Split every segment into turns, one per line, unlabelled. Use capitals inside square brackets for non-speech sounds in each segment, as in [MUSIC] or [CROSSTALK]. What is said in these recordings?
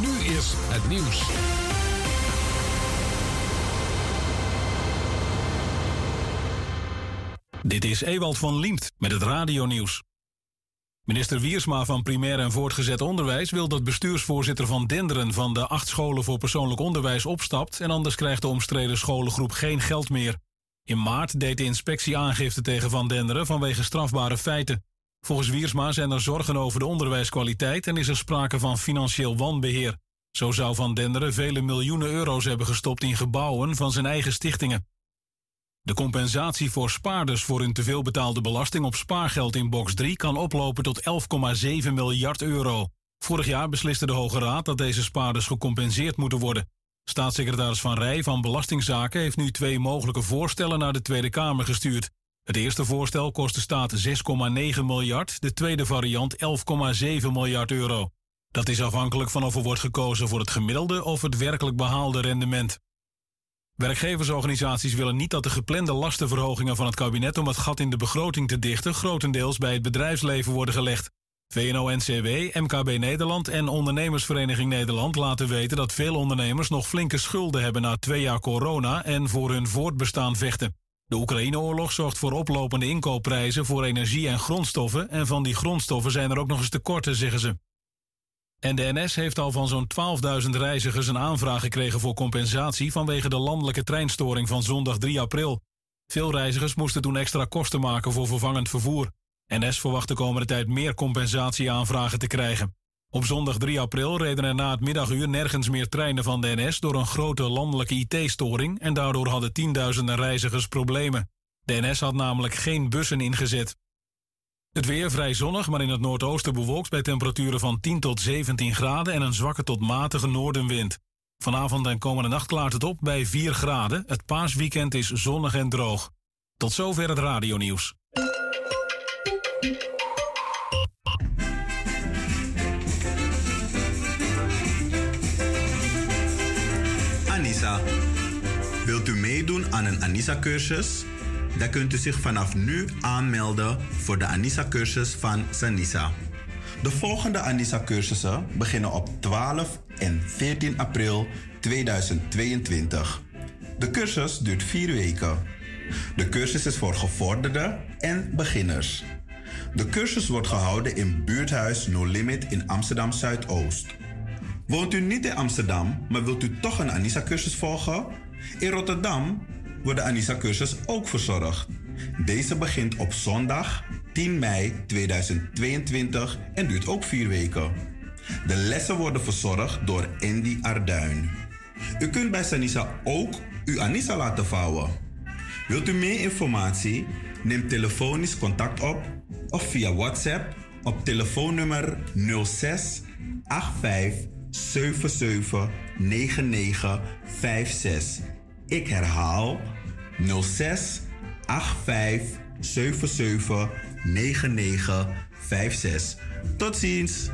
Nu is het nieuws.
Dit is Ewald van Liemt met het radionieuws. Minister Wiersma van Primair en Voortgezet Onderwijs wil dat bestuursvoorzitter van Denderen van de acht scholen voor persoonlijk onderwijs opstapt en anders krijgt de omstreden scholengroep geen geld meer. In maart deed de inspectie aangifte tegen Van Denderen vanwege strafbare feiten. Volgens Wiersma zijn er zorgen over de onderwijskwaliteit en is er sprake van financieel wanbeheer. Zo zou Van Denderen vele miljoenen euro's hebben gestopt in gebouwen van zijn eigen stichtingen. De compensatie voor spaarders voor hun teveel betaalde belasting op spaargeld in box 3 kan oplopen tot 11,7 miljard euro. Vorig jaar besliste de Hoge Raad dat deze spaarders gecompenseerd moeten worden. Staatssecretaris Van Rij van Belastingzaken heeft nu twee mogelijke voorstellen naar de Tweede Kamer gestuurd. Het eerste voorstel kost de staat 6,9 miljard, de tweede variant 11,7 miljard euro. Dat is afhankelijk van of er wordt gekozen voor het gemiddelde of het werkelijk behaalde rendement. Werkgeversorganisaties willen niet dat de geplande lastenverhogingen van het kabinet om het gat in de begroting te dichten grotendeels bij het bedrijfsleven worden gelegd. VNO-NCW, MKB Nederland en Ondernemersvereniging Nederland laten weten dat veel ondernemers nog flinke schulden hebben na twee jaar corona en voor hun voortbestaan vechten. De Oekraïneoorlog zorgt voor oplopende inkoopprijzen voor energie en grondstoffen en van die grondstoffen zijn er ook nog eens tekorten, zeggen ze. En de NS heeft al van zo'n 12.000 reizigers een aanvraag gekregen voor compensatie vanwege de landelijke treinstoring van zondag 3 april. Veel reizigers moesten toen extra kosten maken voor vervangend vervoer. NS verwacht de komende tijd meer compensatieaanvragen te krijgen. Op zondag 3 april reden er na het middaguur nergens meer treinen van de NS door een grote landelijke IT-storing en daardoor hadden tienduizenden reizigers problemen. De NS had namelijk geen bussen ingezet. Het weer vrij zonnig, maar in het noordoosten bewolkt bij temperaturen van 10 tot 17 graden en een zwakke tot matige noordenwind. Vanavond en komende nacht klaart het op bij 4 graden. Het paasweekend is zonnig en droog. Tot zover het radionieuws.
Aan een Anissa-cursus? Dan kunt u zich vanaf nu aanmelden voor de Anissa-cursus van Sanisa. De volgende Anissa-cursussen beginnen op 12 en 14 april 2022. De cursus duurt vier weken. De cursus is voor gevorderden en beginners. De cursus wordt gehouden in buurthuis No Limit in Amsterdam Zuidoost. Woont u niet in Amsterdam, maar wilt u toch een Anissa-cursus volgen? In Rotterdam wordt de Anissa-cursus ook verzorgd. Deze begint op zondag 10 mei 2022 en duurt ook vier weken. De lessen worden verzorgd door Andy Arduin. U kunt bij Sanisa ook uw Anissa laten vouwen. Wilt u meer informatie? Neem telefonisch contact op of via WhatsApp op telefoonnummer 06 85 77 99 56. Ik herhaal 06 85 77 99 56. Tot ziens!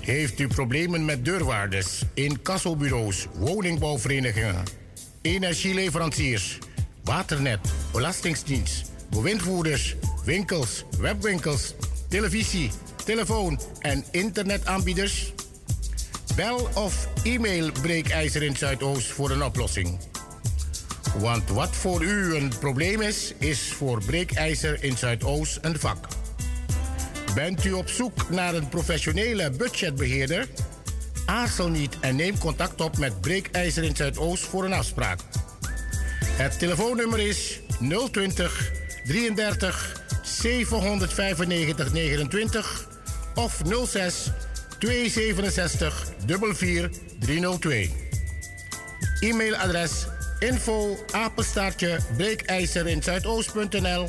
Heeft u problemen met deurwaarders, incassobureaus, woningbouwverenigingen, energieleveranciers, waternet, belastingsdienst, bewindvoerders, winkels, webwinkels, televisie, telefoon en internetaanbieders? Bel of e-mail Breekijzer in Zuidoost voor een oplossing. Want wat voor u een probleem is, is voor Breekijzer in Zuidoost een vak. Bent u op zoek naar een professionele budgetbeheerder? Aarzel niet en neem contact op met Breekijzer in Zuidoost voor een afspraak. Het telefoonnummer is 020 33 795 29 of 06 267 44 302. E-mailadres info apenstaartje breekijzer in Zuidoost.nl.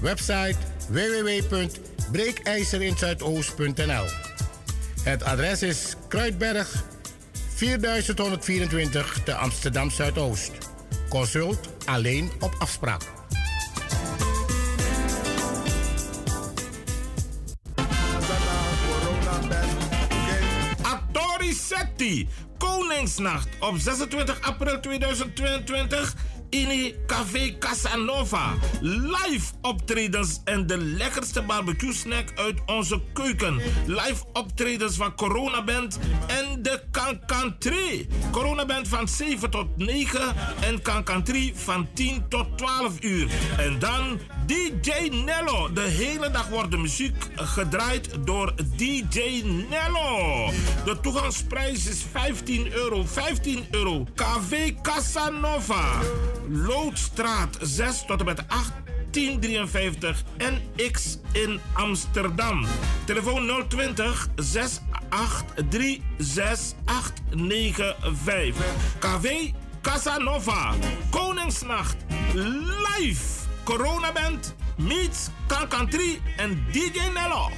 Website www.breekijzerinzuidoost.nl. Het adres is Kruidberg 4124 te Amsterdam Zuidoost. Consult alleen op afspraak.
Koningsnacht op 26 april 2022 in Café Casanova. Live optredens en de lekkerste barbecue snack uit onze keuken. Live optredens van Corona Band en de Cancan 3. Corona Band van 7 tot 9 en Cancan 3 van 10 tot 12 uur. En dan DJ Nello. De hele dag wordt de muziek gedraaid door DJ Nello. De toegangsprijs is 15 euro. 15 euro. KV Casanova. Loodstraat 6 tot en met 8. 1053 NX in Amsterdam. Telefoon 020 683 6895. KV Casanova. Koningsnacht. Live. Corona Band. Meets Kankantri en DJ Nello.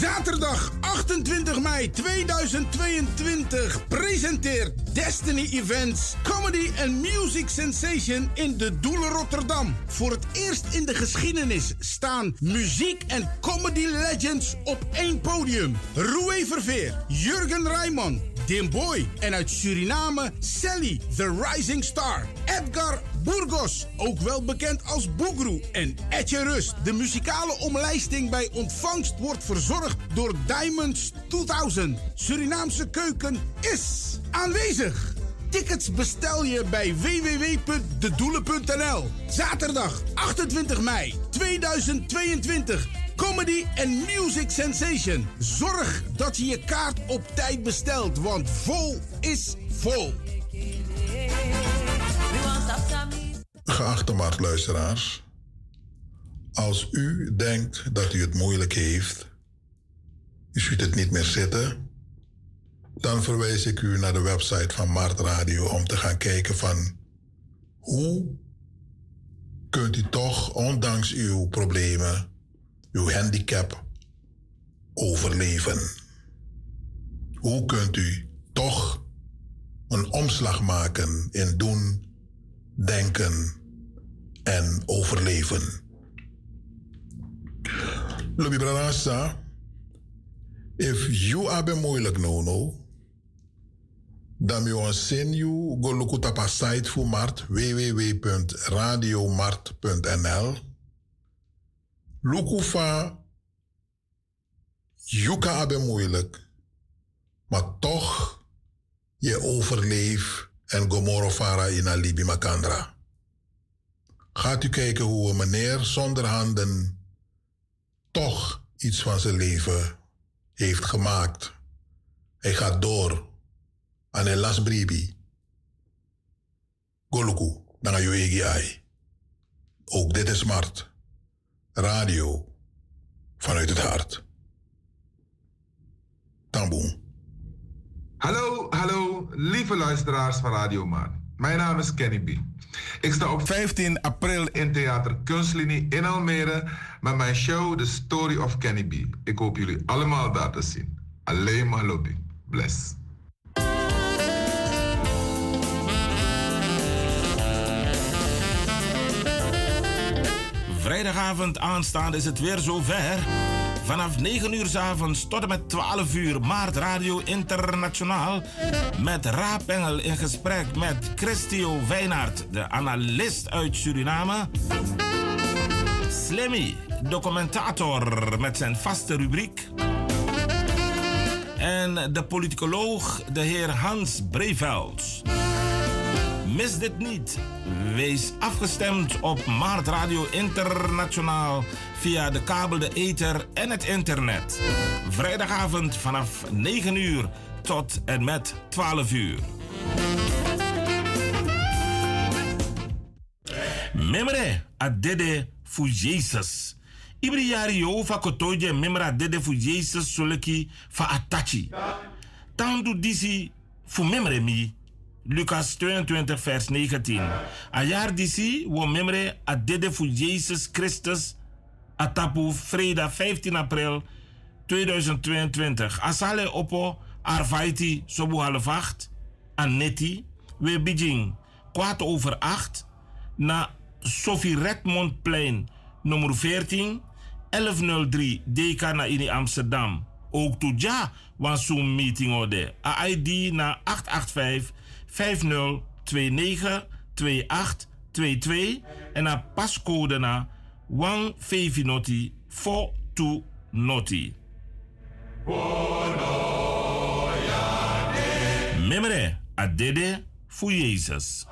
Zaterdag 28 mei 2022 presenteert Destiny Events Comedy and Music Sensation in de Doelen Rotterdam. Voor het eerst in de geschiedenis staan muziek en comedy legends op één podium. Roué Verveer, Jurgen Rijman, Dim Boy en uit Suriname Sally, the Rising Star. Edgar Burgos, ook wel bekend als Boegroe. En Etje Rust. De muzikale omlijsting bij ontvangst wordt verzorgd door Diamonds 2000. Surinaamse keuken is aanwezig. Tickets bestel je bij www.dedoelen.nl. Zaterdag 28 mei 2022. Comedy and Music Sensation. Zorg dat je je kaart op tijd bestelt, want vol is vol.
Geachte marktluisteraars, als u denkt dat u het moeilijk heeft, u ziet het niet meer zitten, dan verwijs ik u naar de website van Mart Radio om te gaan kijken van hoe kunt u toch, ondanks uw problemen, uw handicap, overleven. Hoe kunt u toch een omslag maken in doen, denken en overleven. Lobi Branasa, if you are moeilijk no no, dan moet je send you go look site voor Mart www.radiomart.nl. Look fa Yuka abe moeilijk, maar toch je overleeft en Gomorofara in Alibi Makandra. Gaat u kijken hoe een meneer zonder handen toch iets van zijn leven heeft gemaakt. Hij gaat door aan een lasbribi. Goluku, dan je ai. Ook dit is smart. Radio vanuit het hart. Tamboen.
Hallo, hallo, lieve luisteraars van Radio Maan. Mijn naam is Kenny B. Ik sta op 15 april in Theater Kunstlinie in Almere met mijn show The Story of Kenny B. Ik hoop jullie allemaal daar te zien. Alleen maar lobby. Bless.
Vrijdagavond aanstaande is het weer zover. Vanaf 9 uur s avonds tot en met 12 uur Maart Radio Internationaal. Met Raapengel in gesprek met Christio Wijnaert, de analist uit Suriname. Slimmy, documentator met zijn vaste rubriek. En de politicoloog, de heer Hans Brevels. Mis dit niet. Wees afgestemd op Maart Radio Internationaal via de kabel, de ether en het internet. Vrijdagavond vanaf 9 uur tot en met 12 uur. Memre adede fu Jesus. Ibri yari yo fa kotoje memre adede fu Jesus soleki fa atachi. Tandu disi fu memre mi. Lucas 22 vers 19. A jaar disi wo memre adede fu Jesus Christus atapu vreda 15 april 2022. Asale opo arvaiti sobu half acht. Anetti. We bijing kwart over acht. Na Sophie Redmondplein nummer 14 1103 DK na in Amsterdam. Ook toja was zo'n meeting orde. ID na 885 5029 2822 en na pascode na 1 Noti 42 Noti. Memre, adede fu Jezus.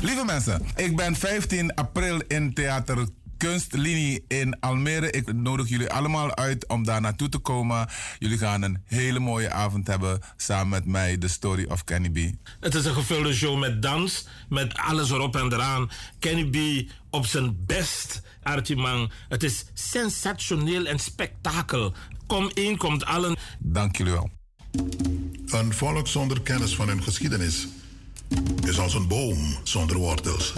Lieve mensen, ik ben 15 april in Theater Kunstlinie in Almere. Ik nodig jullie allemaal uit om daar naartoe te komen. Jullie gaan een hele mooie avond hebben samen met mij, The Story of Kenny B.
Het is een gevulde show met dans, met alles erop en eraan. Kenny B op zijn best, Archie Het is sensationeel en spektakel. Kom één, komt allen.
Dank jullie wel.
Een volk zonder kennis van hun geschiedenis is als een boom zonder wortels.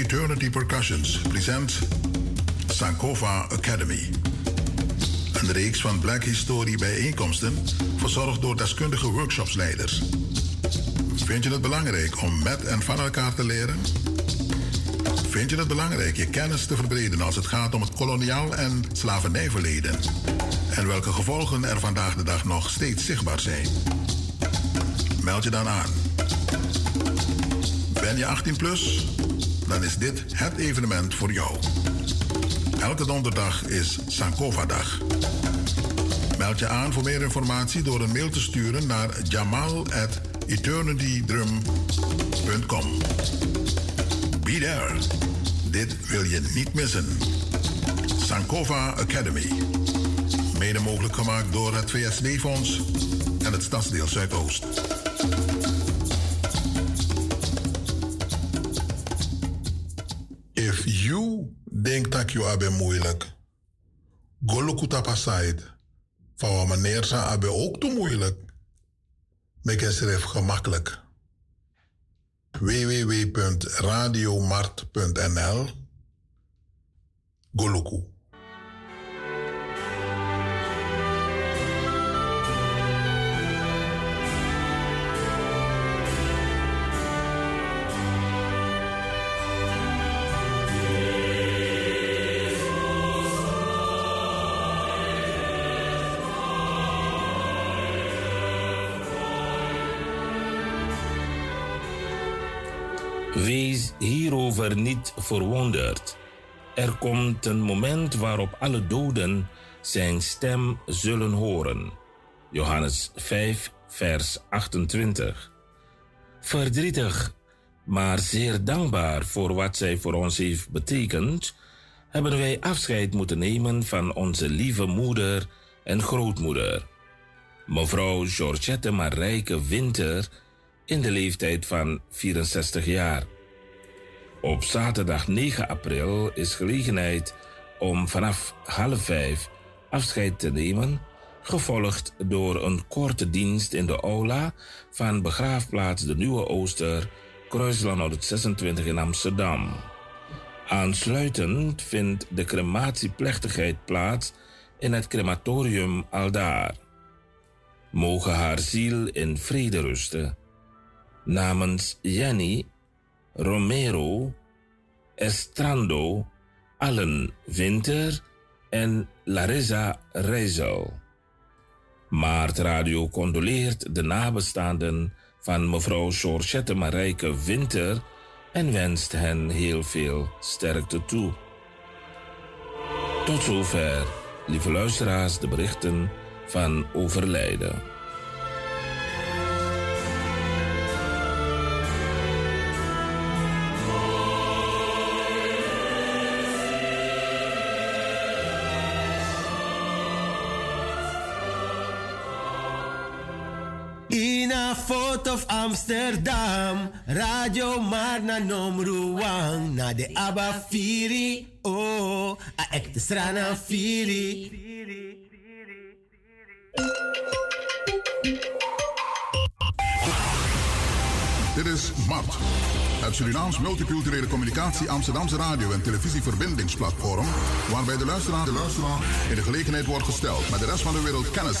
Eternity Percussions present Sankova Academy. Een reeks van Black History bijeenkomsten, verzorgd door deskundige workshopsleiders. Vind je het belangrijk om met en van elkaar te leren? Vind je het belangrijk je kennis te verbreden als het gaat om het koloniaal en slavernijverleden? En welke gevolgen er vandaag de dag nog steeds zichtbaar zijn? Meld je dan aan. Ben je 18 plus? Dan is dit het evenement voor jou. Elke donderdag is Sankova-dag. Meld je aan voor meer informatie door een mail te sturen naar jamal@eternitydrum.com. Be there. Dit wil je niet missen. Sankova Academy. Mede mogelijk gemaakt door het VSD-fonds en het Stadsdeel Zuidoost. You denkt dat je abe moeilijk, golukuta pasait, van meneer sa abe ook te moeilijk, make schrijf gemakkelijk. www.radiomart.nl Goluku.
Niet verwonderd. Er komt een moment waarop alle doden zijn stem zullen horen. Johannes 5, vers 28. Verdrietig, maar zeer dankbaar voor wat zij voor ons heeft betekend, hebben wij afscheid moeten nemen van onze lieve moeder en grootmoeder. Mevrouw Georgette Marijke Winter in de leeftijd van 64 jaar. Op zaterdag 9 april is gelegenheid om vanaf half vijf afscheid te nemen, gevolgd door een korte dienst in de aula van begraafplaats De Nieuwe Ooster, Kruisland 26 in Amsterdam. Aansluitend vindt de crematieplechtigheid plaats in het crematorium Aldaar. Mogen haar ziel in vrede rusten namens Jenny, Romero, Estrando, Allen Winter en Larissa Reizel. Maart Radio condoleert de nabestaanden van mevrouw Georgette Marijke Winter en wenst hen heel veel sterkte toe. Tot zover, lieve luisteraars, de berichten van overlijden.
Fort of Amsterdam, Radio Marna Nomruang, na de Abba Firi, oh, a ekte strana Firi.
Dit is MAT, het Surinaams Multiculturele Communicatie Amsterdamse Radio- en Televisieverbindingsplatform, waarbij de luisteraar, de luisteraar in de gelegenheid wordt gesteld met de rest van de wereld kennis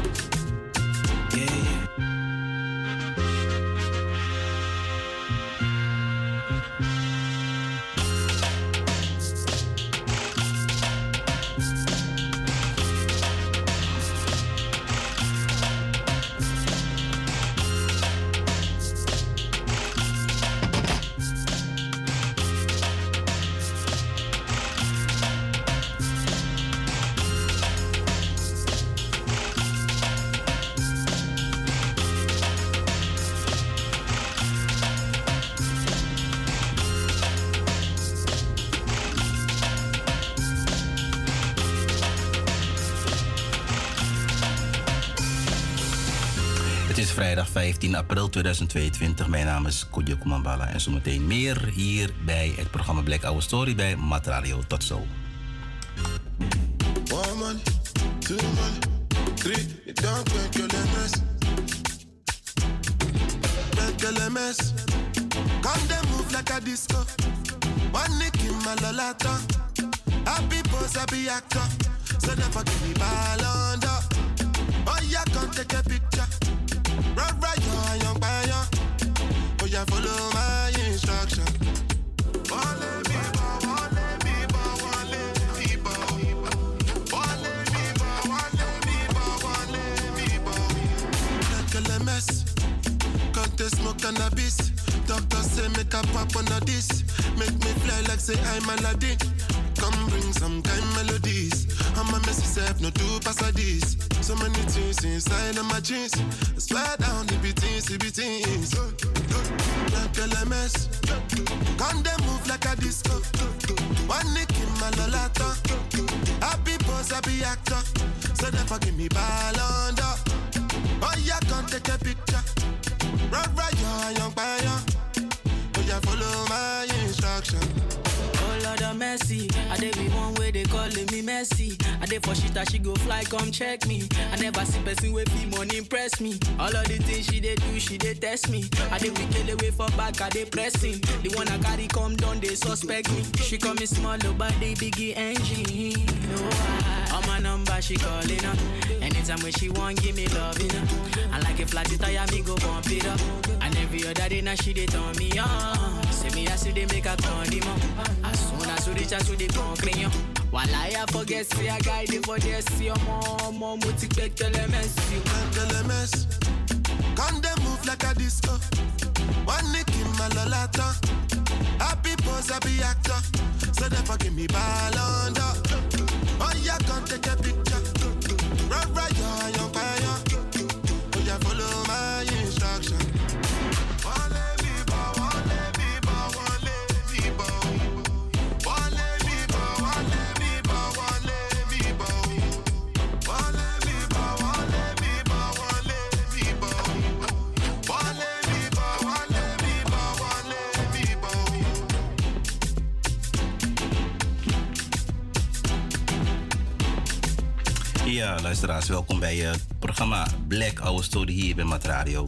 april 2022. Mijn naam is Kodjo Kumambala en zometeen meer hier bij het programma Black Hour Story bij Matradio. Tot zo.
One. Happy. Oh. Run right, yo, young by Oh yeah, follow my instruction. Wale me bo, wale me bo, wale me bo. Wale me bo, wale me bo, wale me bo. Like a LMS, can't they smoke cannabis? Doctor say make a pop on a this, make me fly like say I'm Aladdin. Come bring some kind melodies. I'm a messy self, no two pass. So many things inside of my jeans. Slide down the BTs, the BTs. Like LMS. Come they move like a disco. One nick in my lolata. Happy pose, happy actor. So they forgive me ball under. Oh yeah, come take a picture. Run right, yo, young fire. Oh yeah, follow my instruction.
Oh Lord mercy, I dey be one way they calling me messy. I dey for shit she go fly, come check me. I never see person with fee money impress me. All of the things she dey do, she dey test me. I dey we kill away for back, I dey pressing. The one I carry come down, they suspect me. She call me small, oh, but they biggie engine. No, I, on my number she calling up. Anytime when she want, give me love, you know. I like a flat tire, me go bump it up. Every other day now she dey turn me on. Say me I see they make a up. As soon as we reach out to the concrete, while I forget, see a guy dey for see your mom, mom, what you expect, LMS, you.
LMS. Come they move like a disco. One nick in my lolata. Happy pose, happy actor. So they forgive me ball under. Oh yeah, come take a picture. Run right, yo, young fire.
Ja, luisteraars, welkom bij het programma Black Hour Story hier bij Mat Radio.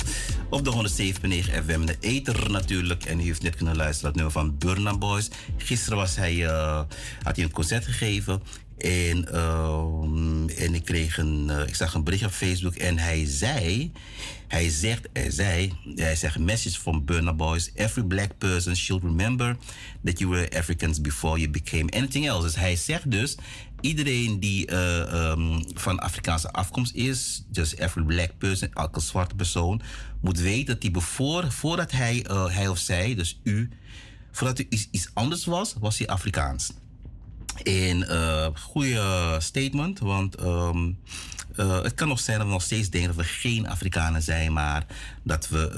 Op de 107.9 FM, de Eter natuurlijk. En u heeft net kunnen luisteren het nummer van Burna Boys. Gisteren was hij, eh, had hij een concert gegeven En, ehm, en ik kreeg een, eh, ik zag een bericht op Facebook en hij zei, hij zegt, hij zei, hij zegt, message from Burna Boys, every black person should remember that you were Africans before you became anything else. Dus hij zegt dus, iedereen die eh, ehm, van Afrikaanse afkomst is, dus every black person, elke zwarte persoon, moet weten dat hij bevoor, voordat hij, eh, hij of zij, dus u, voordat u iets, iets anders was, was hij Afrikaans. En uh, goede statement, want ehm, eh, het kan nog zijn dat we nog steeds denken dat we geen Afrikanen zijn, maar dat we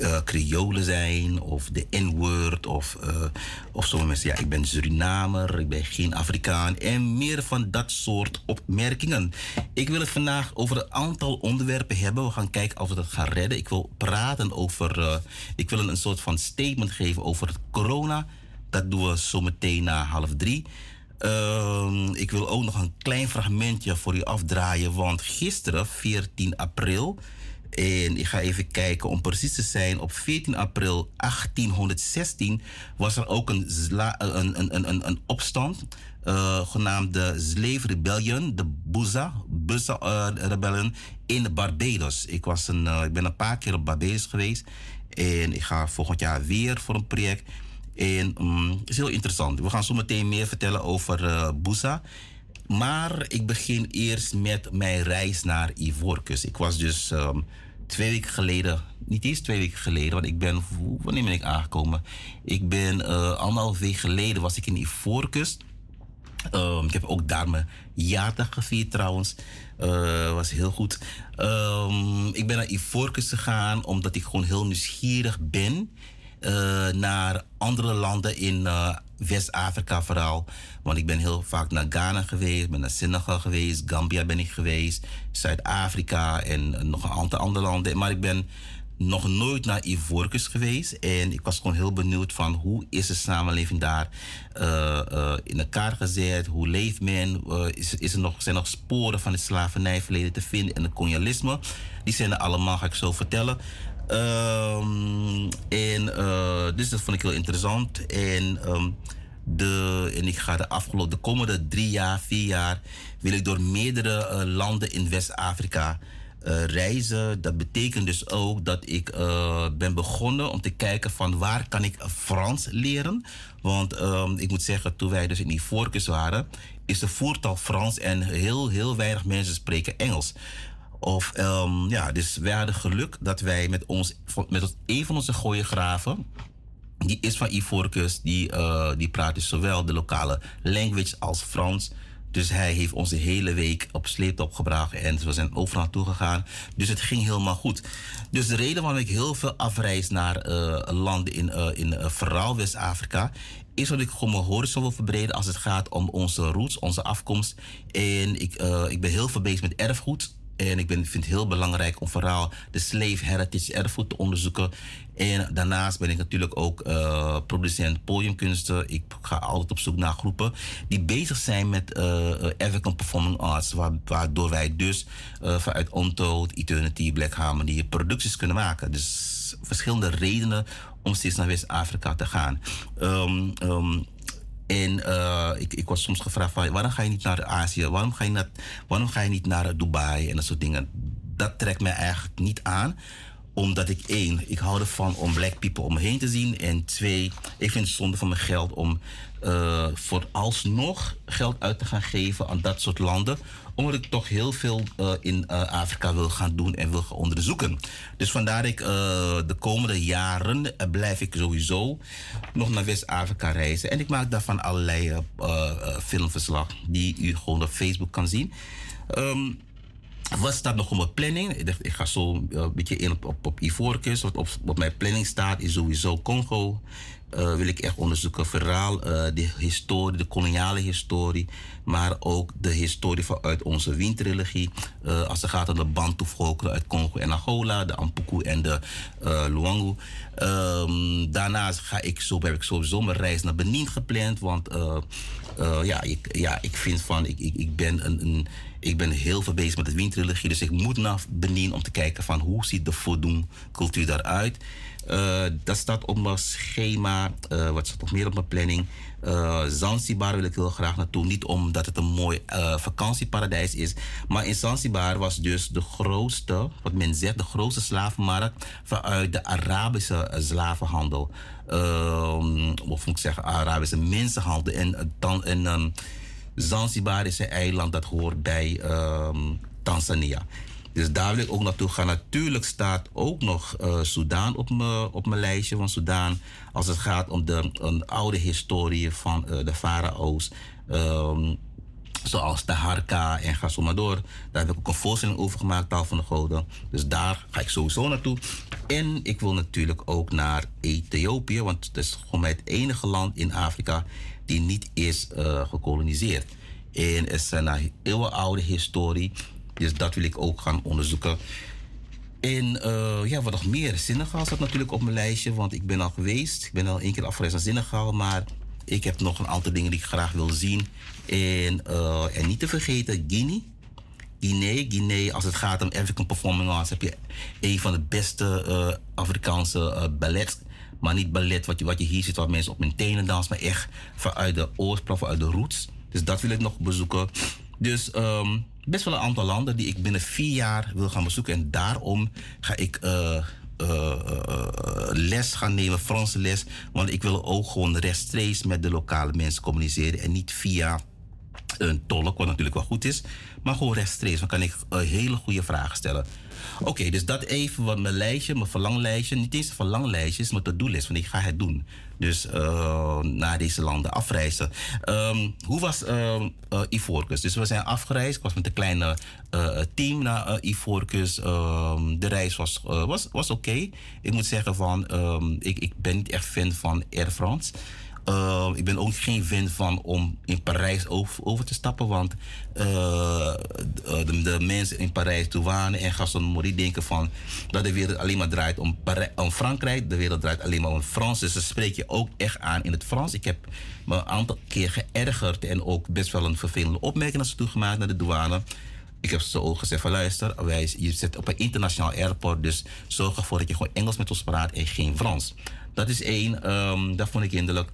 um, Creolen zijn of de N-word of, of sommige mensen, ja, ik ben Surinamer, ik ben geen Afrikaan en meer van dat soort opmerkingen. Ik wil het vandaag over een aantal onderwerpen hebben. We gaan kijken of we dat gaan redden. Ik wil praten over, ik wil een soort van statement geven over corona dat doen we zometeen na half drie. Uh, ik wil ook nog een klein fragmentje voor u afdraaien. Want gisteren, 14 april. En ik ga even kijken om precies te zijn. Op 14 april 1816 was er ook een, een, een, een, een opstand. Uh, genaamd de Slave Rebellion, de Buza, Buza uh, Rebellion in Barbados. Ik, was een, uh, ik ben een paar keer op Barbados geweest. En ik ga volgend jaar weer voor een project. En um, het is heel interessant. We gaan zo meteen meer vertellen over Busa. Maar ik begin eerst met mijn reis naar Ivoorkust. Ik was dus um, twee weken geleden, niet eens twee weken geleden, want ik ben, wanneer ben ik aangekomen? Ik ben uh, anderhalf week geleden was ik in Ivoorkust. Um, ik heb ook daar mijn jaardag gevierd trouwens. Uh, was heel goed. Um, ik ben naar Ivoorkust gegaan omdat ik gewoon heel nieuwsgierig ben uh, naar andere landen in West-Afrika vooral. Want ik ben heel vaak naar Ghana geweest, ben naar Senegal geweest, Gambia ben ik geweest, Zuid-Afrika en nog een aantal andere landen. Maar ik ben nog nooit naar Ivoorkust geweest. En ik was gewoon heel benieuwd van hoe is de samenleving daar uh, in elkaar gezet? Hoe leeft men? is, is er nog, zijn er nog sporen van het slavernijverleden te vinden en het kolonialisme? Die zijn er allemaal, ga ik zo vertellen. Um, en uh, dus dat vond ik heel interessant. En, um, de, en ik ga de afgelopen, de komende drie jaar, vier jaar, wil ik door meerdere uh, landen in West-Afrika uh, reizen. Dat betekent dus ook dat ik ben begonnen om te kijken van waar kan ik Frans leren. Want um, ik moet zeggen, toen wij dus in die waren, is de voertaal Frans en heel, heel weinig mensen spreken Engels. Of um, ja, dus wij hadden geluk dat wij met ons, met een van onze gooiegraven, die is van Ivoorkust, die, uh, die praat dus zowel de lokale language als Frans. Dus hij heeft ons de hele week op sleeptop gebracht en we zijn overal naartoe gegaan. Dus het ging helemaal goed. Dus de reden waarom ik heel veel afreis naar uh, landen in, uh, in vooral West-Afrika, is dat ik gewoon mijn horizon wil verbreden als het gaat om onze roots, onze afkomst. En ik, ik ben heel veel bezig met erfgoed. En ik ben, vind het heel belangrijk om vooral de slave heritage erfgoed te onderzoeken. En daarnaast ben ik natuurlijk ook uh, producent podiumkunsten. Ik ga altijd op zoek naar groepen die bezig zijn met uh, African Performing Arts. Waardoor wij dus vanuit Untold, Eternity, Black Harmony producties kunnen maken. Dus verschillende redenen om steeds naar West-Afrika te gaan. Um, um, en uh, ik, ik was soms gevraagd van waarom ga je niet naar Azië? Waarom ga je, naar, waarom ga je niet naar Dubai en dat soort dingen? Dat trekt mij eigenlijk niet aan. Omdat ik één, ik hou ervan om black people om me heen te zien. En twee, ik vind het zonde van mijn geld om uh, vooralsnog geld uit te gaan geven aan dat soort landen omdat ik toch heel veel uh, in uh, Afrika wil gaan doen en wil gaan onderzoeken. Dus vandaar ik uh, de komende jaren blijf ik sowieso nog naar West-Afrika reizen. En ik maak daarvan allerlei filmverslag die u gewoon op Facebook kan zien. Um, wat staat nog op mijn planning? Ik, dacht, ik ga zo een beetje in op, op, op Ivoorkust. Wat op, op mijn planning staat is sowieso Congo. Uh, wil ik echt onderzoeken. Vooral uh, de historie, de koloniale historie. Maar ook de historie vanuit onze windreligie. Uh, als het gaat om de Bantu-volkeren uit Congo en Angola. De Ampuku en de Luangu. Um, daarnaast ga ik, zo, heb ik sowieso mijn reis naar Benin gepland. Want ja, ik, ja, ik vind van... Ik, ik, ik ben een, een ik ben heel veel bezig met het windreligie. Dus ik moet naar Benin om te kijken van hoe ziet de Vodun cultuur daaruit. Uh, dat staat op mijn schema eh, wat staat nog meer op mijn planning? Eh, Zanzibar wil ik heel graag naartoe. Niet omdat het een mooi eh, vakantieparadijs is. Maar in Zanzibar was dus de grootste, wat men zegt, de grootste slavenmarkt vanuit de Arabische eh, slavenhandel. Of moet ik zeggen, Arabische mensenhandel. En, eh, dan, en ehm, Zanzibar is een eiland dat hoort bij ehm, Tanzania. Dus daar wil ik ook naartoe gaan. Natuurlijk staat ook nog eh Soudaan op mijn op mijn lijstje van Soudaan. Als het gaat om de een oude historie van eh, de farao's. Ehm, zoals de Harka en ga zo maar door. Daar heb ik ook een voorstelling over gemaakt, Taal van de Goden. Dus daar ga ik sowieso naartoe. En ik wil natuurlijk ook naar Ethiopië, want dat is gewoon het enige land in Afrika die niet is eh, gekoloniseerd. En het is een eeuwenoude historie, dus dat wil ik ook gaan onderzoeken. En eh, ja, wat nog meer? Senegal staat natuurlijk op mijn lijstje, want ik ben al geweest. Ik ben al één keer afgereisd naar Senegal, maar ik heb nog een aantal dingen die ik graag wil zien. En, eh, en niet te vergeten, Guinea. Guinea, Guinea, als het gaat om African Performing Arts, heb je een van de beste eh, Afrikaanse ballet. Maar niet ballet wat je, wat je hier ziet, waar mensen op hun tenen dansen, maar echt vanuit de oorsprong, vanuit de roots. Dus dat wil ik nog bezoeken. Dus ehm, best wel een aantal landen die ik binnen vier jaar wil gaan bezoeken. En daarom ga ik eh, eh, eh, les gaan nemen, Franse les. Want ik wil ook gewoon rechtstreeks met de lokale mensen communiceren. En niet via een tolk, wat natuurlijk wel goed is. Maar gewoon rechtstreeks. Dan kan ik eh, hele goede vragen stellen. Oké, dus dat even wat mijn lijstje, mijn verlanglijstje. Niet eens een verlanglijstje, is mijn to-do-list. Want ik ga het doen. Dus eh, naar deze landen afreizen. Ehm, hoe was ehm eh, Ivoorkust? Dus we zijn afgereisd. Ik was met een kleine team naar Ivoorkust. Ehm, de reis was, was, was oké. Ik moet zeggen van, ik, ik ben niet echt fan van Air France. Uh, ik ben ook geen fan van om in Parijs over, over te stappen. Want uh, de, de, mensen in Parijs, douane en Gaston Mori denken van dat de wereld alleen maar draait om, Frankrijk. De wereld draait alleen maar om Frans. Dus ze spreken je ook echt aan in het Frans. Ik heb me een aantal keer geërgerd en ook best wel een vervelende opmerking naar ze toe gemaakt naar de douane. Ik heb ze ook gezegd van luister, wij, je zit op een internationaal airport, dus zorg ervoor dat je gewoon Engels met ons praat en geen Frans. Dat is één, um, dat vond ik hinderlijk.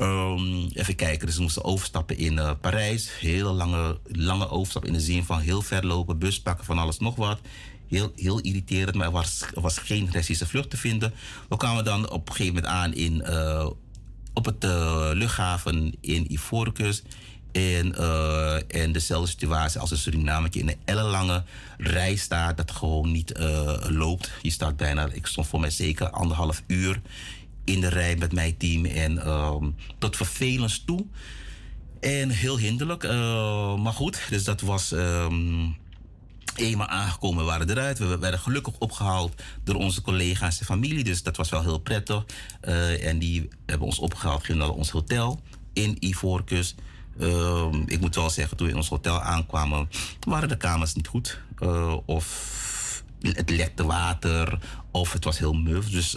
Um, even kijken, dus moesten overstappen in uh, Parijs. Hele lange, lange overstap in de zin van heel ver lopen, bus pakken, van alles nog wat. Heel, heel irriterend, maar er was, was geen rechtstreekse vlucht te vinden. We kwamen dan op een gegeven moment aan in, uh, op het uh, luchthaven in Ivoorkust. En, en dezelfde situatie als een Suriname in een ellenlange rij staat, dat gewoon niet loopt. Je staat bijna, ik stond voor mij zeker anderhalf uur in de rij met mijn team. En um, tot vervelend toe. En heel hinderlijk. Uh, maar goed, dus dat was. Um, eenmaal aangekomen, we waren eruit. We werden gelukkig opgehaald door onze collega's en familie. Dus dat was wel heel prettig. Uh, en die hebben ons opgehaald, gingen naar ons hotel in Ivoorkust. Uh, ik moet wel zeggen, toen we in ons hotel aankwamen, waren de kamers niet goed. Uh, of het lekte water, of het was heel muf. Dus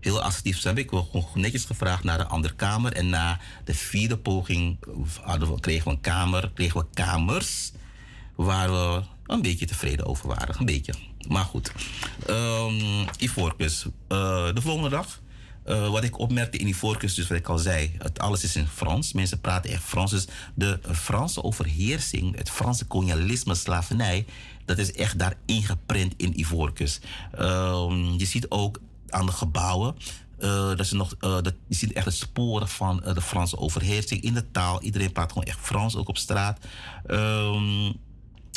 heel assertief. Ik heb gewoon netjes gevraagd naar een andere kamer. En na de vierde poging hadden we, kregen we een kamer, kregen we kamers waar we een beetje tevreden over waren. Een beetje. Maar goed. Um, Ivoorkust. Uh, de volgende dag. Uh, wat ik opmerkte in Ivoorkust, dus wat ik al zei, het alles is in Frans. Mensen praten echt Frans. Dus de Franse overheersing, het Franse kolonialisme, slavernij, dat is echt daar ingeprint in Ivoorkust. Um, je ziet ook aan de gebouwen. Uh, dat ze nog, uh, dat, je ziet echt de sporen van uh, de Franse overheersing in de taal. Iedereen praat gewoon echt Frans, ook op straat. Um,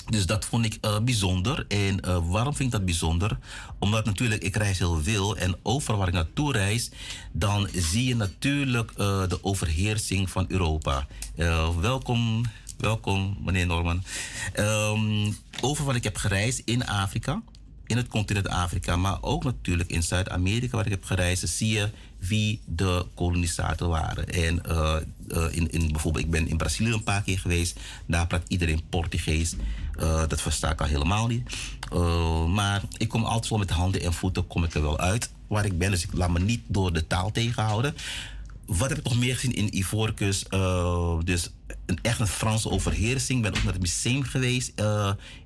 dus dat vond ik bijzonder. En waarom vind ik dat bijzonder? Omdat natuurlijk, ik reis heel veel. En overal waar ik naartoe reis, dan zie je natuurlijk de overheersing van Europa. welkom, welkom meneer Norman. Um, over wat ik heb gereisd in Afrika. In het continent Afrika, maar ook natuurlijk in Zuid-Amerika, waar ik heb gereisd, zie je wie de kolonisator waren. En uh, uh, in, in, bijvoorbeeld, ik ben in Brazilië een paar keer geweest. Daar praat iedereen Portugees. Uh, dat versta ik al helemaal niet. maar ik kom altijd zo met handen en voeten kom ik er wel uit waar ik ben. Dus ik laat me niet door de taal tegenhouden. Wat heb ik nog meer gezien in Ivoorkust? dus een echt een Franse overheersing. Ik ben ook naar het museum geweest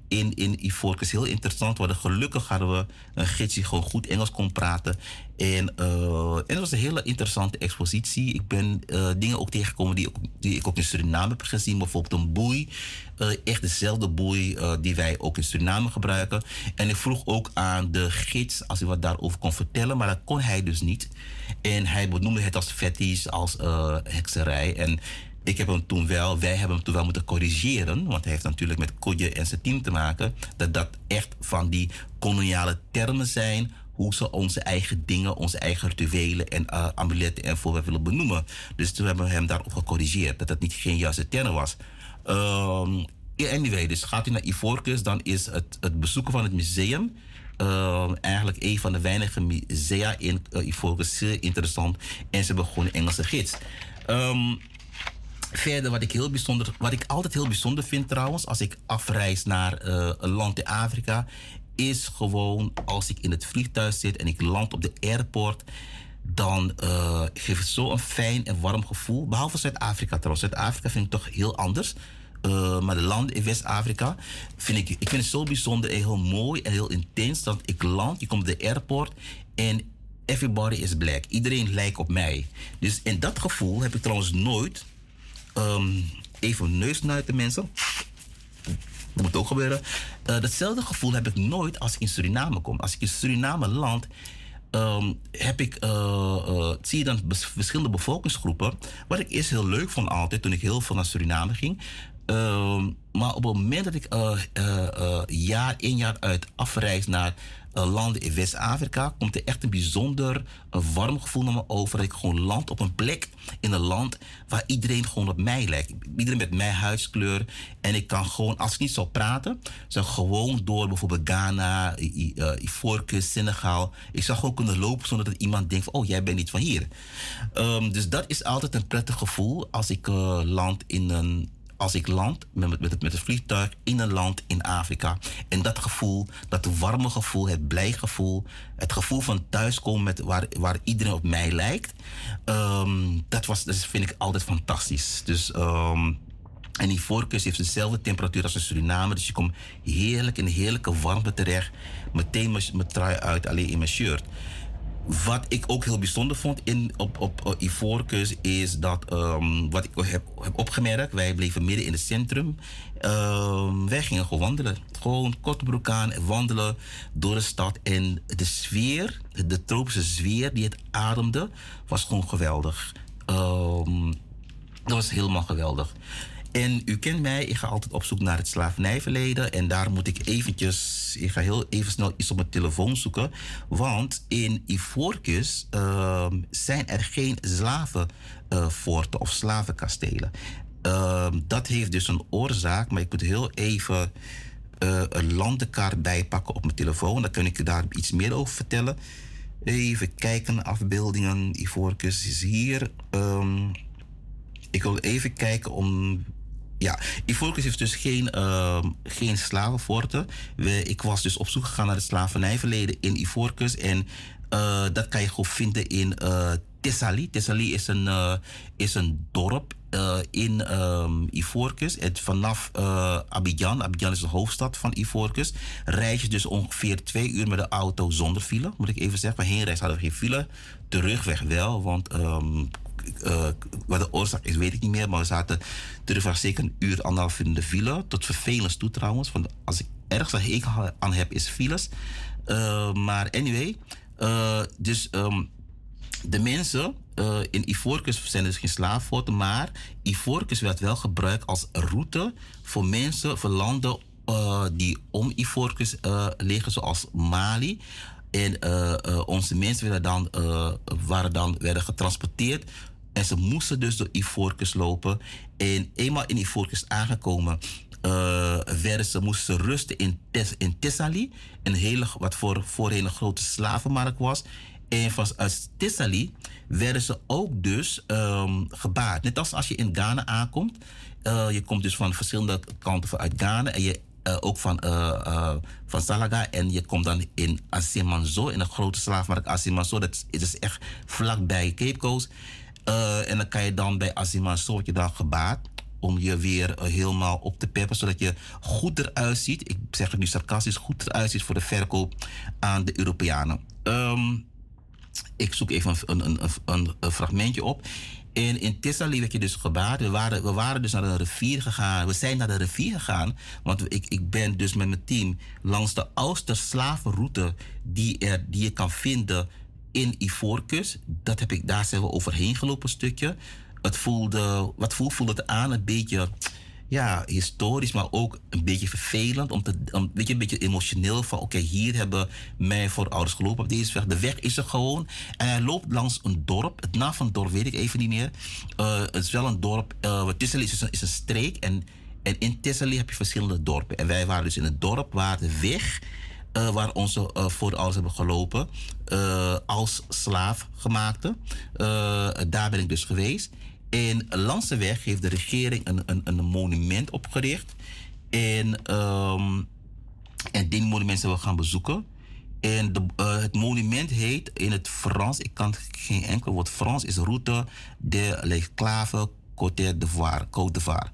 in, in Ivoorkust. Heel interessant. worden. gelukkig hadden we een gids die gewoon goed Engels kon praten. En, uh, en het was een hele interessante expositie. Ik ben uh, dingen ook tegengekomen die, die ik ook in Suriname heb gezien. Bijvoorbeeld een boei. Echt dezelfde boei die wij ook in Suriname gebruiken. En ik vroeg ook aan de gids als hij wat daarover kon vertellen. Maar dat kon hij dus niet. En hij benoemde het als fetish, als hekserij. En ik heb hem toen wel, wij hebben hem toen wel moeten corrigeren. Want hij heeft natuurlijk met Kodje en zijn team te maken. Dat dat echt van die koloniale termen zijn. Hoe ze onze eigen dingen, onze eigen rituelen en uh, amuletten en voorwerpen willen benoemen. Dus toen hebben we hem daarop gecorrigeerd. Dat dat niet geen juiste term was. Um, anyway, dus gaat u naar Ivoorkust, dan is het, het bezoeken van het museum. Uh, eigenlijk een van de weinige musea in uh, Ivoorkust zeer interessant. En ze hebben gewoon Engelse gids. Um, Verder, wat ik, heel bijzonder, wat ik altijd heel bijzonder vind trouwens, als ik afreis naar uh, een land in Afrika, is gewoon als ik in het vliegtuig zit en ik land op de airport, dan uh, geeft het zo een fijn en warm gevoel. Behalve Zuid-Afrika trouwens. Zuid-Afrika vind ik toch heel anders. Uh, maar de landen in West-Afrika vind ik, ik vind het zo bijzonder en heel mooi en heel intens. Dat ik land, je komt op de airport en everybody is black. Iedereen lijkt op mij. Dus in dat gevoel heb ik trouwens nooit um, even neusnuiten mensen. Dat moet ook gebeuren. Uh, datzelfde gevoel heb ik nooit als ik in Suriname kom. Als ik in Suriname land, um, heb ik, uh, uh, zie je dan verschillende bevolkingsgroepen. Wat ik eerst heel leuk vond altijd, toen ik heel veel naar Suriname ging. Um, maar op het moment dat ik jaar in jaar uit afreis naar landen in West-Afrika komt er echt een bijzonder een warm gevoel naar me over. Dat ik gewoon land op een plek in een land waar iedereen gewoon op mij lijkt. Iedereen met mijn huidskleur. En ik kan gewoon, als ik niet zou praten, zou gewoon door bijvoorbeeld Ghana, Ivoorkust, Senegal. Ik zou gewoon kunnen lopen zonder dat iemand denkt: oh, jij bent niet van hier. Um, dus dat is altijd een prettig gevoel als ik uh, land in een als ik land met, met, met, het vliegtuig in een land in Afrika. En dat gevoel, dat warme gevoel, het blij gevoel, het gevoel van thuiskomen met waar, waar iedereen op mij lijkt, um, dat, was, dat vind ik altijd fantastisch. Dus. Um, en die voorkeur heeft dezelfde temperatuur als in Suriname. Dus je komt heerlijk in heerlijke warmte terecht. Meteen mijn trui uit, alleen in mijn shirt. Wat ik ook heel bijzonder vond in, op, op, is dat, um, wat ik heb, heb opgemerkt, wij bleven midden in het centrum. Um, wij gingen gewoon wandelen. Gewoon korte broek aan en wandelen door de stad. En de sfeer, de tropische sfeer die het ademde, was gewoon geweldig. Um, dat was helemaal geweldig. En u kent mij, ik ga altijd op zoek naar het slavernijverleden. En daar moet ik eventjes, ik ga heel even snel iets op mijn telefoon zoeken. Want in Ivoorkust uh, zijn er geen slavenforten of slavenkastelen. Uh, dat heeft dus een oorzaak, maar ik moet heel even uh, een landenkaart bijpakken op mijn telefoon. Dan kan ik u daar iets meer over vertellen. Even kijken, afbeeldingen. Ivoorkust is hier. Um, ik wil even kijken om ja, Ivoorkust heeft dus geen, uh, geen slavenforten. ik was dus op zoek gegaan naar het slavernijverleden in Ivoorkust. En uh, dat kan je gewoon vinden in uh, Thessaly. Thessaly is een, uh, is een dorp in um, Ivoorkust. Het, vanaf Abidjan, Abidjan is de hoofdstad van Ivoorkust, reis je dus ongeveer twee uur met de auto zonder file. Moet ik even zeggen, maar heenreis hadden we geen file. Terugweg wel, want um, uh, wat de oorzaak is, weet ik niet meer. Maar we zaten terug zeker een uur, anderhalf in de file. Tot vervelend toe trouwens. Want als ik ergens een hekel aan heb, is files. Uh, maar anyway. Uh, dus um, de mensen in Ivoorkust zijn dus geen slaafvoorten. Maar Ivoorkust werd wel gebruikt als route voor mensen, voor landen die om Ivoorkust liggen. Zoals Mali. En onze mensen werden dan, waren dan, werden getransporteerd en ze moesten dus door Ivoorkust lopen. En eenmaal in Ivoorkust aangekomen, uh, werden ze, moesten rusten in, Tes, in. Een hele, wat voor, voorheen een grote slavenmarkt was. En vanuit Thessaly werden ze ook dus um, gebaard. Net als als je in Ghana aankomt. Uh, je komt dus van verschillende kanten vanuit Ghana. En je uh, ook van, van Salaga. En je komt dan in Asimanzo, in een grote slaafmarkt Asimanzo. Dat is, is echt vlakbij Cape Coast. Uh, en dan kan je dan bij Azima je dan gebaat. om je weer eh, helemaal op te peppen, zodat je goed eruit ziet. Ik zeg het nu sarcastisch, goed eruit ziet voor de verkoop aan de Europeanen. Ehm, ik zoek even een, een, een, een, fragmentje op. En in Thessaly werd je dus gebaard. We waren, we waren dus naar de rivier gegaan. We zijn naar de rivier gegaan. Want ik, ik ben dus met mijn team langs de oudste slavenroute die, er, die je kan vinden in Ivoorkust. Dat heb ik, daar zijn we overheen gelopen een stukje. Het voelde, wat voelde, het aan? Een beetje ja, historisch, maar ook een beetje vervelend. Om te, om, weet je, een beetje emotioneel van... oké, hier hebben mijn voorouders gelopen op deze weg. De weg is er gewoon. En hij loopt langs een dorp. Het naam van het dorp weet ik even niet meer. Uh, het is wel een dorp... Uh, is een, is een streek. En, en in Tesseli heb je verschillende dorpen. En wij waren dus in het dorp waar de weg... Uh, waar onze uh, voorouders hebben gelopen uh, als slaafgemaakte. daar ben ik dus geweest. In Lanseweg heeft de regering een, een, een monument opgericht. En, um, en die monument zullen we gaan bezoeken. En de, het monument heet in het Frans, ik kan geen enkel woord Frans, is Route de l'Esclave Côte d'Ivoire.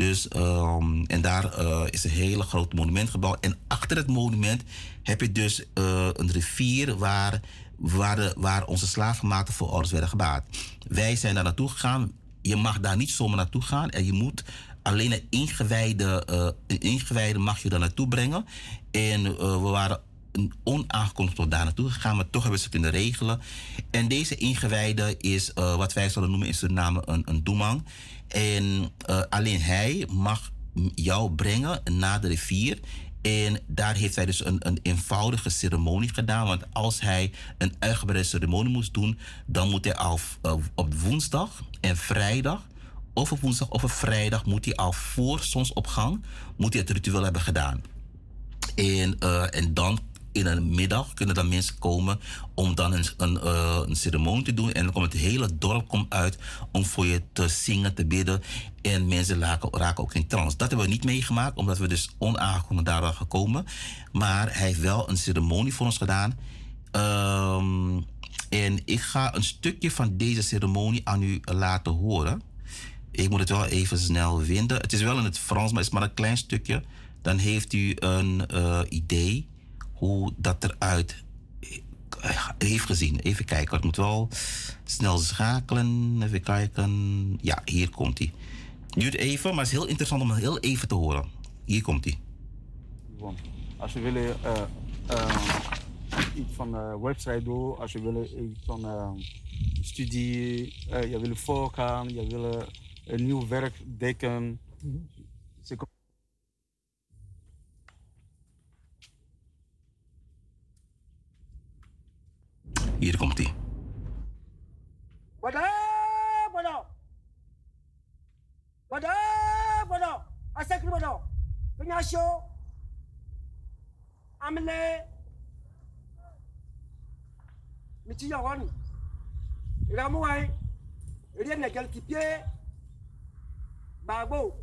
Dus, um, en daar uh, is een hele groot monument gebouwd. En achter het monument heb je dus uh, een rivier waar waar, waar onze slavenmaten voor orders werden gebaat. Wij zijn daar naartoe gegaan. Je mag daar niet zomaar naartoe gaan. En je moet alleen een ingewijde, uh, ingewijde mag je daar naartoe brengen. En we waren onaangekondigd tot daar naartoe gegaan, maar toch hebben ze het kunnen regelen. En deze ingewijde is wat wij zullen noemen in Suriname een, een doemang. En alleen hij mag jou brengen naar de rivier. En daar heeft hij dus een, een eenvoudige ceremonie gedaan. Want als hij een uitgebreide ceremonie moest doen, dan moet hij al uh, op woensdag en vrijdag, of op woensdag of op vrijdag, moet hij al voor zonsopgang, moet hij het ritueel hebben gedaan. En, uh, en dan in de middag kunnen dan mensen komen om dan een, een, uh, een, ceremonie te doen. En dan komt het hele dorp komt uit om voor je te zingen, te bidden. En mensen raken, ook in trance. Dat hebben we niet meegemaakt, omdat we dus onaangekondigd daar waren gekomen. Maar hij heeft wel een ceremonie voor ons gedaan. Um, en ik ga een stukje van deze ceremonie aan u laten horen. Ik moet het wel even snel vinden. Het is wel in het Frans, maar het is maar een klein stukje. Dan heeft u een uh, idee hoe dat eruit heeft gezien. Even kijken, ik moet wel snel schakelen. Even kijken. Ja, hier komt hij. Duurt even, maar het is heel interessant om heel even te horen. Hier komt hij.
Als je wil uh, uh, iets van website doen, als je wil iets van uh, studie, je wil voorgaan, je wil een nieuw werk dekken. Mm -hmm.
irkomti.
Wada bono. Wada bono. Asekri bono. Penyasho. Amle. Miti yoroni. Ramuai. Rien n'est quel qui pied. Babo.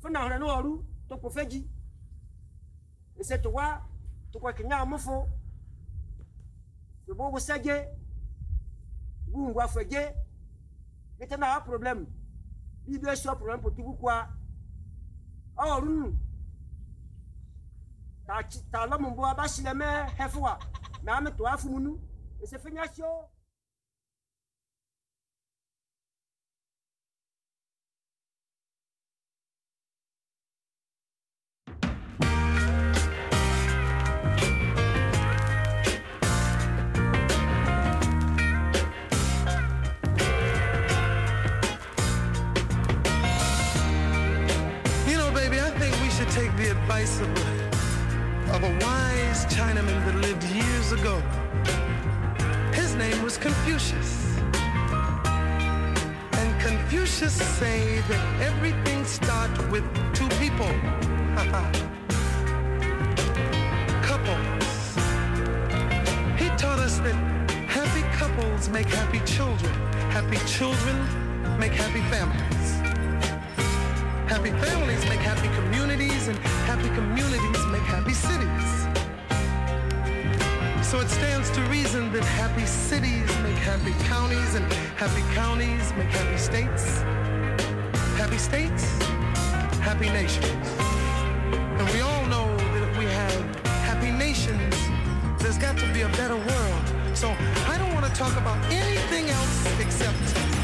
Fana hana no aru. Topo feji. Ese towa. bɛ b'o busa je b'u ngwa fɛ je bɛ tɛ na a problème b'i bɛ sɔ problème pour tugu kuwa ɔ oh, runu. T'a ci t'a lɔ mun bɔ a b'a si lamɛ hɛfu wa mɛ an bɛ to
a funu nu ese fɛn y'a si o. of a wise Chinaman that lived years ago. His name was Confucius. And Confucius say that everything starts with two people. [LAUGHS] couples. He taught us that happy couples make happy children. Happy children make happy families. Happy families make happy communities, and happy communities make happy cities. So it stands to reason that happy cities make happy counties, and happy counties make happy states. Happy states, happy nations. And we all know that if we have happy nations, there's got to be a better world. So I don't want to talk about anything else except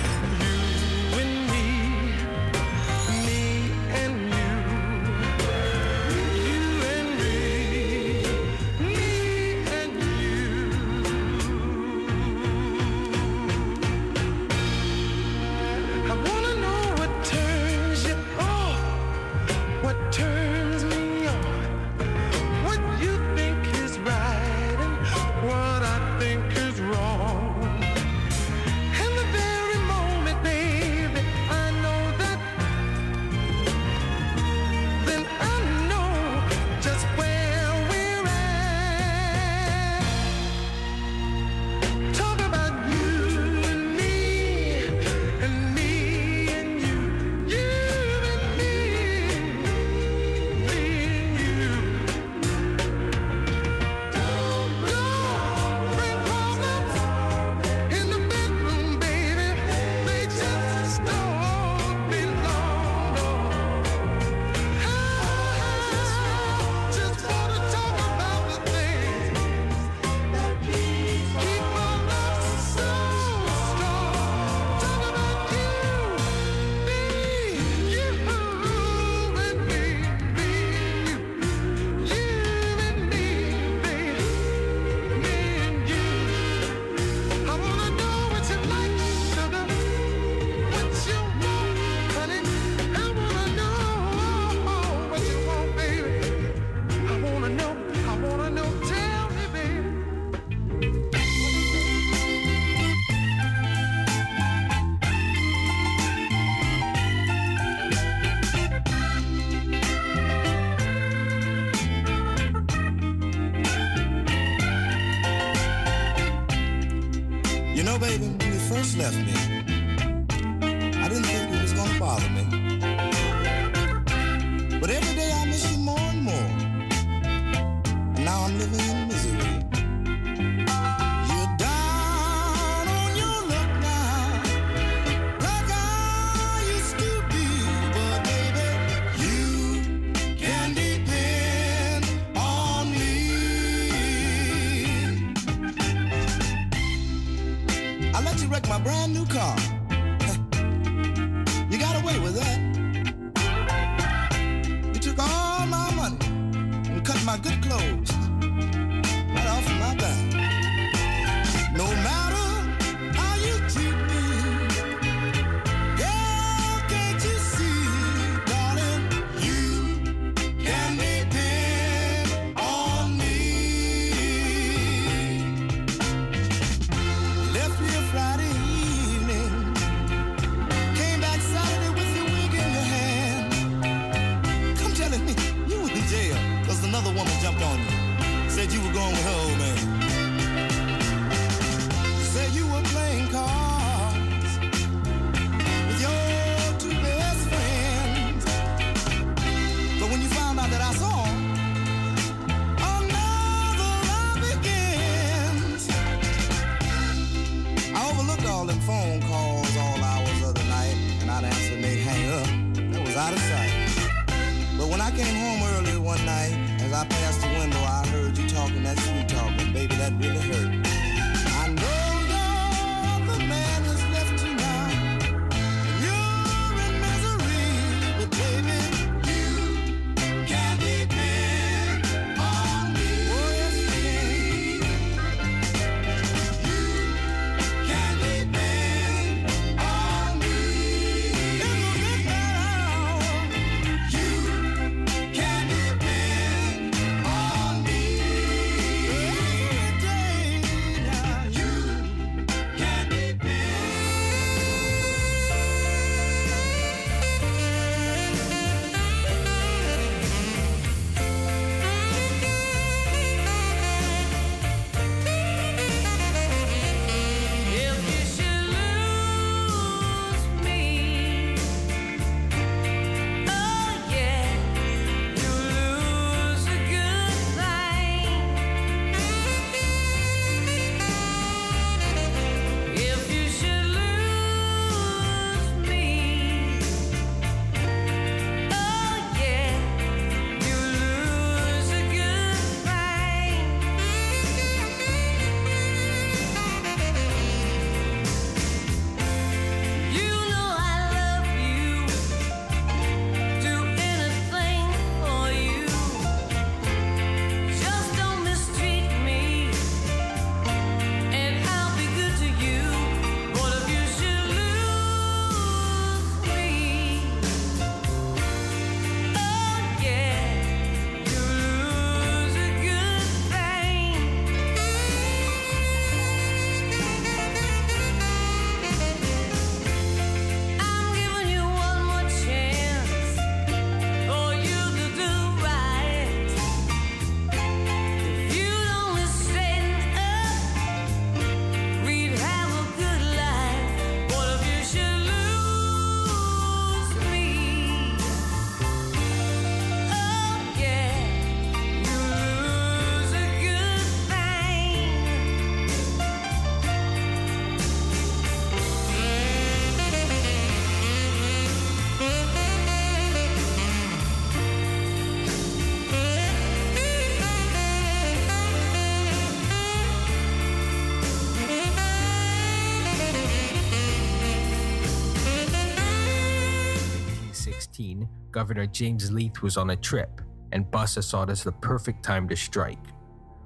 Governor James Leith was on a trip, and Bussa saw it as the perfect time to strike.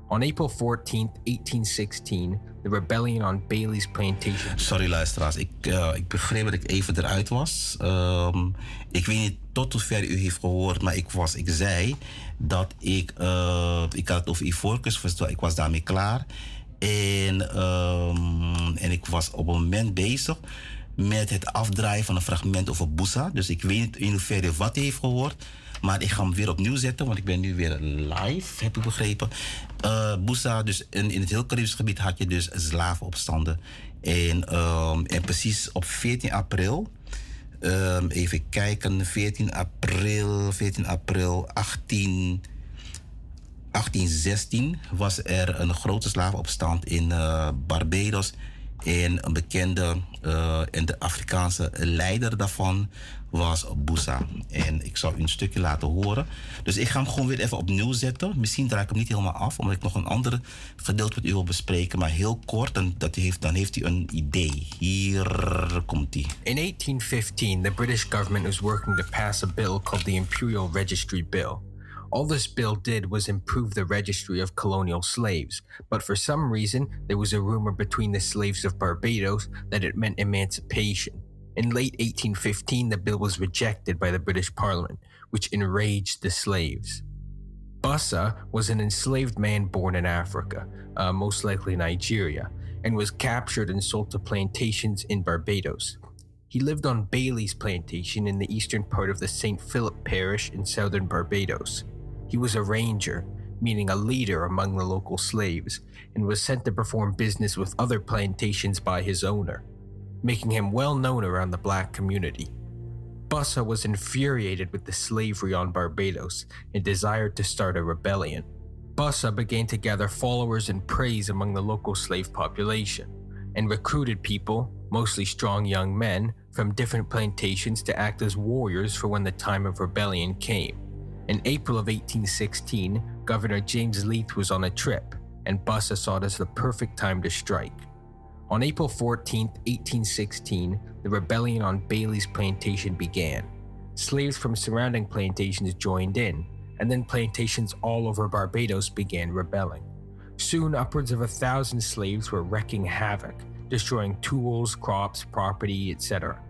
On April 14, 1816, the rebellion on Bailey's plantation.
Sorry luisteraars, ik, uh, ik begreep dat ik even eruit was. Um, ik weet niet tot hoever u heeft gehoord, maar ik, was, ik zei dat ik, uh, ik had het over Ivorcus, ik was daarmee klaar. En, um, en ik was op een moment bezig met het afdraaien van een fragment over Busa. Dus ik weet niet in hoeverre wat hij heeft gehoord. Maar ik ga hem weer opnieuw zetten, want ik ben nu weer live, heb ik begrepen. Uh, dus in, in het heel Caribisch gebied had je dus slavenopstanden. En, um, en precies op 14 april, um, even kijken, 14 april, 14 april 18, 1816 was er een grote slavenopstand in uh, Barbados. En een bekende uh, en de Afrikaanse leider daarvan was Boussa. En ik zal u een stukje laten horen. Dus ik ga hem gewoon weer even opnieuw zetten. Misschien draai ik hem niet helemaal af, omdat ik nog een ander gedeelte met u wil bespreken. Maar heel kort, en dat heeft, dan heeft hij een idee. Hier komt hij.
In 1815, the British government was working to pass a bill called the Imperial Registry Bill. All this bill did was improve the registry of colonial slaves, but for some reason, there was a rumor between the slaves of Barbados that it meant emancipation. In late 1815, the bill was rejected by the British Parliament, which enraged the slaves. Bassa was an enslaved man born in Africa, uh, most likely Nigeria, and was captured and sold to plantations in Barbados. He lived on Bailey's plantation in the eastern part of the St. Philip parish in southern Barbados. He was a ranger, meaning a leader among the local slaves, and was sent to perform business with other plantations by his owner making him well known around the black community. Bussa was infuriated with the slavery on Barbados and desired to start a rebellion. Bussa began to gather followers and praise among the local slave population and recruited people, mostly strong young men, from different plantations to act as warriors for when the time of rebellion came. In April of 1816, Governor James Leith was on a trip, and Bussa saw it as the perfect time to strike. On April 14, 1816, the rebellion on Bailey's plantation began. Slaves from surrounding plantations joined in, and then plantations all over Barbados began rebelling. Soon, upwards of a thousand slaves were wreaking havoc, destroying tools, crops, property, etc.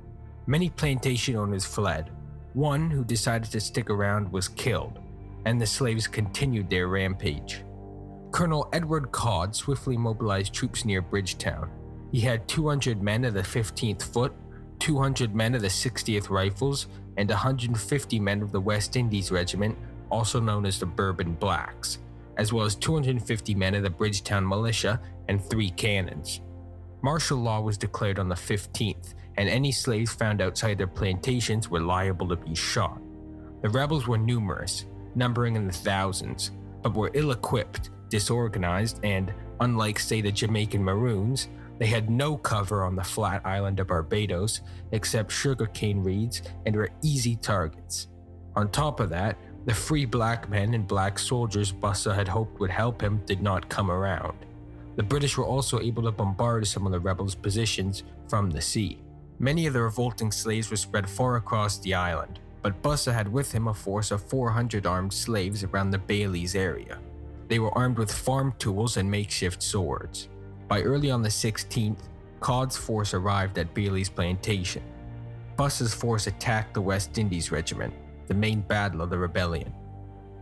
Many plantation owners fled. One who decided to stick around was killed, and the slaves continued their rampage. Colonel Edward Codd swiftly mobilized troops near Bridgetown. He had 200 men of the 15th Foot, 200 men of the 60th Rifles, and 150 men of the West Indies Regiment, also known as the Bourbon Blacks, as well as 250 men of the Bridgetown Militia and three cannons. Martial law was declared on the 15th, and any slaves found outside their plantations were liable to be shot. The rebels were numerous, numbering in the thousands, but were ill equipped, disorganized, and, unlike, say, the Jamaican Maroons, they had no cover on the flat island of Barbados except sugarcane reeds and were easy targets. On top of that, the free black men and black soldiers Bussa had hoped would help him did not come around. The British were also able to bombard some of the rebels' positions from the sea. Many of the revolting slaves were spread far across the island, but Bussa had with him a force of 400 armed slaves around the Baileys area. They were armed with farm tools and makeshift swords. By early on the 16th, Codd's force arrived at Bailey's plantation. Buss's force attacked the West Indies Regiment, the main battle of the rebellion.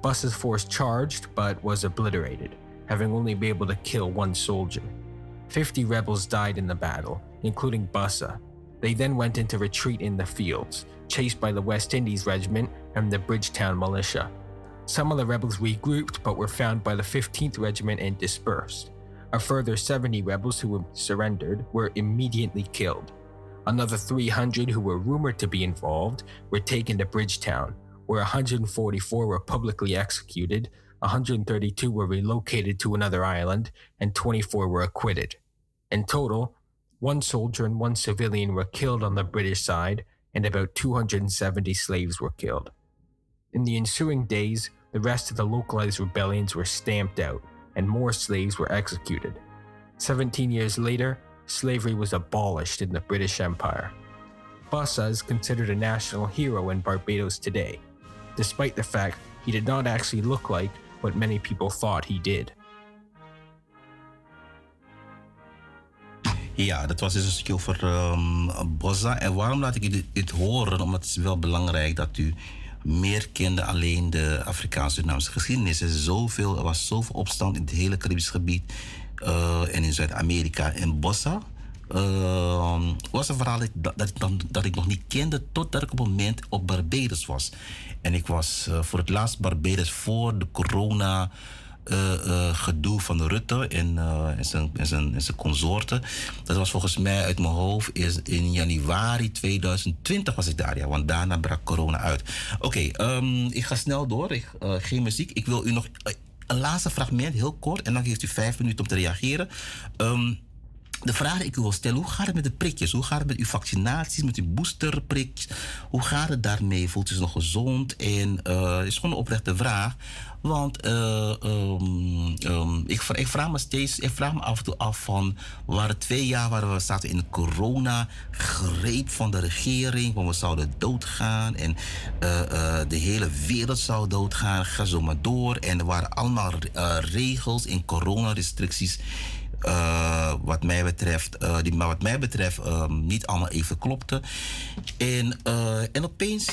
Buss's force charged but was obliterated, having only been able to kill one soldier. Fifty rebels died in the battle, including Bussa. They then went into retreat in the fields, chased by the West Indies Regiment and the Bridgetown Militia. Some of the rebels regrouped but were found by the 15th Regiment and dispersed. A further 70 rebels who surrendered were immediately killed. Another 300 who were rumored to be involved were taken to Bridgetown, where 144 were publicly executed, 132 were relocated to another island, and 24 were acquitted. In total, one soldier and one civilian were killed on the British side, and about 270 slaves were killed. In the ensuing days, the rest of the localized rebellions were stamped out, and more slaves were executed. Seventeen years later, slavery was abolished in the British Empire. Bassa is considered a national hero in Barbados today, despite the fact he did not actually look like what many people thought he did.
Ja, dat was dus een stukje over um, Bosza. En waarom laat ik dit, dit, horen? Omdat het is wel belangrijk dat u meer kende alleen de Afrikaanse-Surinaamse geschiedenis. Er, was zoveel opstand in het hele Caribisch gebied uh, en in Zuid-Amerika. En Bossa uh, was een verhaal dat, dat, ik nog niet kende totdat ik op een moment op Barbados was. En ik was uh, voor het laatst Barbados voor de corona uh, uh, gedoe van Rutte en, en, zijn, en, zijn, zijn consorten. Dat was volgens mij uit mijn hoofd is in januari 2020 was ik daar, ja, want daarna brak corona uit. Oké, um, ik ga snel door. Ik, geen muziek. Ik wil u nog een laatste fragment, heel kort, en dan geeft u vijf minuten om te reageren. Um, de vraag die ik u wil stellen, hoe gaat het met de prikjes? Hoe gaat het met uw vaccinaties, met uw boosterprikjes? Hoe gaat het daarmee? Voelt u zich nog gezond? En uh, het is gewoon een oprechte vraag. Want uh, ik, vraag me steeds, ik vraag me af en toe af van... Waren twee jaar waar we zaten in de corona-greep van de regering. Want we zouden doodgaan en uh, de hele wereld zou doodgaan. Ga zo maar door. En er waren allemaal regels en coronarestricties... Uh, wat mij betreft, uh, die maar wat mij betreft um, niet allemaal even klopte. En, uh, en opeens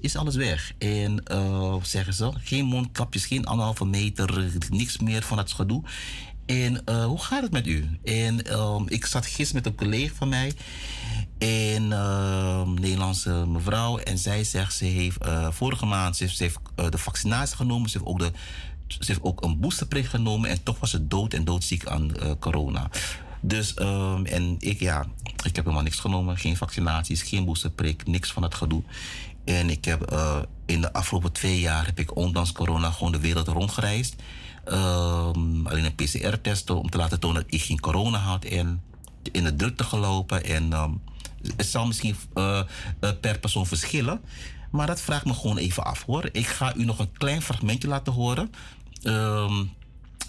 is alles weg. En zeggen ze, geen mondkapjes, geen anderhalve meter, niks meer van het gedoe. En hoe gaat het met u? En um, ik zat gisteren met een collega van mij. Een ehm, Nederlandse mevrouw. En zij zegt, ze heeft vorige maand heeft, ze heeft de vaccinatie genomen. Ze heeft ook de ze heeft ook een boosterprik genomen en toch was ze dood en doodziek aan uh, corona. Dus, um, en ik, ja, ik heb helemaal niks genomen. Geen vaccinaties, geen boosterprik, niks van het gedoe. En ik heb uh, in de afgelopen twee jaar heb ik ondanks corona gewoon de wereld rondgereisd. Um, alleen een PCR-test om te laten tonen dat ik geen corona had. En in de drukte gelopen. En um, het zal misschien uh, per persoon verschillen. Maar dat vraagt me gewoon even af hoor. Ik ga u nog een klein fragmentje laten horen. Um,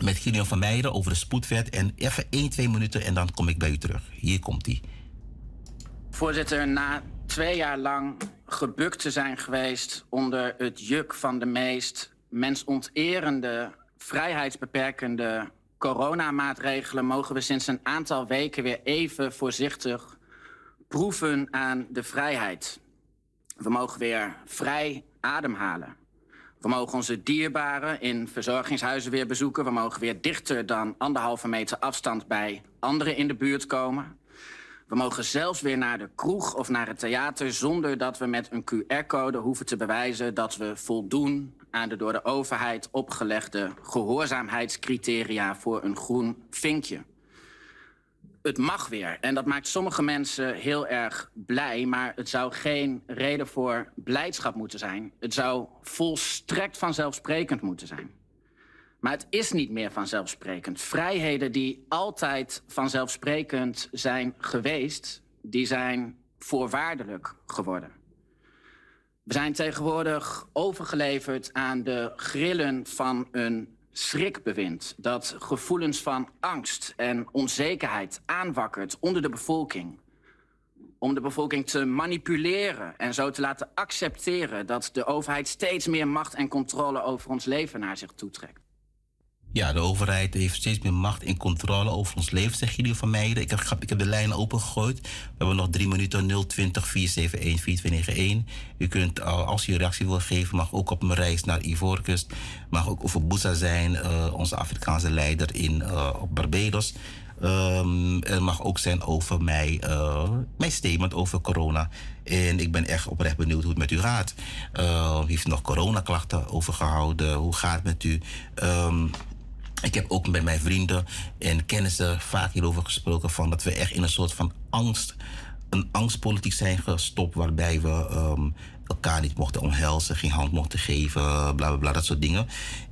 met Gideon van Meijeren over de spoedwet. En even 1, 2 minuten en dan kom ik bij u terug. Hier komt hij.
Voorzitter, na twee jaar lang gebukt te zijn geweest onder het juk van de meest mensonterende, vrijheidsbeperkende coronamaatregelen, mogen we sinds een aantal weken weer even voorzichtig proeven aan de vrijheid. We mogen weer vrij ademhalen. We mogen onze dierbaren in verzorgingshuizen weer bezoeken. We mogen weer dichter dan anderhalve meter afstand bij anderen in de buurt komen. We mogen zelfs weer naar de kroeg of naar het theater zonder dat we met een QR-code hoeven te bewijzen dat we voldoen aan de door de overheid opgelegde gehoorzaamheidscriteria voor een groen vinkje het mag weer. En dat maakt sommige mensen heel erg blij. Maar het zou geen reden voor blijdschap moeten zijn. Het zou volstrekt vanzelfsprekend moeten zijn. Maar het is niet meer vanzelfsprekend. Vrijheden die altijd vanzelfsprekend zijn geweest, die zijn voorwaardelijk geworden. We zijn tegenwoordig overgeleverd aan de grillen van een schrikbewind dat gevoelens van angst en onzekerheid aanwakkert onder de bevolking. Om de bevolking te manipuleren en zo te laten accepteren dat de overheid steeds meer macht en controle over ons leven naar zich toetrekt.
Ja, de overheid heeft steeds meer macht en controle over ons leven, zeggen jullie van mij. Ik heb, ik de lijn opengegooid. We hebben nog drie minuten 020 471 4291. U kunt, als u een reactie wil geven, mag ook op mijn reis naar Ivoorkust. Mag ook over Boussa zijn, uh, onze Afrikaanse leider in, uh, op Barbados. Het mag ook zijn over mij, uh, mijn statement over corona. En ik ben echt oprecht benieuwd hoe het met u gaat. Uh, heeft nog coronaklachten overgehouden? Hoe gaat het met u? Um, ik heb ook met mijn vrienden en kennissen vaak hierover gesproken van dat we echt in een soort van angst, een angstpolitiek zijn gestopt waarbij we um, elkaar niet mochten omhelzen, geen hand mochten geven, bla bla bla, dat soort dingen.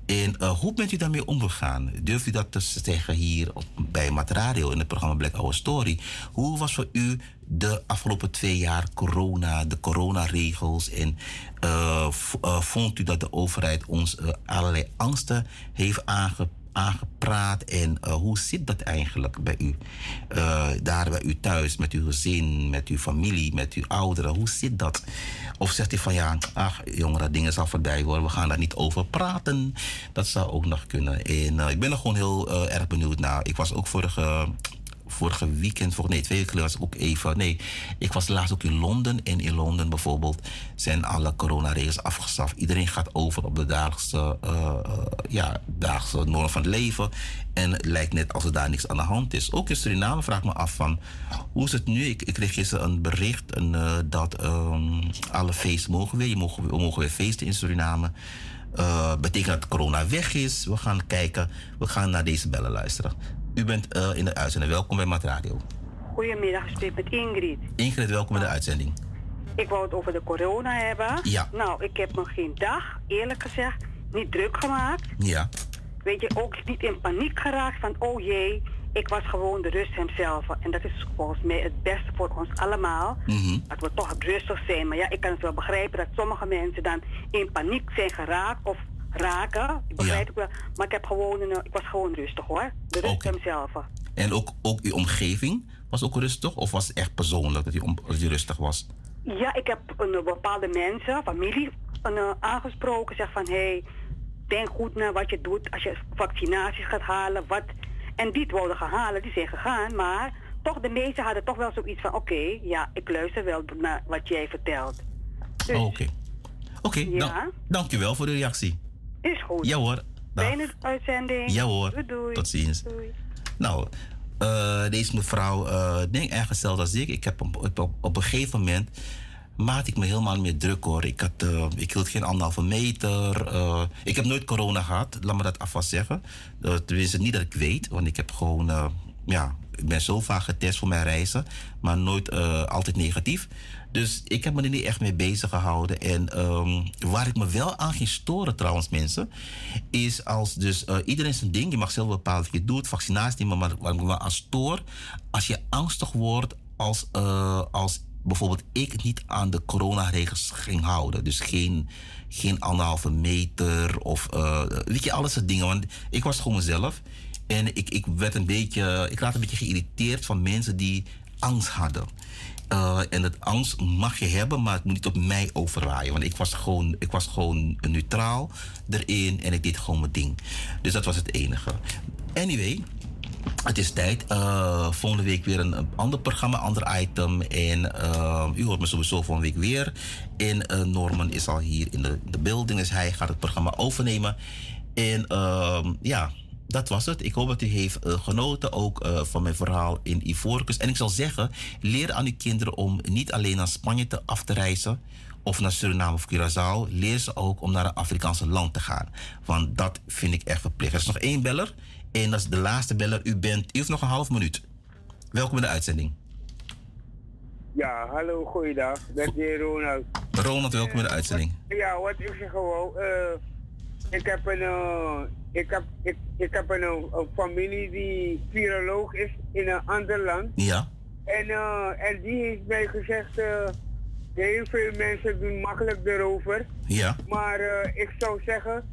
En uh, hoe bent u daarmee omgegaan? Durft u dat te zeggen hier op, bij Mat Radio in het programma Black Our Story? Hoe was voor u de afgelopen twee jaar corona, de coronaregels? En uh, uh, vond u dat de overheid ons allerlei angsten heeft aange, aangepraat en eh, hoe zit dat eigenlijk bij u? Eh, daar bij u thuis, met uw gezin, met uw familie, met uw ouderen, hoe zit dat? Of zegt u van ja, ach jongeren, dingen zal voorbij worden, we gaan daar niet over praten. Dat zou ook nog kunnen. En ik ben er gewoon heel erg benieuwd naar. Ik was ook vorige vorige weekend, nee, twee weken was ik ook even. Nee, ik was laatst ook in Londen. En in Londen bijvoorbeeld zijn alle coronaregels afgeschaft. Iedereen gaat over op de dagelijkse, uh, ja, dagelijkse norm van het leven. En het lijkt net alsof daar niks aan de hand is. Ook in Suriname vraag me af van hoe is het nu? Ik, ik kreeg gisteren een bericht een, uh, dat um, alle feesten mogen weer. Je mogen, we mogen weer feesten in Suriname. Uh, betekent dat corona weg is. We gaan kijken. We gaan naar deze bellen luisteren. U bent uh, in de uitzending. Welkom bij Mat Radio.
Goedemiddag, ik spreek met Ingrid.
Ingrid, welkom in de uitzending.
Ik wou het over de corona hebben.
Ja.
Nou, ik heb me geen dag, eerlijk gezegd, niet druk gemaakt.
Ja.
Weet je, ook niet in paniek geraakt van, oh jee, ik was gewoon de rust hemzelf. En dat is volgens mij het beste voor ons allemaal.
Mm
Dat we toch rustig zijn. Maar ja, ik kan het wel begrijpen dat sommige mensen dan in paniek zijn geraakt of raken. Ik begrijp het wel. Maar ik, heb gewoon een, ik was gewoon rustig hoor. De rust
okay.
hemzelf.
En ook, ook uw omgeving was ook rustig? Of was het echt persoonlijk dat u rustig was?
Ja, ik heb een, bepaalde mensen, familie, een, aangesproken. Zeg van, hé, hey, denk goed naar wat je doet als je vaccinaties gaat halen. Wat, en die het wilden gaan halen, die zijn gegaan. Maar toch, de meesten hadden toch wel zoiets van... Oké, ja, ik luister wel naar wat jij vertelt. Dus,
Oké. Okay. Oké, okay, ja. dan, dank u wel voor de reactie.
Is goed.
Ja hoor.
Fijne uitzending.
Ja hoor.
Doei, doei.
Tot ziens.
Doei.
Nou, uh, deze mevrouw uh, denk erg hetzelfde als ik. Ik heb op, op, op, een gegeven moment maakte ik me helemaal meer druk hoor. Ik, had, uh, ik hield geen anderhalve meter. ik heb nooit corona gehad, laat me dat alvast zeggen. tenminste, niet dat ik weet, want ik heb gewoon, ja, ik ben zo vaak getest voor mijn reizen, maar nooit altijd negatief. Dus ik heb me er niet echt mee bezig gehouden. En um, waar ik me wel aan ging storen trouwens mensen... is als dus uh, iedereen zijn ding... je mag zelf bepalen of je doet, vaccinatie... maar waar ik me aan stoor... als je angstig wordt als, uh, als bijvoorbeeld ik niet aan de coronaregels ging houden. Dus geen, geen anderhalve meter of uh, weet je, alles soort dingen. Want ik was gewoon mezelf. En ik, ik werd een beetje, ik raad een beetje geïrriteerd van mensen die angst hadden. Uh, en het angst mag je hebben, maar het moet niet op mij overwaaien. Want ik was gewoon, ik was gewoon neutraal erin en ik deed gewoon mijn ding. Dus dat was het enige. Anyway, het is tijd. Uh, volgende week weer een, ander programma, ander item. En uh, u hoort me sowieso volgende week weer. En Norman is al hier in de, de building, dus hij gaat het programma overnemen. En ja dat was het. Ik hoop dat u heeft uh, genoten ook uh, van mijn verhaal in Ivoorkust. En ik zal zeggen, leer aan uw kinderen om niet alleen naar Spanje te af te reizen of naar Suriname of Curaçao. Leer ze ook om naar een Afrikaanse land te gaan. Want dat vind ik echt verplicht. Er is nog één beller en dat is de laatste beller. U, bent, u heeft nog een half minuut. Welkom in de uitzending.
Ja, hallo, goeiedag. Dat is Ronald.
Ronald, welkom in de uitzending.
Ja, wat ik zeg gewoon... Uh, ik heb een, ik heb, ik, ik heb een, een, familie die viroloog is in een ander land.
Ja.
En, uh, en die heeft mij gezegd, uh, heel veel mensen doen makkelijk erover.
Ja.
Maar ik zou zeggen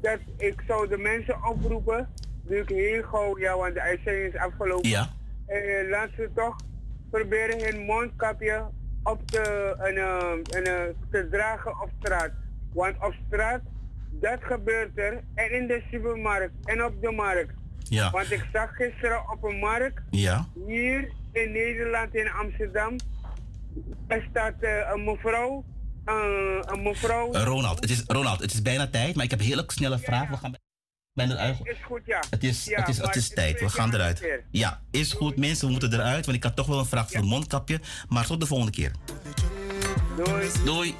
dat ik zou de mensen oproepen, nu ik heel gauw, ja, want de uitzending is afgelopen.
Ja.
En laat ze toch proberen hun mondkapje op te, en, en, te dragen op straat. Want op straat dat gebeurt er. En in de supermarkt en op de markt.
Ja.
Want ik zag gisteren op een markt.
Ja.
Hier in Nederland, in Amsterdam. Er staat uh, een mevrouw. Uh, een mevrouw.
Uh, Ronald, het is, Ronald, het is bijna tijd, maar ik heb een hele snelle vraag.
Ja.
We gaan bijna uit.
Is goed, ja.
Het is,
ja,
het is, het is tijd. We gaan eruit. Ja, is goed. Mensen, we moeten eruit, want ik had toch wel een vraag voor een mondkapje. Maar tot de volgende keer.
Doei.
Doei.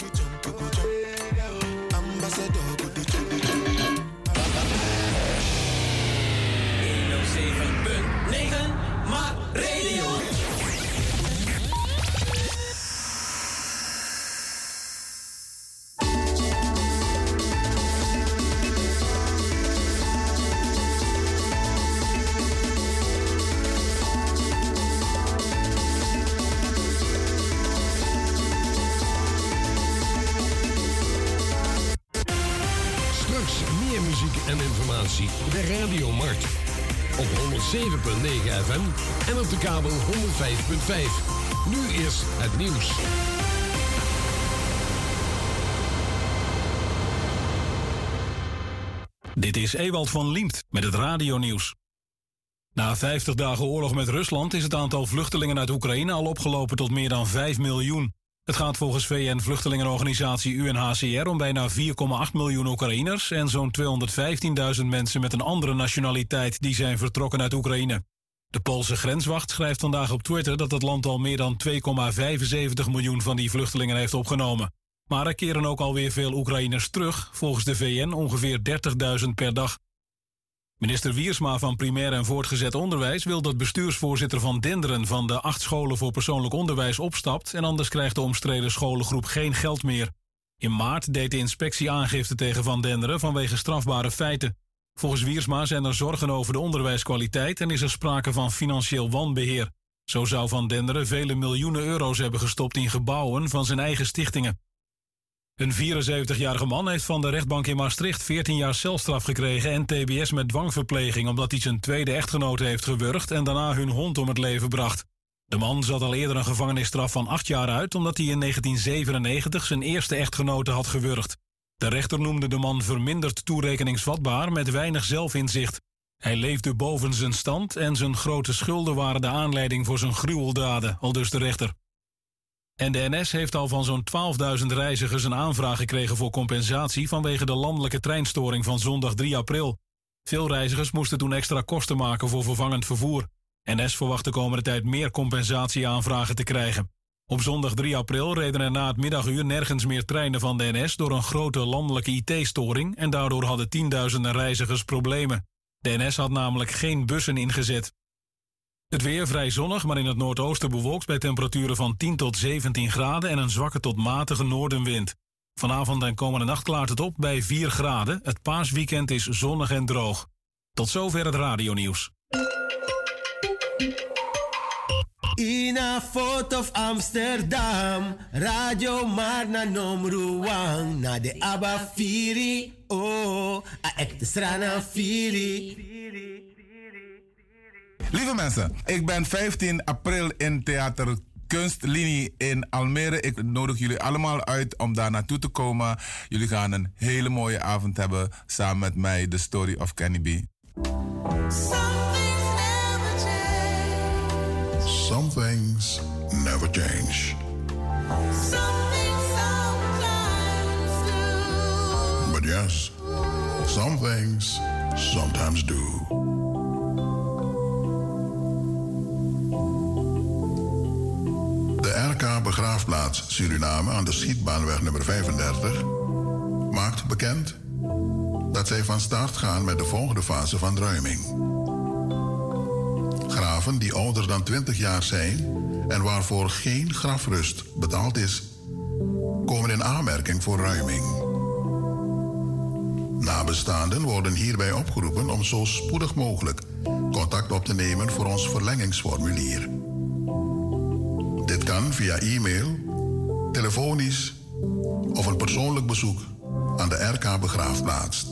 Verkeersinformatie bij Radio Mart. Op 107.9 FM en op de kabel 105.5. Nu is het nieuws.
Dit is Ewald van Liemt met het radionieuws. Na 50 dagen oorlog met Rusland is het aantal vluchtelingen uit Oekraïne al opgelopen tot meer dan 5 miljoen. Het gaat volgens VN-vluchtelingenorganisatie UNHCR om bijna 4,8 miljoen Oekraïners en zo'n 215.000 mensen met een andere nationaliteit die zijn vertrokken uit Oekraïne. De Poolse grenswacht schrijft vandaag op Twitter dat het land al meer dan 2,75 miljoen van die vluchtelingen heeft opgenomen. Maar er keren ook alweer veel Oekraïners terug, volgens de VN ongeveer 30.000 per dag. Minister Wiersma van Primair en Voortgezet Onderwijs wil dat bestuursvoorzitter van Denderen van de acht scholen voor persoonlijk onderwijs opstapt en anders krijgt de omstreden scholengroep geen geld meer. In maart deed de inspectie aangifte tegen Van Denderen vanwege strafbare feiten. Volgens Wiersma zijn er zorgen over de onderwijskwaliteit en is er sprake van financieel wanbeheer. Zo zou Van Denderen vele miljoenen euro's hebben gestopt in gebouwen van zijn eigen stichtingen. Een 74-jarige man heeft van de rechtbank in Maastricht 14 jaar celstraf gekregen en TBS met dwangverpleging omdat hij zijn tweede echtgenote heeft gewurgd en daarna hun hond om het leven bracht. De man zat al eerder een gevangenisstraf van 8 jaar uit omdat hij in 1997 zijn eerste echtgenote had gewurgd. De rechter noemde de man verminderd toerekeningsvatbaar met weinig zelfinzicht. Hij leefde boven zijn stand en zijn grote schulden waren de aanleiding voor zijn gruweldaden, al dus de rechter. En de NS heeft al van zo'n 12.000 reizigers een aanvraag gekregen voor compensatie vanwege de landelijke treinstoring van zondag 3 april. Veel reizigers moesten toen extra kosten maken voor vervangend vervoer. NS verwacht de komende tijd meer compensatieaanvragen te krijgen. Op zondag 3 april reden er na het middaguur nergens meer treinen van de NS door een grote landelijke IT-storing en daardoor hadden tienduizenden reizigers problemen. De NS had namelijk geen bussen ingezet. Het weer vrij zonnig, maar in het noordoosten bewolkt bij temperaturen van 10 tot 17 graden en een zwakke tot matige noordenwind. Vanavond en komende nacht klaart het op bij 4 graden. Het paasweekend is zonnig en droog. Tot zover het radionieuws.
Ina Fort of Amsterdam, Radio Marna Nomruang, na de Abba Firi, oh, a ekte strana Firi.
Lieve mensen, ik ben 15 april in Theater Kunstlinie in Almere. Ik nodig jullie allemaal uit om daar naartoe te komen. Jullie gaan een hele mooie avond hebben samen met mij, The Story of Kenny B.
Some things never change. But yes, some things sometimes do. RK Begraafplaats Suriname aan de schietbaanweg nummer 35 maakt bekend dat zij van start gaan met de volgende fase van ruiming. Graven die ouder dan 20 jaar zijn en waarvoor geen grafrust betaald is, komen in aanmerking voor ruiming. Nabestaanden worden hierbij opgeroepen om zo spoedig mogelijk contact op te nemen voor ons verlengingsformulier. Dit kan via e-mail, telefonisch of een persoonlijk bezoek aan de RK Begraafplaats.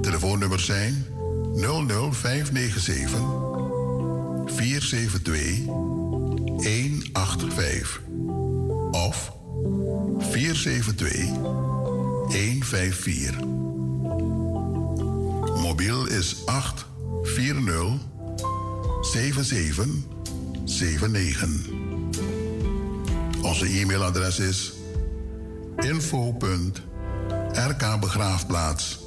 Telefoonnummers zijn 00597 472 185 of 472 154. Mobiel is 840 77 79. Onze e-mailadres is info.rkbegraafplaats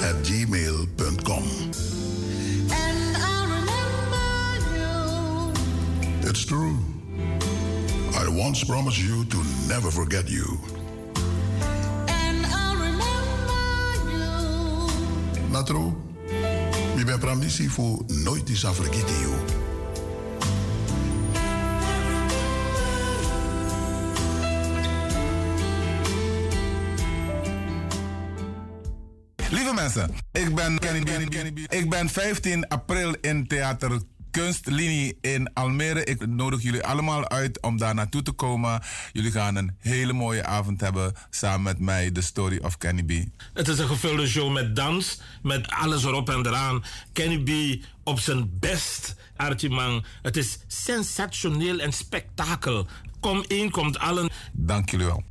at gmail.com. It's true. I once promised you to never forget you. Natro, mi ben pramisi fu nooit is vergeten you.
Mensen, ik ben, ik ben 15 april in Theater Kunstlinie in Almere. Ik nodig jullie allemaal uit om daar naartoe te komen. Jullie gaan een hele mooie avond hebben samen met mij, The Story of Kenny B.
Het is een gevulde show met dans, met alles erop en eraan. Kenny B op zijn best, Archie Het is sensationeel en spektakel. Kom één, komt allen.
Dank jullie wel.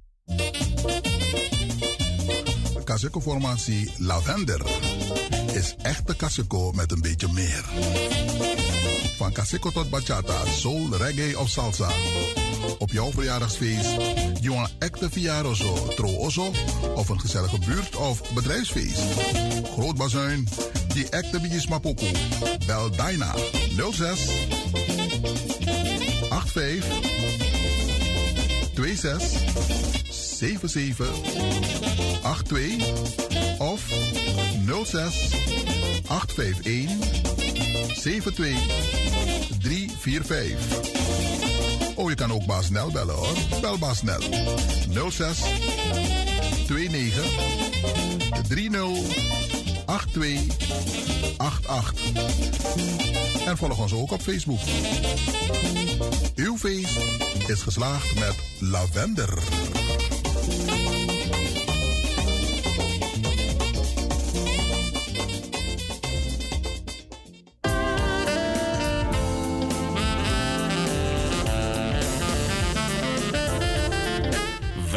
Kaseko-formatie Lavender is echte Kaseko met een beetje meer. Van Kaseko tot bachata, soul, reggae of salsa. Op jouw verjaardagsfeest, je een echte verjaardagsfeest, trooso of een gezellige buurt- of bedrijfsfeest. Groot bazuin, die echte bigis mapoko. Bel Dyna 06 85 26 77 82 of 06 851 72 345. Oh, je kan ook Baas Nel bellen hoor. Bel Baas Nel 06 29 30 82 88. En volg ons ook op Facebook. Uw feest is geslaagd met lavender.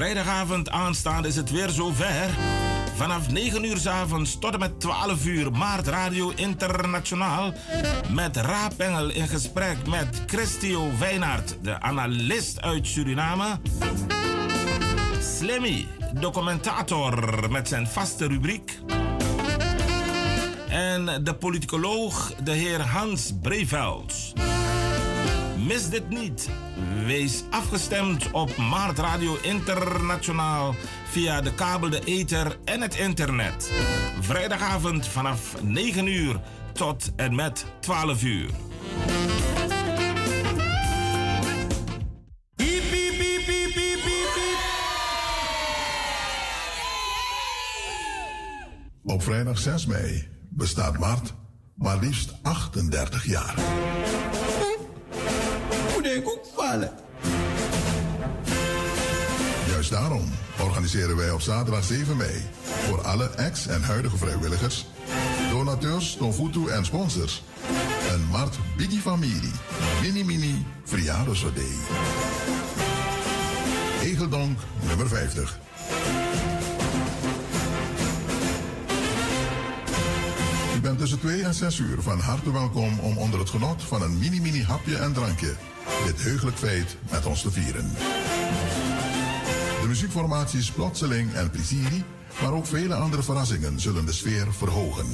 Vrijdagavond aanstaande is het weer zover. Vanaf 9 uur s avonds tot en met 12 uur Maart Radio Internationaal. Met Raapengel in gesprek met Christio Wijnaert, de analist uit Suriname. Slimmy, documentator met zijn vaste rubriek. En de politicoloog, de heer Hans Breveld. Mis dit niet. Wees afgestemd op Maart Radio Internationaal via de kabel, de ether en het internet. Vrijdagavond vanaf 9 uur tot en met 12 uur.
Op vrijdag 6 mei bestaat Mart maar liefst 38 jaar. Juist daarom organiseren wij op zaterdag 7 mei voor alle ex- en huidige vrijwilligers, donateurs, Tonfutu en sponsors een Mart Biggie Familie Mini Mini Verjaardagsodee. Egeldonk nummer 50. U bent tussen 2 en 6 uur van harte welkom om onder het genot van een mini-mini hapje en drankje dit heugelijk feit met ons te vieren. De muziekformaties Plotseling en Plezierie, maar ook vele andere verrassingen zullen de sfeer verhogen.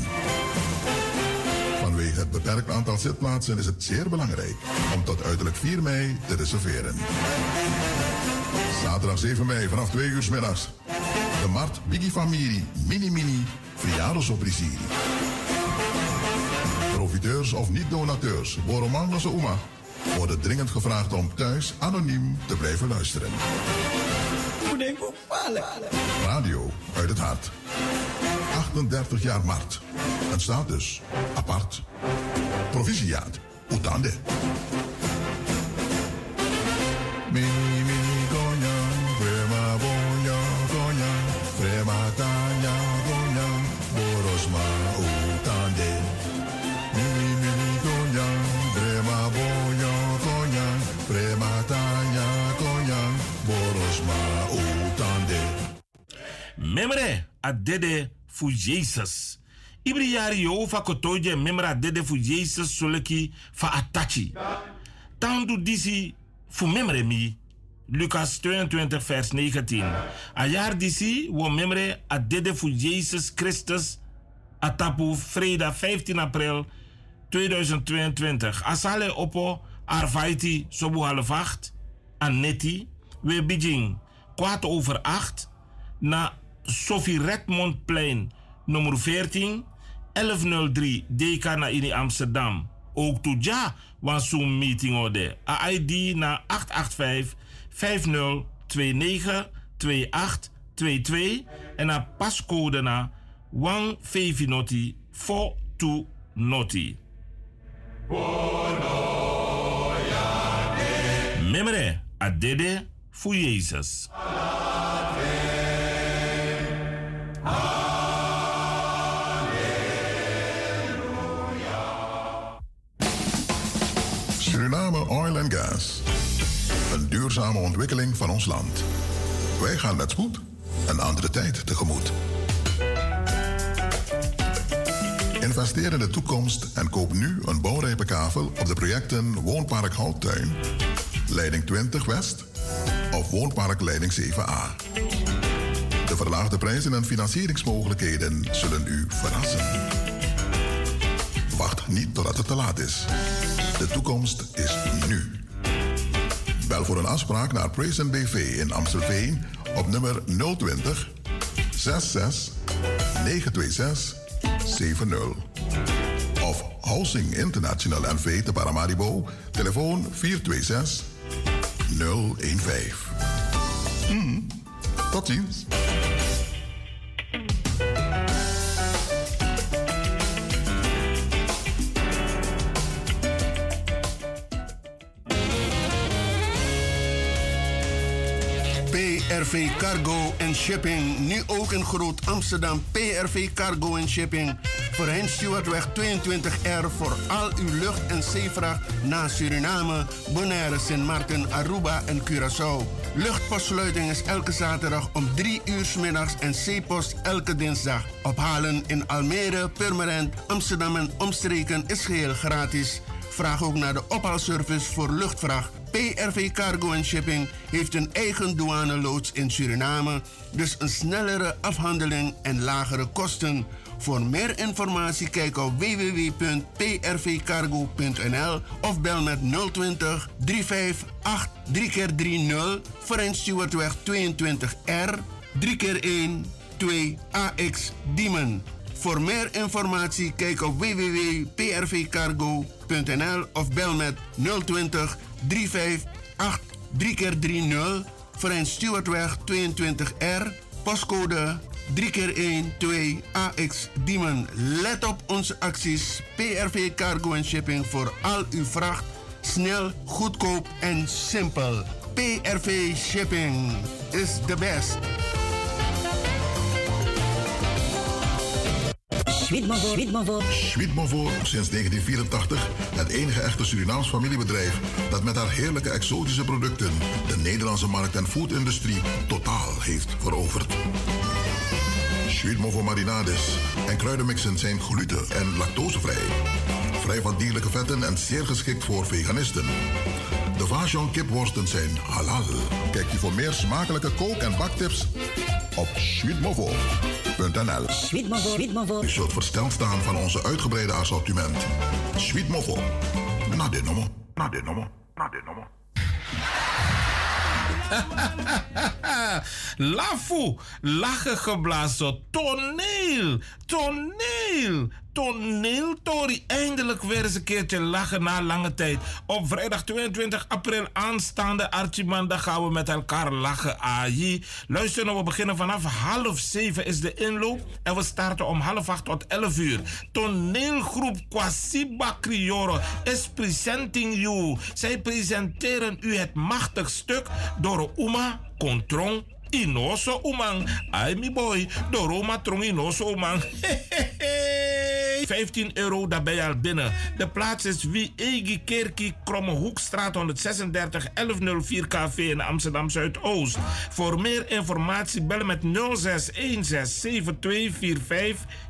Vanwege het beperkt aantal zitplaatsen is het zeer belangrijk om tot uiterlijk 4 mei te reserveren. Zaterdag 7 mei vanaf 2 uur middags. De Mart Biggie Familie Mini Mini Verjaardagsopplezierie. Profiteurs of niet-donateurs, Boroman Losse Uma, worden dringend gevraagd om thuis anoniem te blijven luisteren. Radio uit het hart. 38 jaar Mart. Een status apart. Proficiat. Utande. Mini
Memre adede fu Jesus. Ibri yari yo fa kotoje memra adede fu Jesus soleki fa atachi. Tandu disi fu memre mi. Lucas 22 vers 19. A jaar disi wo memre adede fu Jesus Christus atapu vreda 15 april 2022. Asale opo arvaiti sobu half acht. Anetti. We Beijing. Kwart over acht. Na Sophie Redmondplein nummer 14. 1103 DK na in Amsterdam. Ook toe ja, was meeting orde. AID na 885 5029 2822 en na pascode na 1 Noti 42 Noti.
Buona
memere, adede, voor Jezus.
Suriname Oil and Gas. Een duurzame ontwikkeling van ons land. Wij gaan met spoed een andere tijd tegemoet. Investeer in de toekomst en koop nu een bouwrijpe kavel op de projecten Woonpark Houttuin, Leiding 20 West of Woonpark Leiding 7A. De verlaagde prijzen en financieringsmogelijkheden zullen u verrassen. Wacht niet totdat het te laat is. De toekomst is nu. Bel voor een afspraak naar Praisen BV in Amstelveen op nummer 020 66 926 70. Of Housing International NV te Paramaribo, telefoon 426 015. Hmm, tot ziens.
Cargo en Shipping. Nu ook in Groot Amsterdam. PRV Cargo en Shipping. Voorheen Stuartweg 22R voor al uw lucht- en zeevracht naar Suriname, Bonaire, Sint Maarten, Aruba en Curaçao. Luchtpostsluiting is elke zaterdag om 3 uur 's middags en zeepost elke dinsdag. Ophalen in Almere, Purmerend, Amsterdam en omstreken is geheel gratis. Vraag ook naar de ophaalservice voor luchtvracht. PRV Cargo and Shipping heeft een eigen douaneloods in Suriname, dus een snellere afhandeling en lagere kosten. Voor meer informatie kijk op www.prvcargo.nl of bel met 020 358 3x30 Frans Stewartweg 22R 3x1 2AX Diemen. Voor meer informatie kijk op www.prvcargo.nl of bel met 020 358 3x30 Frans Stewartweg 22R, postcode 3x1 2AX Diemen. Let op onze acties PRV Cargo and Shipping voor al uw vracht. Snel, goedkoop en simpel. PRV Shipping is the best.
Schmidmovo sinds 1984 het enige echte Surinaams familiebedrijf dat met haar heerlijke exotische producten de Nederlandse markt en foodindustrie totaal heeft veroverd. Schmidmovo marinades en kruidenmixen zijn gluten- en lactosevrij. Vrij van dierlijke vetten en zeer geschikt voor veganisten. De Vajon kipworsten zijn halal. Kijk je voor meer smakelijke kook- en baktips op sweetmovo.nl. U zult versteld staan van onze uitgebreide assortiment. Sweetmovo. Na dit nummer. Na dit nummer. Na dit nummer.
Lafu, lachen geblazen, toneel, toneel, toneel, Tori. Eindelijk weer eens een keertje lachen na lange tijd. Op vrijdag 22 april aanstaande Archimanda gaan we met elkaar lachen. Aji. Luister nou, we beginnen vanaf half zeven is de inloop. En we starten om half acht tot 11 uur. Toneelgroep Kwasiba Crioro is presenting you. Zij presenteren u het machtig stuk door Uma Kontrong Inoso Umang. Ai mi boy, Doroma Trong Inoso Umang. [LAUGHS] 15 euro, daar ben je al binnen. De plaats is Wie Egi Kerkie, Kromme Hoekstraat 136 1104 KV in Amsterdam Zuidoost. Voor meer informatie bellen met 0616724540.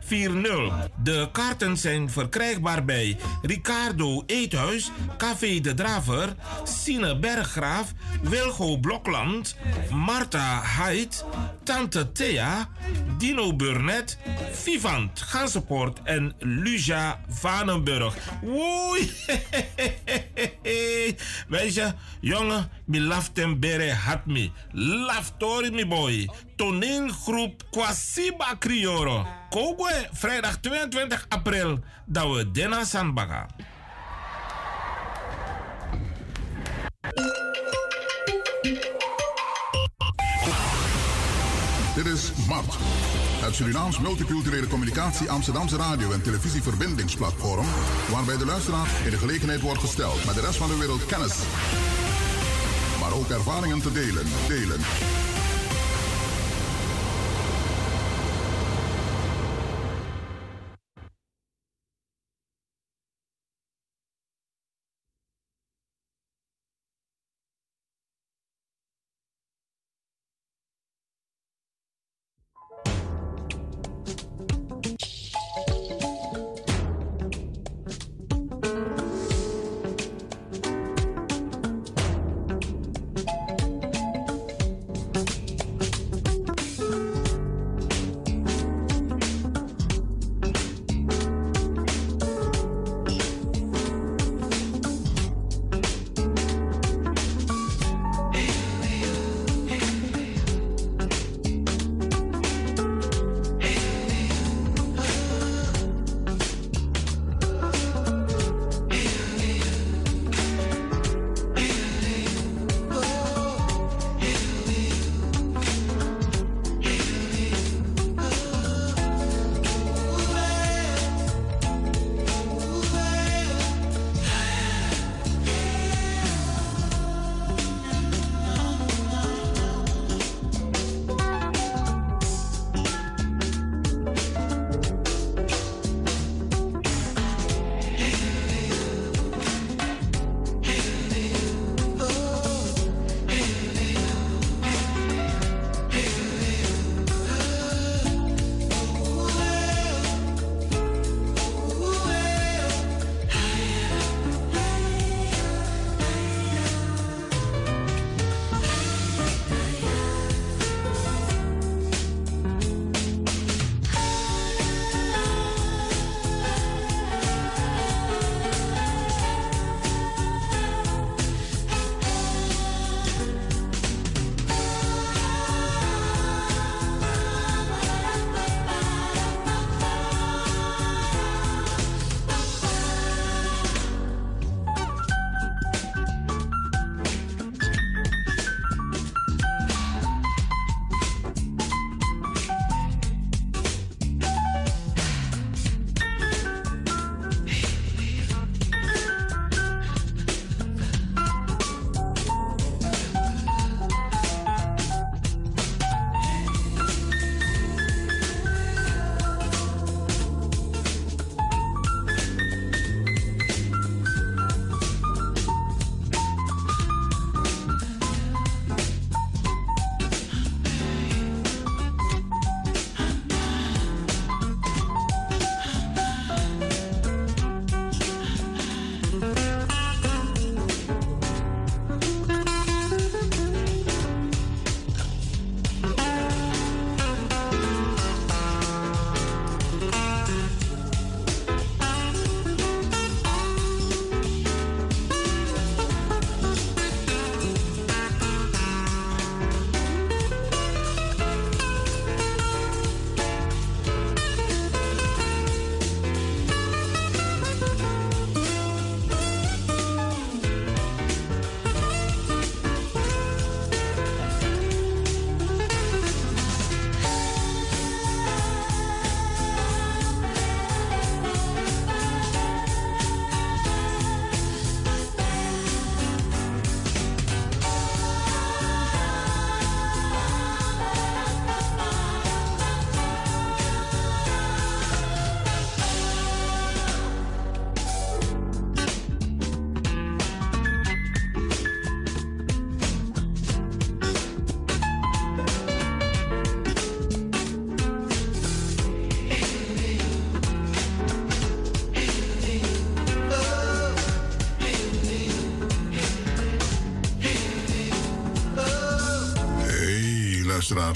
De kaarten zijn verkrijgbaar bij Ricardo Eethuis, Café de Draver, Sine Berggraaf, Wilgo Blokland, Marta Haidt, Tante Thea, Dino Burnett, Vivant Gansenpoort en Luja Vanenburg. Woei! [LAUGHS] Weet je, jongen, mi laften bere hat me. Mi boy. Toneelgroep Kwasiba Crioro. Kogwe, vrijdag 22 april, dat we Dena Sandbaga.
Dit is MART, het Surinaams Multiculturele Communicatie Amsterdamse Radio- en Televisieverbindingsplatform, waarbij de luisteraar in de gelegenheid wordt gesteld met de rest van de wereld kennis maar ook ervaringen te delen. Delen.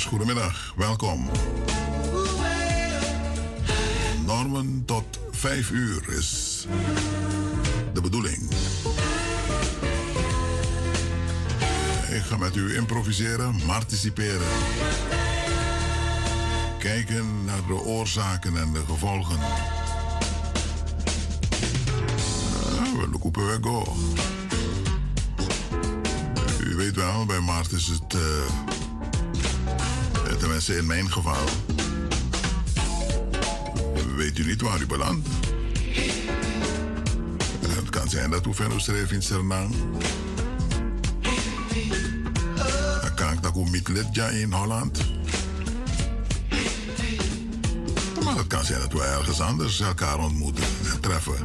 Goedemiddag. Welkom. Normen tot 5 uur is de bedoeling. Ik ga met u improviseren, participeren. Kijken naar de oorzaken en de gevolgen. In mijn geval. Weet u niet waar u belandt? Het kan zijn dat u verder schreef in Suriname. Dan kan ik dat niet ja, in Holland. Maar het kan zijn dat we ergens anders elkaar ontmoeten en treffen.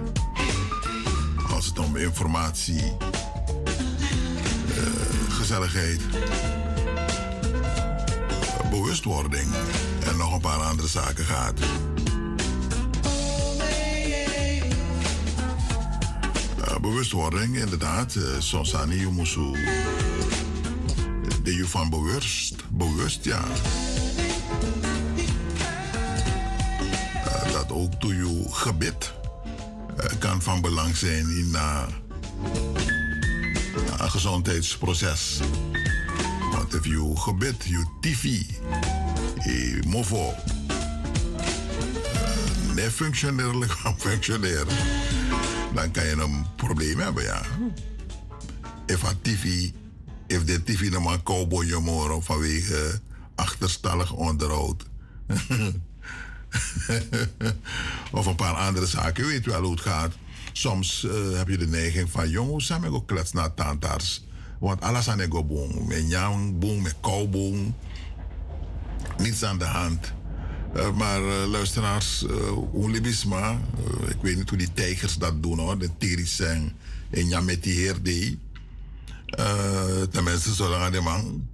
Als het om informatie, eh, gezelligheid, bewustwording en nog een paar andere zaken gaat. Eh, bewustwording, inderdaad. Uh, soms aan je moest de je van bewust, bewust ja. Uh, dat ook door je gebed kan van belang zijn in een gezondheidsproces. Want als je gebed, je TV, je mofo, niet functionerlijk [LAUGHS] kan functioneren, dan kan je een probleem hebben, ja. If TV, if de TV nog maar cowboy je vanwege achterstallig onderhoud. [LAUGHS] of een paar andere zaken. U weet wel hoe het gaat. Soms uh, heb je de neiging van, jongens, samen ook klets naar tandarts. Want alles aan ego boom. Met jang boom, met kouboom. Niets aan de hand. Uh, maar uh, luisteraars, Oelibisma, ik weet niet hoe die tijgers dat doen hoor, de tiris zijn en ja met die die. Tenminste, zolang de man.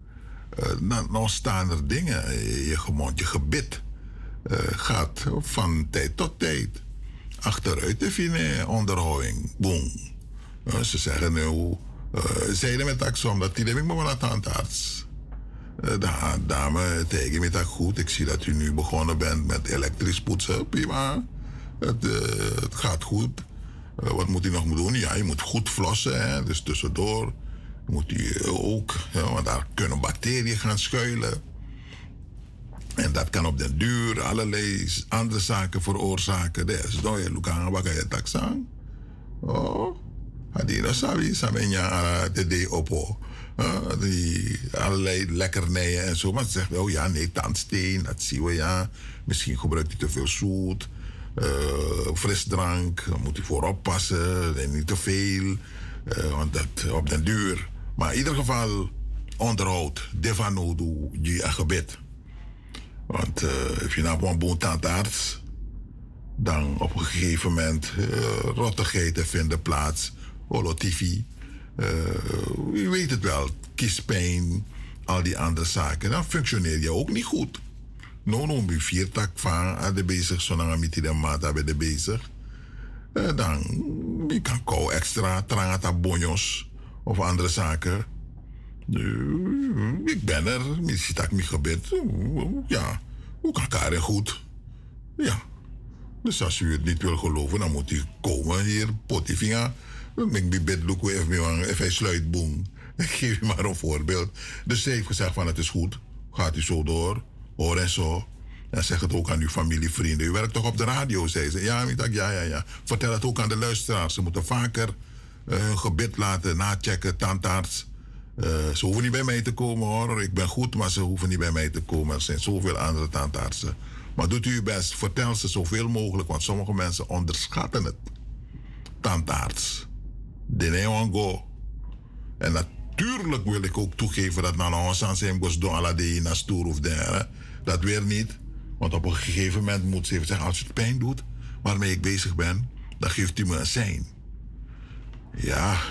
dan, dan staan er dingen, je, je gebit gaat van tijd tot tijd achteruit te vinden onderhouding. Boom. Ze zeggen nu, zeiden met taxom dat die ik maar naar tandarts. Uh, dame, tegen me dat goed. Ik zie dat u nu begonnen bent met elektrisch poetsen. Prima. Het, het gaat goed. wat moet u nog doen? Ja, je moet goed flossen. Hè? Dus tussendoor moet u ook, want daar kunnen bacteriën gaan schuilen. En dat kan op den duur allerlei andere zaken veroorzaken. Dus dan je lukken wat je taxan. Oh, hadira sabi samenya de de opo. Die allerlei lekkernijen en zo. Maar ze zegt, oh ja, nee, tandsteen, dat zien we ja. Misschien gebruikt hij te veel zoet. Uh, frisdrank, daar moet hij voor oppassen. En niet te veel. Uh, want dat op den duur. Maar in ieder geval, onderhoud. Devano doe je gebed. Want als je naar een tandarts, dan op een gegeven moment uh, rottigheden vinden plaats, holotifie, uh, je weet het wel, kiespijn, al die andere zaken. Dan functioneer je ook niet goed. No, no, je vier tak van de bezig, zolang je de maat hebben de bezig. Uh, dan je kan kou extra, trangata bonjos of andere zaken. Uh, ik ben er, misschien dat ik gebed. Ja, hoe kan Karen goed? Ja. Dus als u het niet wil geloven, dan moet u komen hier, potifinga. Ik ben bed even even sluit boom. Ik geef u maar een voorbeeld. Dus ze heeft gezegd van het is goed. Gaat u zo door. Hoor en zo. En zeg het ook aan uw familie, vrienden. U werkt toch op de radio, zei ze. Ja, ik dacht, ja, ja, ja. Vertel het ook aan de luisteraars. Ze moeten vaker uh, hun gebit laten nachecken, tandarts. Uh, ze hoeven niet bij mij te komen hoor. Ik ben goed, maar ze hoeven niet bij mij te komen. Er zijn zoveel andere tandartsen. Maar doet u uw best. Vertel ze zoveel mogelijk, want sommige mensen onderschatten het. Tandarts. De go. En natuurlijk wil ik ook toegeven dat na ons aan zijn bos doen alle de stoer of de, Dat weer niet. Want op een gegeven moment moet ze even zeggen: als het pijn doet waarmee ik bezig ben, dan geeft u me een sein. Ja,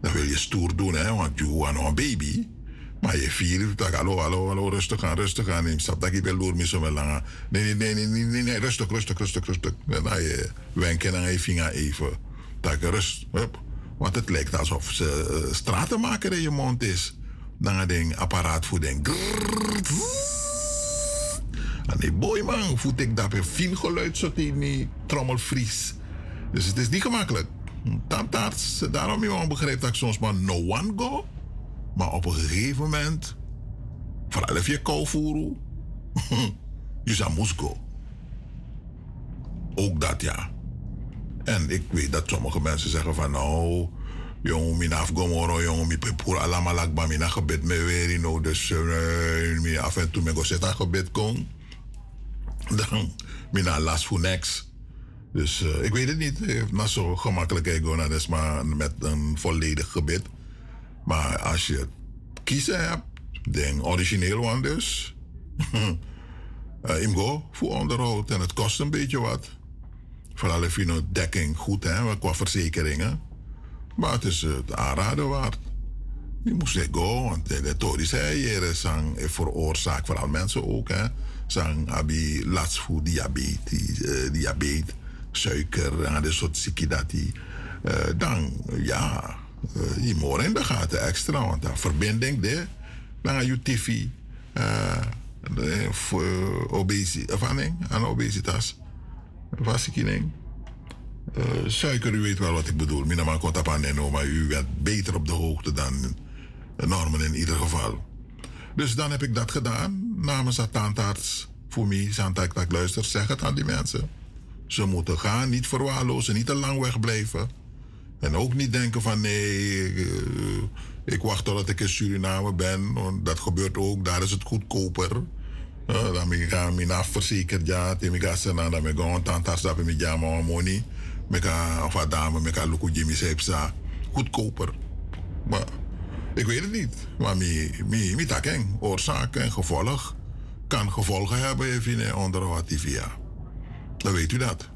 dan wil je stoer doen, hè, want je want een baby. Maar je vier, tak, hallo, hallo, hallo, rustig aan, rustig aan. Neem stap, dat ik mis zo lang. Nee, nee, nee, nee, nee, nee, rustig, rustig, rustig, rustig. En dan je wenken en je vinger even. Rust, hup. Want het lijkt alsof ze uh, stratenmaker in je mond is. Dan een ding, apparaat voor ding. En die boy man, voet ik dat een fijn geluid zo in die trommelvries. Dus het is niet gemakkelijk tandarts, daarom je begrijpt dat ik soms maar no one go. Maar op een gegeven moment, vooral als je kou voert, je zou moest go. Ook dat ja. En ik weet dat sommige mensen zeggen van nou, jongen, mijn jongen, mijn pepoer allemaal lakba, mijn gebed me weer, nou, dus uh, af en toe me go gebed kon. Dan, mijn last voor niks. Dus uh, ik weet het niet. Maar zo gemakkelijk naar dus maar met een volledig gebed. Maar als je kiezen hebt, denk origineel one dus. uh, [LAUGHS] Imgo voor onderhoud en het kost een beetje wat. Vooral als je dekking goed hè, qua verzekeringen. Maar het is het aanraden waard. Je moest zeggen, want de Tori zei hier, sang veroorzaakt vooral mensen ook, hè. Sang abi last diabetes, uh, diabetes, suiker, en dat soort ziekte dat die. Uh, dan, ja, uh, je moet in de gaten extra, want dan verbinding de, dan je tv, uh, voor obesitas, aan obesitas, vastkining. Uh, suiker, u weet wel wat ik bedoel. Minaman Kotapan maar u bent beter op de hoogte dan normen in ieder geval. Dus dan heb ik dat gedaan namens het tandarts. Voor mij, Santak, dat luister, zeg het aan die mensen. Ze moeten gaan, niet verwaarlozen, niet te lang wegblijven. En ook niet denken van nee, ik, uh, ik wacht totdat ik in Suriname ben. Dat gebeurt ook, daar is het goedkoper. Uh, dan ga ik me verzekerd, ja, dan ga ik zeggen, dan ga ik tandarts, dat ik ja, maar money. Meka, of een dame, meka luku Jimmy Seipsa. Goedkoper. Maar ik weet het niet. Maar mi, mi, mi takeng, oorzaak en gevolg kan gevolgen hebben even onder wat via. Dan weet u dat.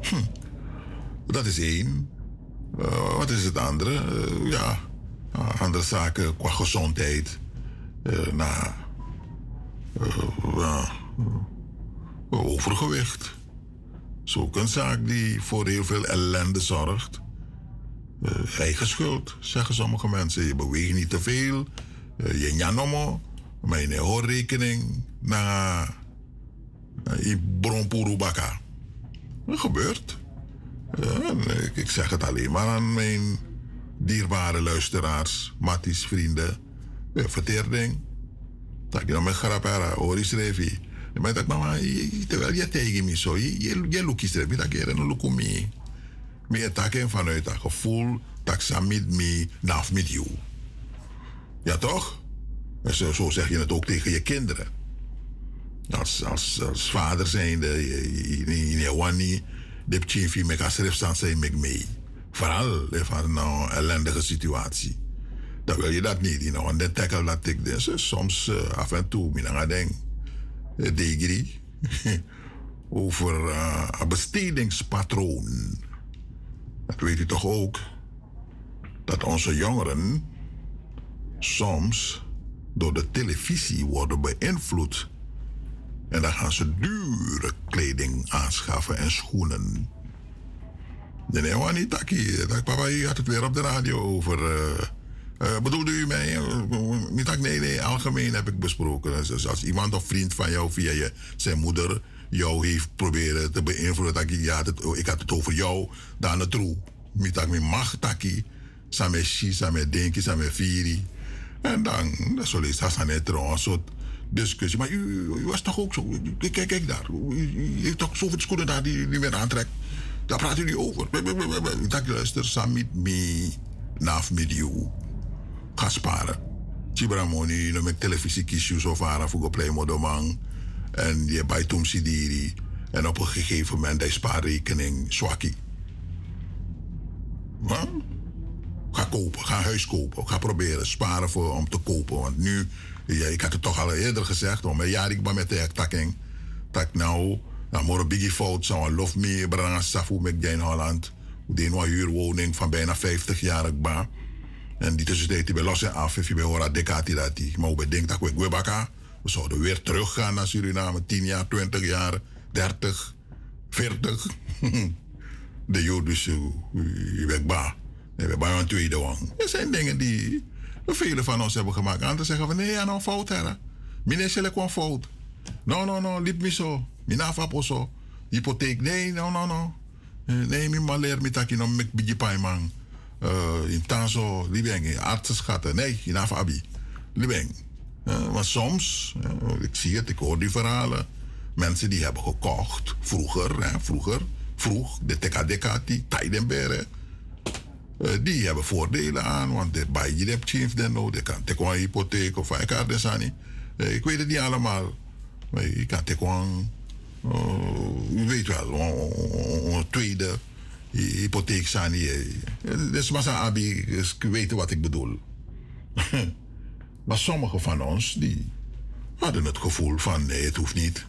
Hm. Dat is één. Uh, wat is het andere? Uh, ja, uh, andere zaken qua gezondheid. na overgewicht. Zo ook een zaak die voor heel veel ellende zorgt. Uh, eigen schuld, zeggen sommige mensen. Je beweegt niet te veel. Uh, je njanomo. Maar je hoorrekening naar je bronpurubaka. Dat gebeurt. Uh, ik, zeg het alleen maar aan mijn dierbare luisteraars, matties, vrienden. Ja, verteerding. Dat je dan met grapera, oris revi. Maar dat mama, terwijl je tegen me zo, je, je, je lukjes revi, dat je een luku me. Me attacken vanuit dat gevoel, ze met me, naf met jou. Ja toch? En zo, zo zeg je het ook tegen je kinderen. Als, als, als vader zijnde, je je wani, de pchimfi met als staan zijn met mee. Vooral van een ellendige situatie. Dan wil je dat niet, you know. En dan tackle dat ik dus soms uh, af en toe, ik denk, degri, over uh, een bestedingspatroon. Dat weet u toch ook? Dat onze jongeren soms door de televisie worden beïnvloed. En dan gaan ze dure kleding aanschaffen en schoenen. Nee, nee, niet Taki. Papa, je had het weer op de radio over. Uh, bedoelde u mij? Niet nee, nee, algemeen heb ik besproken. Als iemand of vriend van jou via je, zijn moeder jou heeft proberen te beïnvloeden, dat ik, ja, het, ik had het over jou, dan het troe. Niet dat ik mag, taki. Samen shi, samen denken, samen viri. En dan, dat zal eens als net een soort discussie. Maar u, was toch ook zo? Kijk, kijk daar. U, heeft toch zoveel schoenen daar die u weer aantrekt. Daar praat u niet over. Dat luister, Samit me, naf met you. Ga sparen. Chibramoni, no met televisie kies je zo vara voor play modomang. En je bij Tom Sidiri. En op een gegeven moment, die spaarrekening, zwakkie. Ga kopen, ga huis kopen. Ga proberen sparen voor, om te kopen. Want nu, ja, ik had het toch al eerder gezegd, om een jaar ik ben met de takking. Dat nou, nou, maar een biggie fout zou een lof meer brengen, safu met in Holland. Die een huurwoning van bijna 50 jaar ik. En die tussentijd die bij los en af, je bij hora decati dat die. Maar we denken dat we baka. We zouden weer teruggaan naar Suriname, 10 jaar, 20 jaar, 30, 40. [LAUGHS] de jood dus, je bent ba. Bij een tweede wang. Er zijn dingen die velen van ons hebben gemaakt. Te zeggen van nee, ja, nou fout hè. Meneer Schelle kwam fout. No, no, no, liep me zo. Mina vapo zo. Hypotheek, nee, no, no, no. Nee, mi maleer mi taki no. Uh, in tanzo, libeng, artsenschatten. Nee, in abi. Libeng. Uh, maar soms, uh, ik zie het, ik hoor die verhalen. Mensen die hebben gekocht, vroeger, vroeger, vroeg, de tekadekati, tijdenberen. Uh, die hebben voordelen aan, want de bij je chief dan nou, de kan tekwan hypotheek of ik had ik weet het niet allemaal, maar je kan tekwan, weet wel, een tweede hypotheek sani. Dus maar abi, dus weten wat ik bedoel. [LAUGHS] maar sommigen van ons die hadden het gevoel van nee, het hoeft niet.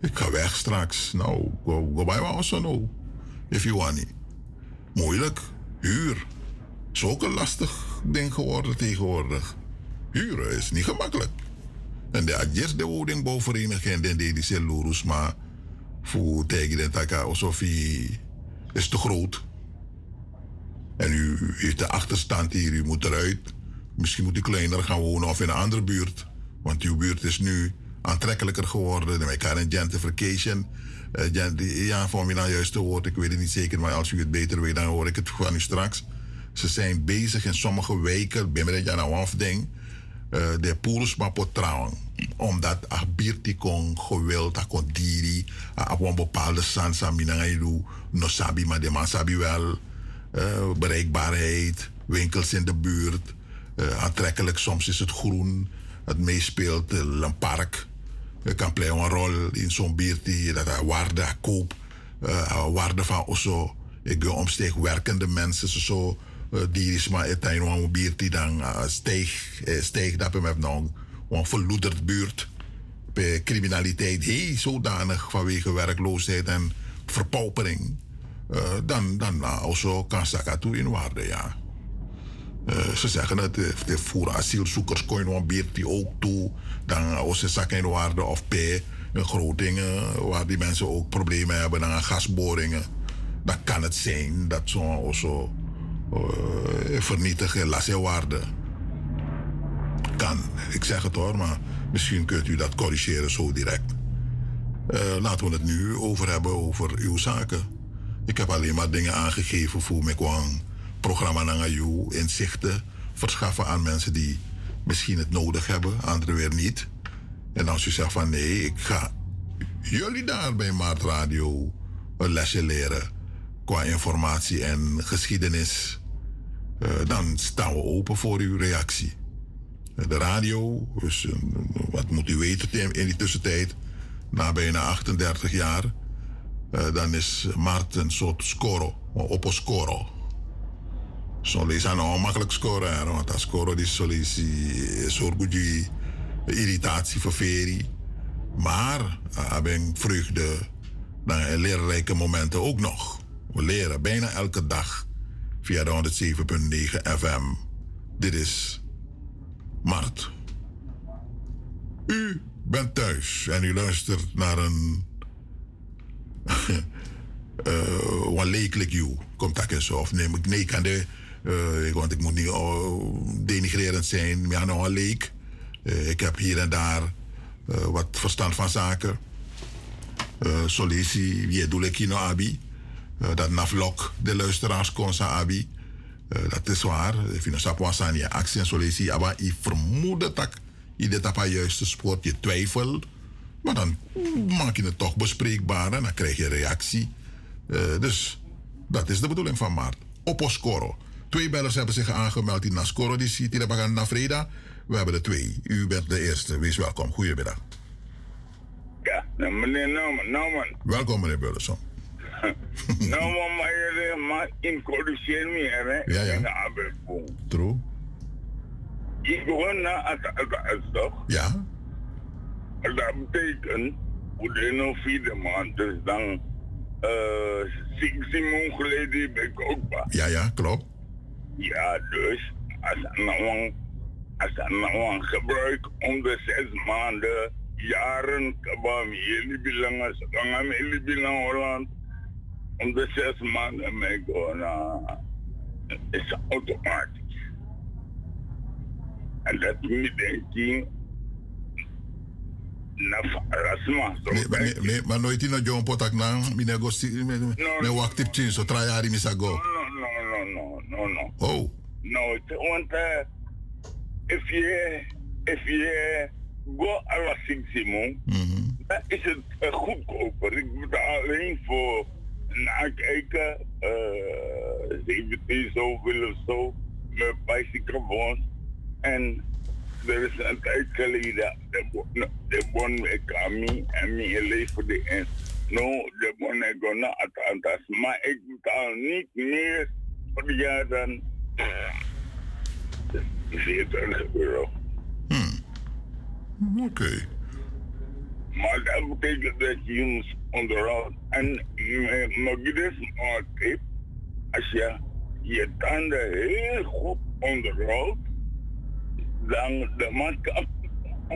Ik ga weg straks. Nou, go, go bij ons no. If you want it. Moeilijk. Huur. Is ook een lastig ding geworden tegenwoordig. Huren is niet gemakkelijk. En de adjes de woningbouwvereniging den deed die lurus, maar voor tegen de taka hij is te groot. En u heeft de achterstand hier, u moet eruit. Misschien moet u kleiner gaan wonen of in een andere buurt. Want uw buurt is nu aantrekkelijker geworden. Met elkaar een gentrification. Uh, ja, voor mij nou te woord, ik weet het niet zeker, maar als u het beter weet, dan hoor ik het van u straks. Ze zijn bezig in sommige wijken, ben je nou afding, uh, de poels maar trouwen. Omdat abirti kon geweld, kon diri, op een bepaalde sansa minangailu, no sabi, maar de man sabi wel. Uh, bereikbaarheid, winkels in de buurt, uh, aantrekkelijk, soms is het groen, het meespeelt, een park. Je kan play een rol in zo'n biertie, dat er waarde koop, uh, waarde van osso. Ik ga omsteeg werkende mensen, zo, uh, die is maar het een een biertie dan uh, steeg, uh, steeg dat we hebben nog een verloederd buurt. Bij criminaliteit, heel zodanig vanwege werkloosheid en verpaupering. Dan, dan uh, also kan Sakatu in waarde, ja. Ze zeggen het, de voeren asielzoekers kon je een biertje ook toe. Dan als ze zakken in waarde of P, in Groningen, waar die mensen ook problemen hebben, dan gasboringen. Dan kan het zijn dat zo'n uh, vernietigen lassewaarde kan. Ik zeg het hoor, maar misschien kunt u dat corrigeren zo direct. Uh, laten we het nu over hebben over uw zaken. Ik heb alleen maar dingen aangegeven voor kwam programma naar u inzichten verschaffen aan mensen die misschien het nodig hebben, anderen weer niet. En als u zegt van nee, ik ga jullie daar bij Maart Radio een lesje leren qua informatie en geschiedenis, dan staan we open voor uw reactie. De radio, dus, wat moet u weten in die tussentijd, na bijna 38 jaar, dan is Maart een soort score, een scoro. Zo is nou makkelijk scoren, want dat scoren die solitie zorgt irritatie voor Feri. Maar heb ik vreugde dan leerrijke momenten ook nog. We leren bijna elke dag via de 107.9 FM. Dit is Mart. U bent thuis en u luistert naar een. [LAUGHS] uh, leekelijk you. Komt dat eens of neem ik nee kan de uh, want ik moet niet uh, denigrerend zijn, maar nog een leek. Uh, ik heb hier en daar wat verstand van zaken. Uh, Solisi, wie doe ik hier nou, Abi? Dat naflok de luisteraars kon zijn, Abi. dat is waar. Het aan je actie en Solisi. Maar ik vermoed dat je dit op juiste spoor, je twijfelt. Maar dan maak je het toch bespreekbaar en dan krijg je reactie. dus dat is de bedoeling van Maart. Oposcoro. Twee bellers hebben zich aangemeld in Nascoro, die ziet in de naar Freda. We hebben er twee. U bent de eerste. Wees welkom. Goedemiddag.
Ja, nou, meneer. Nauman.
Welkom, meneer Burleson.
Nauman, [LAUGHS] maar je maar introduceer me, hè?
Ja, ja.
In de arbeidsboom.
True.
Ik begon na het toch?
Ja.
Dat betekent, hoe de nou vierde maand, dus dan uh, Simon geleden ben ik ook bij.
Ja, ja, klopt.
Ja, dus als nou als dat nou een gebruik om de zes maanden, jaren, kabam, jullie belangen, ze gaan jullie belangen Holland, om de zes maanden mee gaan, is automatisch. En dat moet denk ik na rasma.
Nee, maar nooit in een John Potak na, mine go si, me wacht tip chin, so try hari misa go.
No, no, no, no, no, no.
Oh.
No, want uh, if je, if je go la Simon,
mm -hmm.
dan is het uh, goedkoper. Ik betaal alleen voor nakijken, uh, 17 zoveel of zo, met bicycle. En er is een tijd geleden, de bon met Kami en me leven de en. No, de monego na atantas. Maar ik betaal niet meer per jaar dan eh, 40 euro.
Oké.
Maar dat betekent dat je moet onderhoud. En mijn is een tip. Als je je tanden heel goed onderhoudt, dan de man kan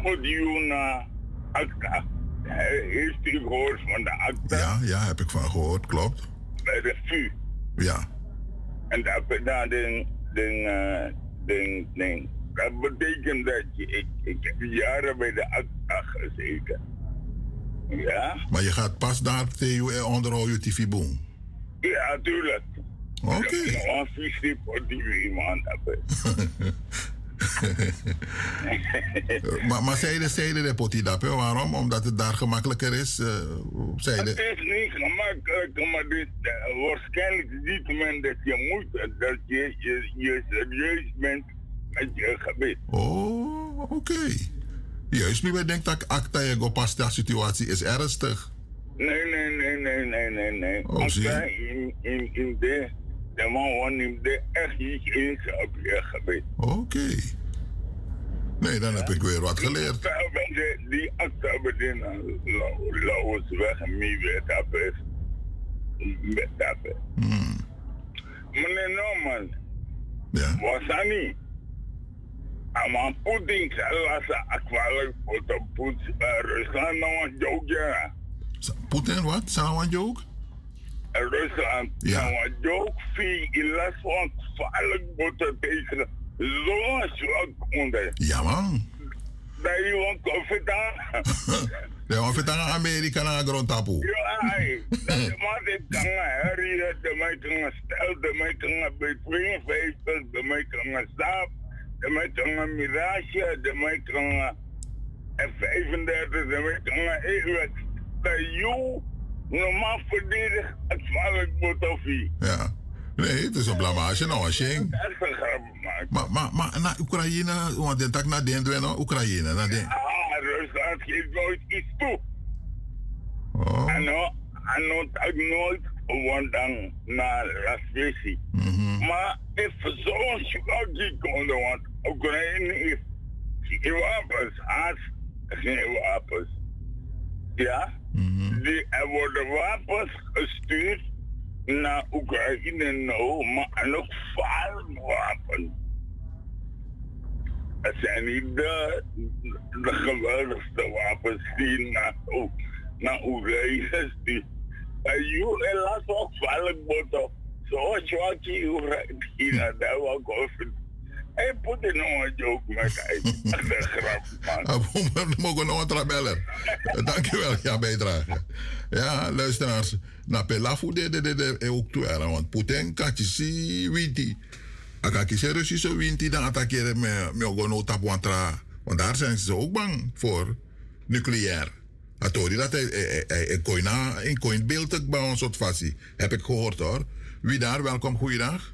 moet je naar ACTA. Heeft u gehoord van de ACTA?
Ja, ja, heb ik van gehoord, klopt.
Bij de VU.
Ja.
En dat betekent ding, ding, ding, ding. Dat betekent dat je, ik, ik heb jaren bij de ACTA gezeten. Ja?
Maar je gaat pas naar TU en onderhoud je TV-boom.
Ja, tuurlijk.
Oké.
Een visie voor die man hebben. [LAUGHS]
maar, maar zeiden zeiden de potidap, waarom? Omdat het daar gemakkelijker is? Uh, zeiden...
Het is niet gemakkelijk, maar dit, uh, waarschijnlijk ziet men dat je moet, dat je, je, je serieus bent met je gebed.
Oh, oké. Okay. Juist nu ben denkt dat acta je gopasta situatie is ernstig.
Nee, nee, nee, nee, nee, nee, nee.
Oh, zie
in, in, in de, de man neemt de echt iets in op je gebed.
Oké. Okay. Nee, dan heb ik weer wat geleerd.
Die, die acta beginnen, Laos weg en mij weer tappen. Met tappen. Meneer Norman.
Ja.
Was niet? Ama Putin lasa akwala foto put Rusland een joke ja.
Putin wat? Zou een joke?
Rusland
ja.
nou een joke via ilas van gevaarlijk boten tegen zo'n zwak onder.
Ja man. [LAUGHS]
Dat je gewoon koffie daar.
De koffie daar Amerika naar grond tapu.
Ja, maar dit kan herrie, de kan stel, de mij kan bij 52, de kan stap de mij kan Mirage, de mij kan F35, de mij kan Ewer. Dat je normaal verdedig het moet of
Ja. Nee, het is een blamage, nou, als je. Maar, maar, maar naar Oekraïne, want de tak naar den doen, Oekraïne, naar den.
Ah, Rusland geeft nooit iets toe.
Oh.
En nou, en nou tak nooit want dan naar Rasvesi.
Mm -hmm.
Maar if zo'n schwakje konden, want Oekraïne heeft geen wapens, had geen wapens. Ja?
-hmm.
Die, er worden wapens gestuurd naar Oekraïne nou, maar nog wapens. Het zijn niet de, de geweldigste wapens die naar, naar Oekraïne stuurt. En je helaas ook vallen boto. Zoals je wat je Oekraïne, daar wil ik over. Hij put in een joke een grap, man. [LAUGHS]
We mogen nog een trabeller. Dankjewel, ja, bijdrage. Ja, luisteraars. Na pelafu de de de de ook toe want Putin katje si winti. Aka kise Russische winti dan attackeren me me ogono tapuantra. Want daar zijn ze ook bang voor nucleair. Atori dat hij, koina, in koin beeld bij een soort fasie. Heb ik gehoord hoor. Wie daar, welkom, goeiedag.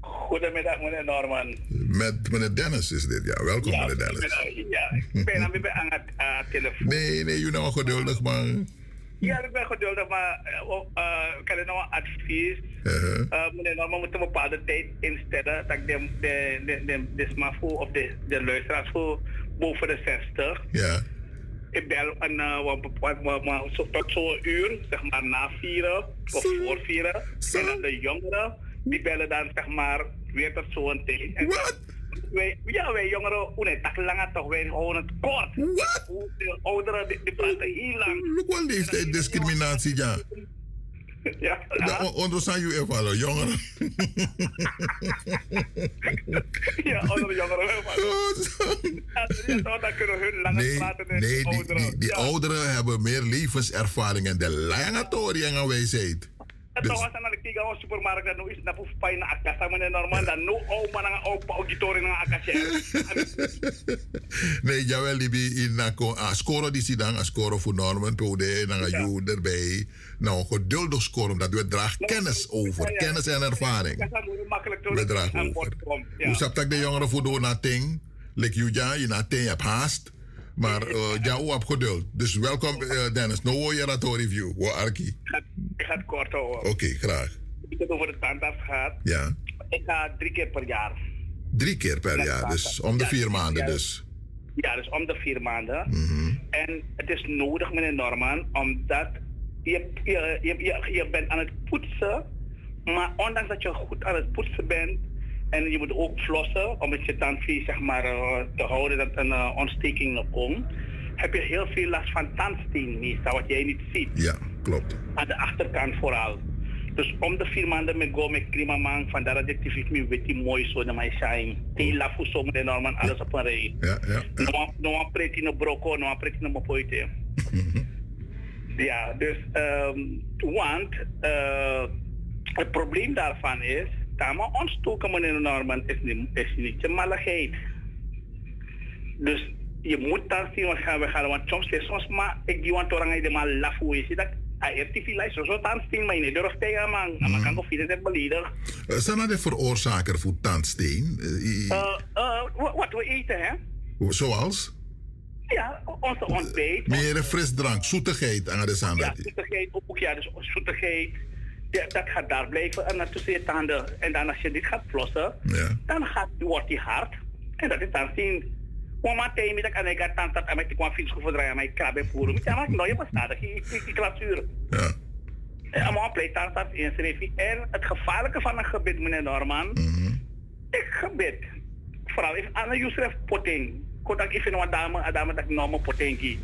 Goedemiddag, meneer Norman.
Met meneer Dennis is dit, ja. Welkom,
ja,
meneer Dennis.
Ja, ik ben aan, aan het uh, telefoon.
Nee, nee, je nou geduldig, maar...
Ja, ik ben geduldig, maar uh, ik heb nog een advies.
Uh -huh.
uh, meneer Norman moet een bepaalde tijd instellen dat de, de, de, de, de smafoe of de, de luisteraars voor boven de 60.
Ja.
Ik bel een, uh, tot zo'n uur, zeg maar na vieren of voor vieren. En dan de jongeren, die bellen dan zeg maar weer tot zo'n tijd. En
Wat?
Wij, ja, wij jongeren, hoe nee, tak langer toch, wij gewoon het kort.
Wat?
De ouderen, die, die praten heel lang.
Look wat leeftijd discriminatie, ja.
Ja, ja.
Onder zijn jullie even jongeren.
ja, onder jongeren. Ja, dan kunnen hun langer
nee,
praten
nee, die,
ouderen.
die, die
ja.
ouderen hebben meer levenservaring en de lange toren en wijsheid.
En toen was aan de kiga van supermarkt, dan is voor pijn naar akasa, meneer Norman, dan no oma naar opa auditorium naar akasa. [LAUGHS]
nee, jawel, die in na a score die dan, a score voor Norman, pode, naar een jou erbij. Nou, geduldig score, omdat we dragen kennis over, kennis en ervaring. We dragen over. Hoe snap ik de jongeren voor door naar ting? Lik you ja, je naar ting, hebt haast. Maar uh, ja, hebt geduld. Dus welkom uh, Dennis. No wo je review. Wo arki.
Ik ga het kort houden.
Oké, graag.
Ik heb over de tandarts gehad.
Ja.
Ik ga drie keer per jaar.
Drie keer per jaar, dus om de
Ja,
vier maanden
ja.
dus.
Ja, dus om de vier maanden.
Mhm.
En het is nodig, meneer Norman, omdat je, je, je, je, je bent aan het poetsen. Maar ondanks dat je goed aan het poetsen bent. En je moet ook flossen om het je tandvlies zeg maar, eh, te houden dat een eh, ontsteking nog komt. Heb je heel veel last van tandsteen meestal, wat jij niet ziet.
Ja, klopt.
Aan de achterkant vooral. Dus om de vier maanden met go met klima man, vandaar dat ik me weet die mooi zo naar mij shine. Die lafu zo meneer Norman, alles op een rij.
Ja, ja.
No, no een pretty no broko, no een pretty no mopoite. Ja, dus, ehm want eh, het probleem daarvan is, dat maar ontstoken meneer Norman is niet, is niet je malligheid. Dus je moet dan zien wat gaan we gaan, want soms is soms maar, ik die want orang de maar laf hoe je ziet dat, hij heeft die lijst zo tandsteen, maar je durft tegen man, maar man kan ook vinden dat beledig.
Uh, zijn er de veroorzaker voor tandsteen?
Eh, eh, wa- wat we eten hè?
zoals?
Ja, onze ontbijt.
Meer frisdrank, zoetigheid aan de
Ja, zoetigheid ook, ja, dus zoetigheid. Ja, dat gaat daar blijven en dan tussen je tanden. En dan als je dit gaat flossen,
Ja.
dan gaat, wordt die hard. En dat is dan zien. Mama tegen me dat ik aan ik tand dat en ik kwam fiets voor draaien, maar ik krab en voeren. Ik zeg, maar je bestaat, ik ik ik klasuur.
Ja.
En allemaal pleit tand dat inschrijven. En het gevaarlijke van een gebit, meneer Norman, ik gebit. Vooral if aan een Yusuf poting. Kodak if een dame, dame dat ik normaal potengi.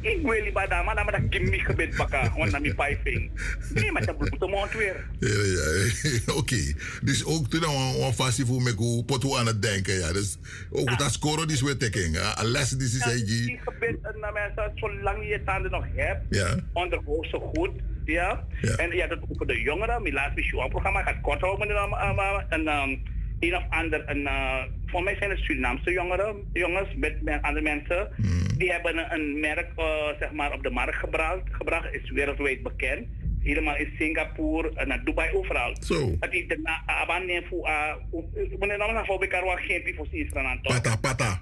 Ik wil liever dame, dame dat ik niet gebit bakken, want dan mijn pijping. Nee, maar dat bloedt de mond weer.
Ja, ja. Oké. Dus ook toen we een fastie voor me go pot aan het denken. Ja. Dus ook dat scoren die weer taking. Een les die ze zeggen.
die gebit, en dan mensen, zolang je je tanden nog hebt,
Ja.
onderhoud ze goed. Ja. En ja, dat ook voor de jongeren. Mijn laatste show-programma gaat kort houden. maar En um, een of ander, een, uh, voor mij zijn het Surinaamse jongeren, jongens met, met andere mensen. Die hebben een, een merk uh, zeg maar op de markt gebracht, gebracht, is wereldwijd bekend. Helemaal in Singapore en naar Dubai, overal.
Zo.
Dat die de aban neemt voor, uh, meneer Norman, voor elkaar wel geen voor Israël.
Pata, pata.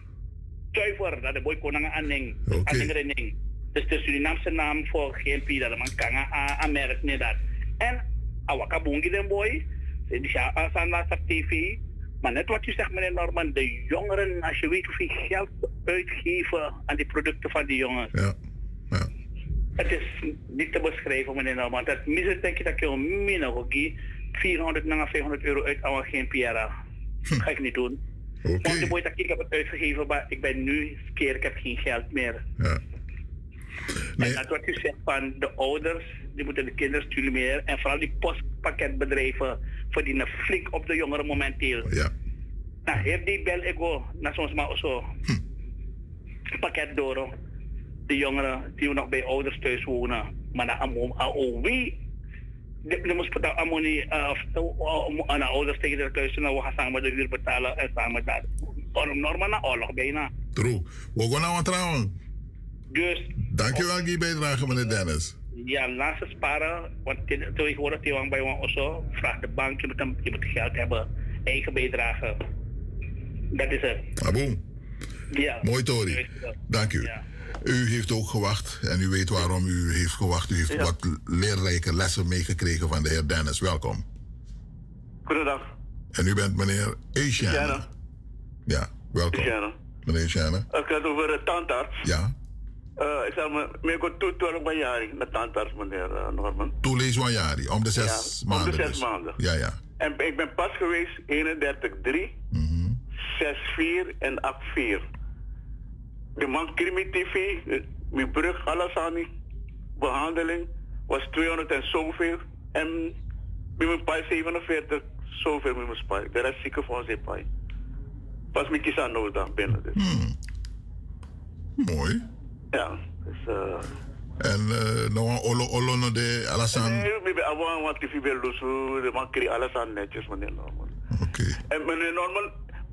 Zuiver, dat de boy konang aanning. Aanning rening. Dus de Surinaamse naam voor GNP, dat man kan aanmerken, nee dat. En, awaka bongi den boy, die ja, aan tv. Maar net wat u zegt, meneer Norman, de jongeren, als je weet hoeveel geld uitgeven aan die producten van die jongens.
Ja.
Het is niet te beschrijven, meneer Norman. Dat misschien denk je dat je een minder ook 400 naar 500 euro uit aan geen Piera. Ga ik niet doen. Want de boy dat ik heb het uitgegeven, maar ik ben nu keer, ik heb geen geld meer.
Ja.
En dat wat u zegt van de ouders, die moeten de kinderen stimuleren. En vooral die postpakketbedrijven verdienen flink op de jongeren momenteel.
Ja.
Nou, heeft die bel ego, naar soms maar zo. Pakket door. De jongeren die nog bij ouders thuis wonen. Maar na AOW, die moest dat allemaal niet aan de ouders tegen de thuis. Nou, we gaan samen de huur betalen en samen dat. Normaal na oorlog bijna.
True. We gaan nou aan trouwen.
Dus
Dankjewel, die bijdrage, meneer Dennis.
Ja, laat ze sparen. Want hoorde Tiwang bij ons zo, vraagt de bank, je moet, een, je moet geld hebben, eigen bijdrage. Dat is het.
Aboom.
Ja.
Mooi, Tori. Dank u. U heeft ook gewacht en u weet waarom u heeft gewacht. U heeft
Ja.
wat leerrijke lessen meegekregen van de heer Dennis. Welkom.
Goedendag.
En u bent meneer Asian.
Sjane.
Ja, welkom. Meneer Sjane.
Ik had over de tandarts.
Ja.
Ik zal me, me go toe twaalf bij jaar naar tandarts, meneer uh, Norman.
Toelees van jari, om de zes
Ja,
maanden.
Om de zes
dus.
maanden.
Ja, ja.
En ik ben pas geweest 31-3,
Mhm.
6-4 en 8-4. De man Krimi TV, eh, mijn brug, alles aan die behandeling was 200 en zoveel. En met mijn paai 47 zoveel met mijn paai. De rest zieke van zijn paai. Pas met kies aan nodig binnen. Dus.
Mooi.
Ja, dus... Uh,
En uh, nou olo olo no de alasan.
Nee, ik ben gewoon wat TV wil lossen. De man kreeg alles aan netjes, meneer Norman.
Oké.
En meneer Norman,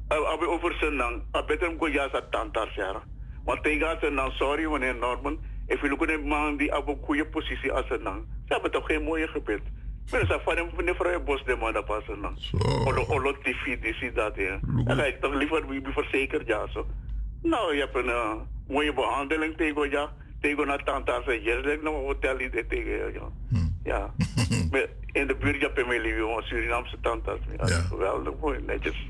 heb je over zijn naam. Ik ben hem goed ja, dat tandarts, ja. Want tegen zijn naam, sorry meneer Norman. Ik wil ook een man die op een goede positie als zijn naam. Ze hebben toch geen mooie gebed. Maar ze van hem, meneer Vrije Bos, de man dat pas zijn naam. Olo, olo TV, die ziet dat, ja. Ga ik toch liever wie verzekerd, ja, zo. Nou, je hebt een uh, mooie behandeling tegen, ja. Tegen naar tandarts en je zegt, nou, hotel niet tegen, ja. Ja. [LAUGHS] Maar in de buurt heb je mijn lieve Surinaamse tandarts. Ja,
Ja.
Geweldig, mooi, netjes.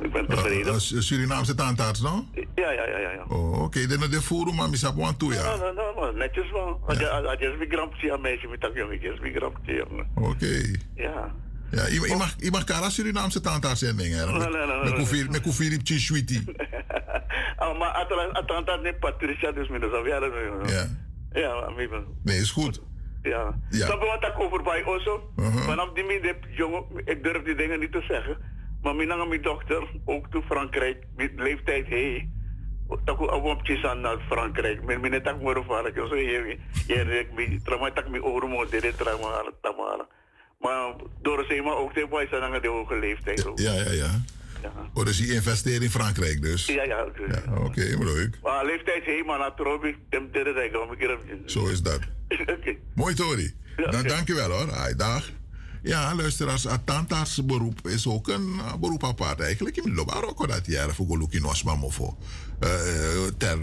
Ik ben
Uh,
tevreden.
uh, Surinaamse tandarts, no?
Ja, ja, ja, ja. ja.
Oh, oké. Dan de voeren, maar misap want toe,
No,
ja.
no, no, no, netjes wel. Als je als je een grampje aan meisje met dat jongen, je een grampje.
Oké.
Ja.
Ja, je, je mag, je mag kara Surinaamse dingen.
Nee, nee, nee, nee,
Met
nee.
koffie, met koffie riep sweetie.
Ah, [LAUGHS] maar tandarts niet Patricia, dus met de ja, dat is
Ja.
Ja,
Nee, is goed.
Ja.
Ja.
Snap je wat ik over bij Osso?
Uh-huh.
Vanaf die jongen, ik durf die dingen niet te zeggen. Maar mijn mijn dochter, ook to Frankrijk, met leeftijd, hé. Tak ook op aan naar Frankrijk. Mijn mijn tak van ik zo je je ik mi trauma tak mi dit trauma. Maar door ze maar ook boys zijn aan de hoge leeftijd. ook.
Ja, ja, ja. Oh, dus je investeert in Frankrijk dus?
Ja, ja.
Ja, Oké, leuk.
Maar leeftijd, hé, maar na trobi, dem
Zo is dat. [LAUGHS]
Oké.
Mooi, Tori. Dan dank je wel hoor. Ai, dag. Ja, luisteraars, het tandartsberoep is ook een uh, beroep apart eigenlijk. Je moet ook dat jaar voor nog maar mofo. Eh, ter,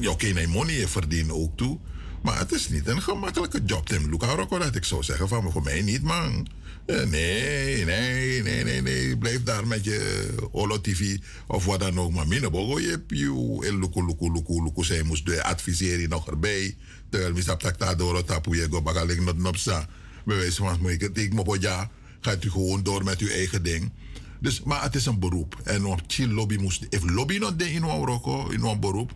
ja, oké, nee, money verdienen ook toe. Maar het is niet een gemakkelijke job, Tim Luca ook dat ik zou zeggen van voor mij niet, man. Eh, nee, nee, nee, nee, nee. Blijf daar met je Olo TV of wat dan ook. Maar minder bogo je je en luku, luku, luku, luku. Zij moest de adviseren nog erbij. Terwijl mi stap tak daar door tapu je go bagaling not nopsa. Bij wijze van moet ik het ik mo ja, gaat u gewoon door met uw eigen ding. Dus, maar het is een beroep. En op chill lobby moest, if lobby nog ding in een roko, in een beroep.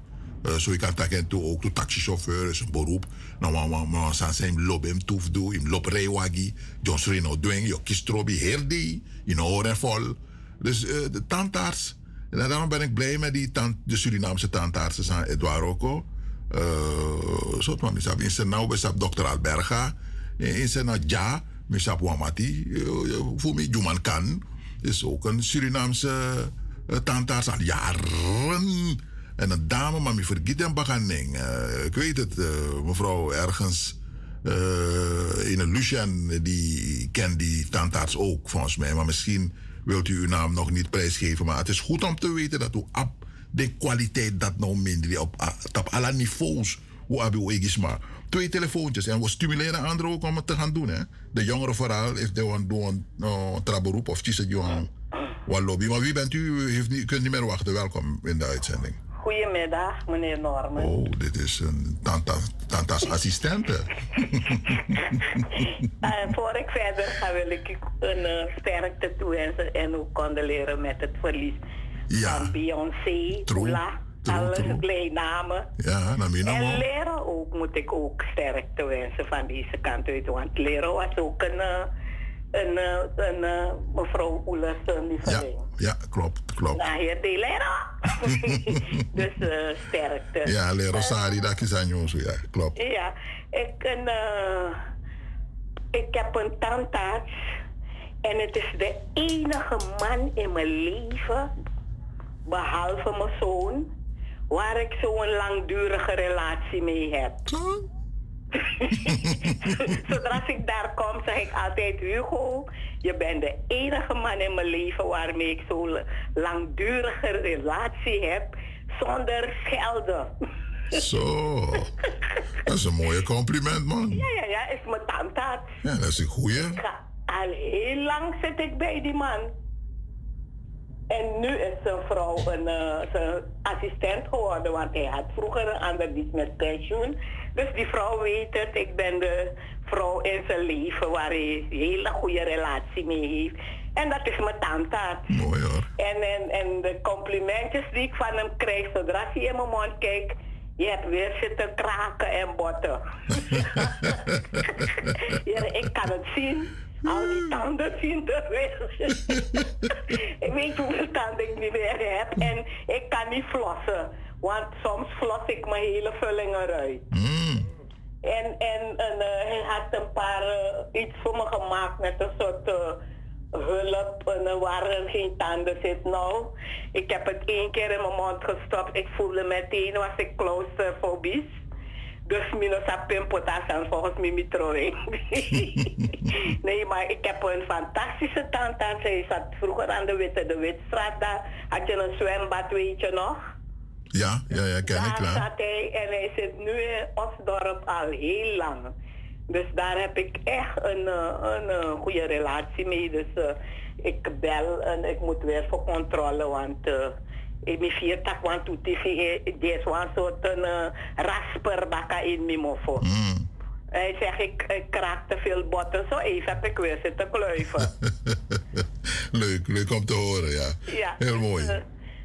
Zo je kan taken toe ook de taxichauffeur is een beroep. Nou, maar maar san zijn lob hem toef doen, im lob rijwagi, John Srino doen, je kistrobi heel die, in oren vol. Dus uh, de tandarts. En daarom ben ik blij met die tant, de Surinaamse tandartsen aan Edouard Rocco. Uh, zo man, ik in zijn nou besap dokter Alberga. In zijn ja, misap Wamati. Voor mij Juman Kan is ook een Surinaamse tandarts al jaren. En een dame, maar me vergiet hem baganing. Uh, ik weet het, uh, mevrouw ergens uh, in een Lucian, die kent die tandarts ook volgens mij. Maar misschien wilt u uw naam nog niet prijsgeven. Maar het is goed om te weten dat u op de kwaliteit dat nou minder op, op alle niveaus. Hoe heb je maar twee telefoontjes. En we stimuleren anderen ook om het te gaan doen. Hè? De jongeren vooral, if they want doen een beroep of kies het jongen. Wat lobby. Maar wie bent u? U heeft niet, kunt niet meer wachten. Welkom in de uitzending.
Goedemiddag, meneer Norman.
Oh, dit is een tanta, tanta's assistente.
uh, [LAUGHS] voor ik verder ga, wil ik u een uh, sterkte toewensen en ook condoleren met het verlies
ja.
van Beyoncé, Ola, alle kleinamen.
Ja, naar mij
En leren ook moet ik ook sterkte wensen van deze kant uit, want leren was ook een, uh, een, een, een mevrouw Oela's lieveling.
Ja, ja, klopt, klopt.
Nou, die leren. [LAUGHS] dus uh, sterkte.
Ja, leren Sari, dat is aan jongens, ja, klopt.
Ja, ik, een, uh, ik heb een tandarts en het is de enige man in mijn leven, behalve mijn zoon, waar ik zo'n langdurige relatie mee heb. [LAUGHS] Zodra ik daar kom, zeg ik altijd: Hugo, je bent de enige man in mijn leven waarmee ik zo'n langdurige relatie heb zonder schelden.
Zo, dat is een mooie compliment, man.
Ja, ja, ja, is mijn tandarts.
Ja, dat is een goeie.
Al heel lang zit ik bij die man. En nu is zijn vrouw een uh, zijn assistent geworden, want hij had vroeger een ander dienst met pensioen. Dus die vrouw weet het, ik ben de vrouw in zijn leven waar hij een hele goede relatie mee heeft. En dat is mijn tandarts.
Mooi hoor.
En, en, en de complimentjes die ik van hem krijg, zodra hij in mijn mond kijkt, je hebt weer zitten kraken en botten. [LAUGHS] ja, ik kan het zien. Al die tanden zien er weer. [LAUGHS] ik weet hoeveel tanden ik niet meer heb. En ik kan niet flossen. Want soms flos ik mijn hele vulling eruit.
Mm.
En, en, en uh, hij had een paar uh, iets voor me gemaakt met een soort uh, hulp en, waar er geen tanden zit. Nou, ik heb het één keer in mijn mond gestopt. Ik voelde meteen was ik claustrofobisch. Dus minus a pimpotas en volgens mij mitroing. [LAUGHS] nee, maar ik heb een fantastische tandarts. Hij zat vroeger aan de Witte de Witstraat. Daar had je een zwembad, weet je nog?
Ja, ja, ja, ken ik,
Daar
klaar.
zat hij en hij zit nu in Osdorp al heel lang. Dus daar heb ik echt een, eh, een, eh, goede relatie mee. Dus eh, ik bel en ik moet weer voor controle, want uh, ik ben vier tak want tu tv is een soort een rasper baka in mijn mofo. Hij zegt ik, ik kraak te veel botten, zo even heb ik weer zitten kluiven. [LAUGHS]
leuk, leuk om te horen, ja.
ja
Heel
dus,
mooi.
uh,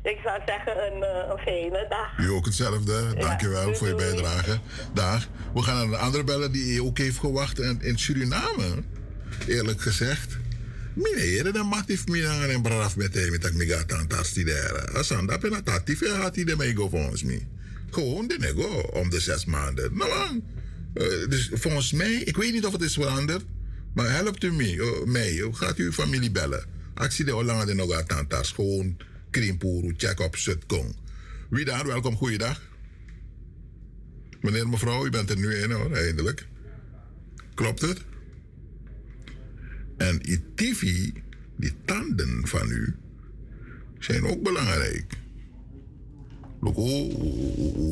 ik zou zeggen een, een fijne dag.
U ook hetzelfde. Dankjewel
Ja,
voor je
doei.
bijdrage. Dag. We gaan naar een andere bellen die ook heeft gewacht in, in Suriname. Eerlijk gezegd. Meneer, dan mag ik me naar een braf met hem met ik gaat aan het studeren. Als aan dat ben ik gaat hij ermee volgens mij. Gewoon de nego om de zes maanden. Nou man. Eh, dus volgens mij, ik weet niet of het is veranderd, maar helpt u mij, eh, mij eh, gaat u uw familie bellen. Zie de Hollande nog aan het tas, gewoon krimpuru, check op Zutkong. Wie daar, welkom, goeiedag. Meneer, mevrouw, u bent er nu in hoor, eindelijk. Klopt het? En TV, die tanden van u, zijn ook belangrijk. Loko,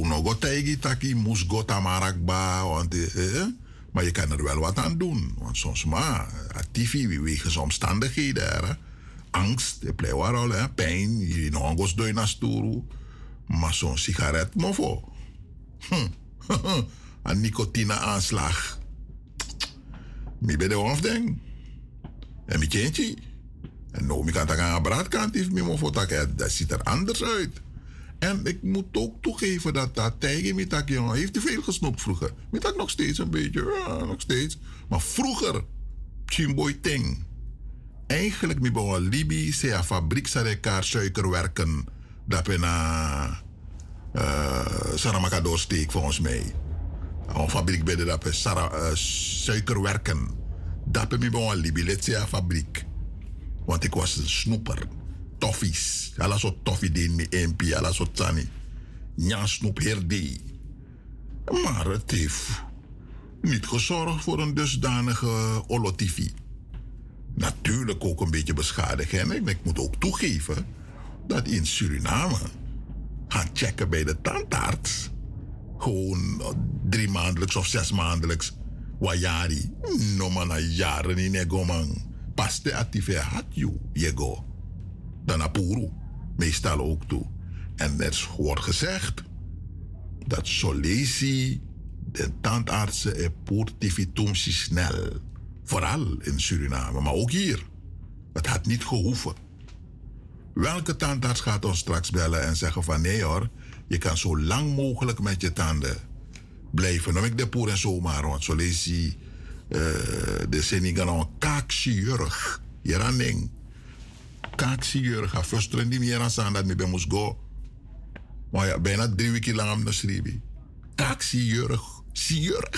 nog tegi taki mus go tamarakba, want eh, eh, maar je kan er wel wat aan doen. Want soms maar, TV, wegens omstandigheden, angst, de warol, hè, pijn, je nog eens door naar. Maar zo'n sigaret, mofo. Hm. [LAUGHS] Een nicotine aanslag. Mi ben hoofding. En mi kindje. En nou, mi kan dat aan braadkant heeft, mi mofo, dat, dat ziet er anders uit. En ik moet ook toegeven dat dat met dat jongen heeft te veel gesnoept vroeger. Met dat nog steeds een beetje, nog steeds. Maar vroeger, Chimboy Ting. Eigenlijk mi begon Libi, se a fabriek sa elkaar suikerwerken. Dat ben na uh, Saramaka doorsteek volgens mij. Een fabriek bij de dat uh, suikerwerken. Dat ben mi begon Libi, let se a fabriek. Want ik was een snoeper toffies. Alla zo toffie die in MP, alla zo tani. Nya snoep. Maar het heeft niet gezorgd voor een dusdanige olotifi. Natuurlijk ook een beetje beschadigd. En ik, ik moet ook toegeven dat in Suriname gaan checken bij de tandarts. Gewoon drie maandelijks of zes maandelijks. Wajari. No man, na jaren in ego man. Pas de actieve had you, jego dan Apuru. Meestal ook toe. En er wordt gezegd dat Solesi, de tandartsen, en portifitumsi snel. Vooral in Suriname, maar ook hier. Het had niet gehoeven. Welke tandarts gaat ons straks bellen en zeggen van nee hoor, je kan zo lang mogelijk met je tanden blijven. Dan ik de poer en zomaar, want Solesi, uh, de Senegal, kaakchirurg. Hier aan ding kaaksigeur ga frusteren die meer aan dat me bij moest go. Maar ja, bijna drie weken lang am schrijven. Kaaksigeur, sigeur.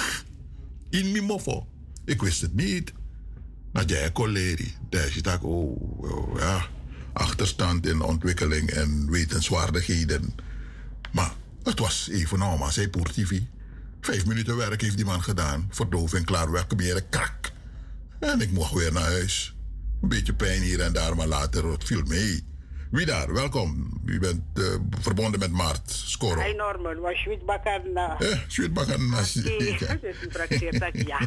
In mijn moffo. Ik wist het niet. Dat jij collega, daar zit ook oh, oh, ja, achterstand in ontwikkeling en wetenswaardigheden. Maar het was even normaal, zei TV. Vijf minuten werk heeft die man gedaan. Verdoving klaar, weg, meer krak. En ik mocht weer naar huis. Een beetje pijn hier en daar, maar later het viel mee. Wie daar? Welkom. U bent uh, verbonden met Maart Skoro.
Hey Norman, was Sweet Bakarna.
Eh, Sweet Bakarna.
Dus u trakteert dat ja.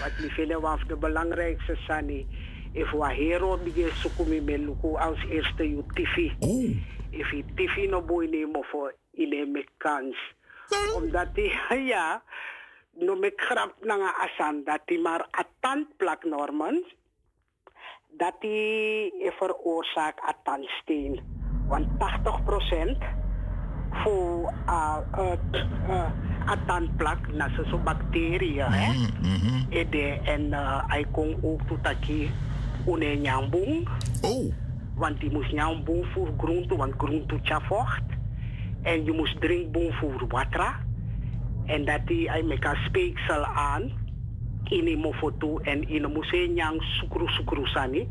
Wat we vinden was de belangrijkste sani. If wa hero die sukumi meluku als eerste you TV.
Oh.
If je TV no boy nemen voor ile kans. Omdat die, [LAUGHS] ja, no me krap nanga asan dat die maar atant plak Norman dat die veroorzaakt atandsteen. Want 80% voor uh, uh, uh, atandplak, na zo bacteriën, hè.
Mm -hmm.
En hij kon ook tot dat une nyambung.
Oh.
Want die moest nyambung voor groente, want groente tja vocht. En je moest drinkboom voor water. En dat hij met een speeksel aan in mo foto en in mo se nyang sukru sukru sani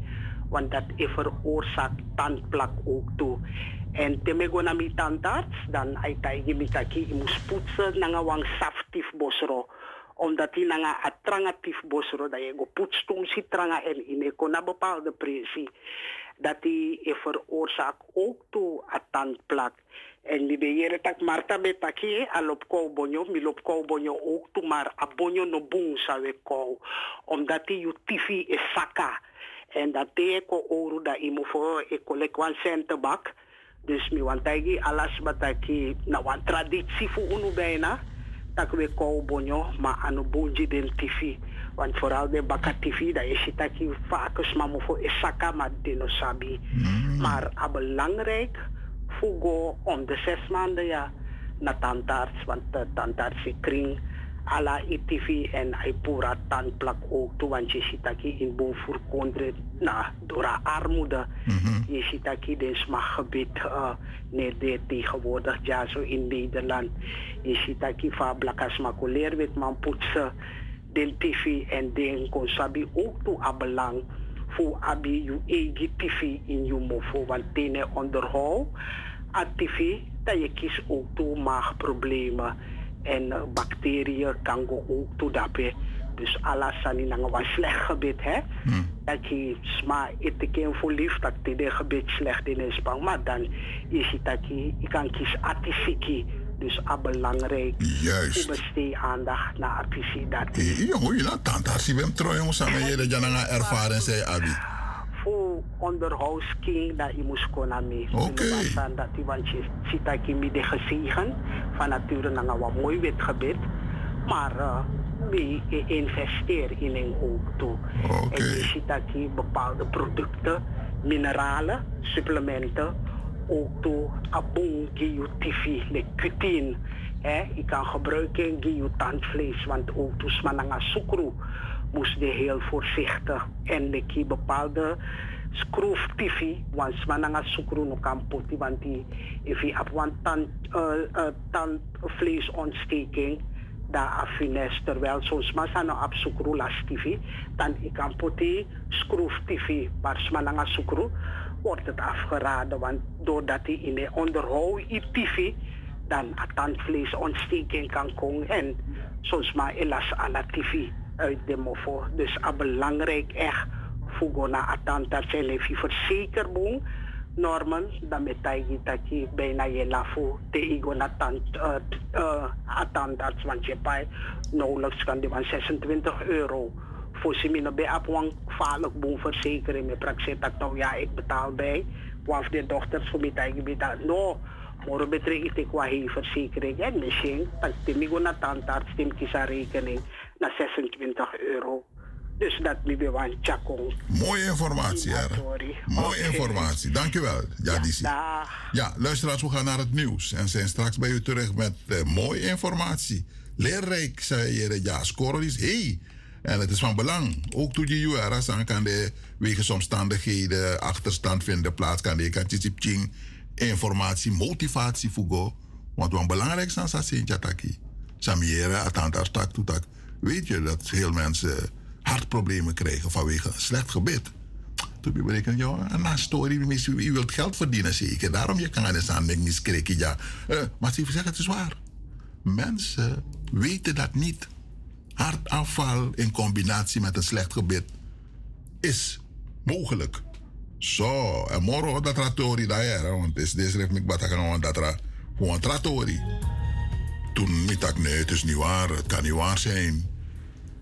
want dat is veroorzaakt tandplak ook toe. En te me go na mi tandarts, dan ay tay gimitaki imus poetsen nanga wang saftif bosro. Omdat die nanga atrangatief bosro, dat je go poetstum si tranga en in ko na bepaalde pressie. Dat die veroorzaakt ook toe a tandplak. En mi beere tak Marta betaki alop kou bonyo, mi lop kou bonyo ook toe, maar a bonyo no boom sa we kou. Omdat die you tifi is saka. En dat te ko oru da imo voor e kolek wan centebak. Dus mi wan taigi alas bataki na wan traditie fu unu bijna. Tak we kou bonyo, ma anu bonji den tifi. Want vooral de baka tifi, da is het taki vaak mamu voor is saka ma dino sabi. Maar a belangrijk fugo om de zes maanden ja. Naar tandarts, want de tandarts kring. Ala ITV en hij pura tandplak ook toe, want je ziet dat in boven kondre na door haar armoede. Je ziet dat je in smaakgebied uh, nee, tegenwoordig ja zo in Nederland. Je ziet dat je van blakas makuleer weet man poetsen. Den TV en den konsabi ook toe aan belang voor abi je eigen TV in je mofo, want tene onderhoud aan TV dat je kiest ook toe maagproblemen en uh, bacteriën kan go ook toe daarbij. Dus alles aan in een slecht gebied hè. Dat je sma eten voor lief dat de gebied slecht in is bang. Maar dan is het dat je, je kan kiezen artisiki. Dus a belangrijk.
Juist.
Besteed aandacht naar artisie dat.
Jongen, je laat tante als je hem trouw jongens samen je dat je ervaren zei abi.
Voor onderhoudsking dat je moest komen mee.
Oké.
Dat je want je ziet dat je met de gezegen van nature naar een mooi wit gebied. Maar uh, we investeren in een ook toe. En je ziet dat je bepaalde producten, mineralen, supplementen, ook toe abon giu tifi, le. Eh, je kan gebruiken giu tandvlees, want ook toe smananga sukru moest je heel voorzichtig en leki bepaalde schroef tifi, want smananga sukru no kan poti, want die, if je een uh, uh, tandvleesontsteking, daar afines, terwijl soms masano op sukru las tifi, dan ik kan poti schroef tifi, maar smananga sukru, wordt het afgeraden. Want doordat hij in de onderhoud ITV dan een tandvleesontsteking kan komen. En soms maar elas aan TV uit de mofo. Dus het belangrijk echt voor na en even verzekering normen dan met dat je bijna je lafo te igo na tand tandarts want je bij nauwelijks kan die van 26 euro voor semino bij op een gevaarlijk boomverzekering met praxis dat nou ja ik betaal bij. Want de dochters voor mij dat betaal no moro betrek ik qua verzekering en misschien dat ik na tandarts tim rekening na 26 euro dus dat mi be wan chakong
Mooie informatie, hè? Mooie informatie. Dankjewel, Jadisi.
Ja,
ja, luisteraars, we gaan naar het nieuws en zijn straks bij u terug met uh, mooie informatie. Leerrijk, zei je, ja, scoren is hey. En het is van belang. Ook toen je juaras aan kan de wegens omstandigheden achterstand vinden plaats kan de kan informatie, motivatie voor Want wat belangrijk is aan Sintjataki. Samiera, atantar tak toetak. Weet je dat veel mensen hartproblemen krijgen vanwege een slecht gebit. Toen ben ik een story, u wilt geld verdienen zeker. Daarom je kan aan denken, miskreken, ja. Uh, maar ze zeggen, het is waar. Mensen weten dat niet. Hartafval in combinatie met een slecht gebit is mogelijk. Zo, en morgen dat ratori daar, want is deze heeft me batakan dat ra gewoon. Toen niet dat nee, het is niet waar, het kan niet waar zijn.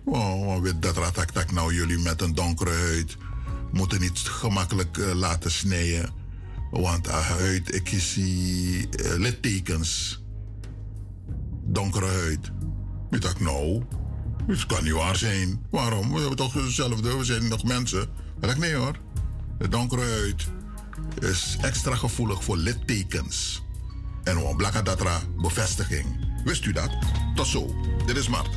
Oh, weet dat ratak tak nou jullie met een donkere huid moeten niet gemakkelijk uh, laten snijden. Want uh, huid, ik zie uh, littekens. Donkere huid. Ik nou? Het kan niet waar zijn. Waarom? We hebben toch hetzelfde, we zijn nog mensen. Dat nee hoor. De donkere huid is extra gevoelig voor littekens. En een blakadatra bevestiging. Wist u dat? Tot zo. Dit is Mart.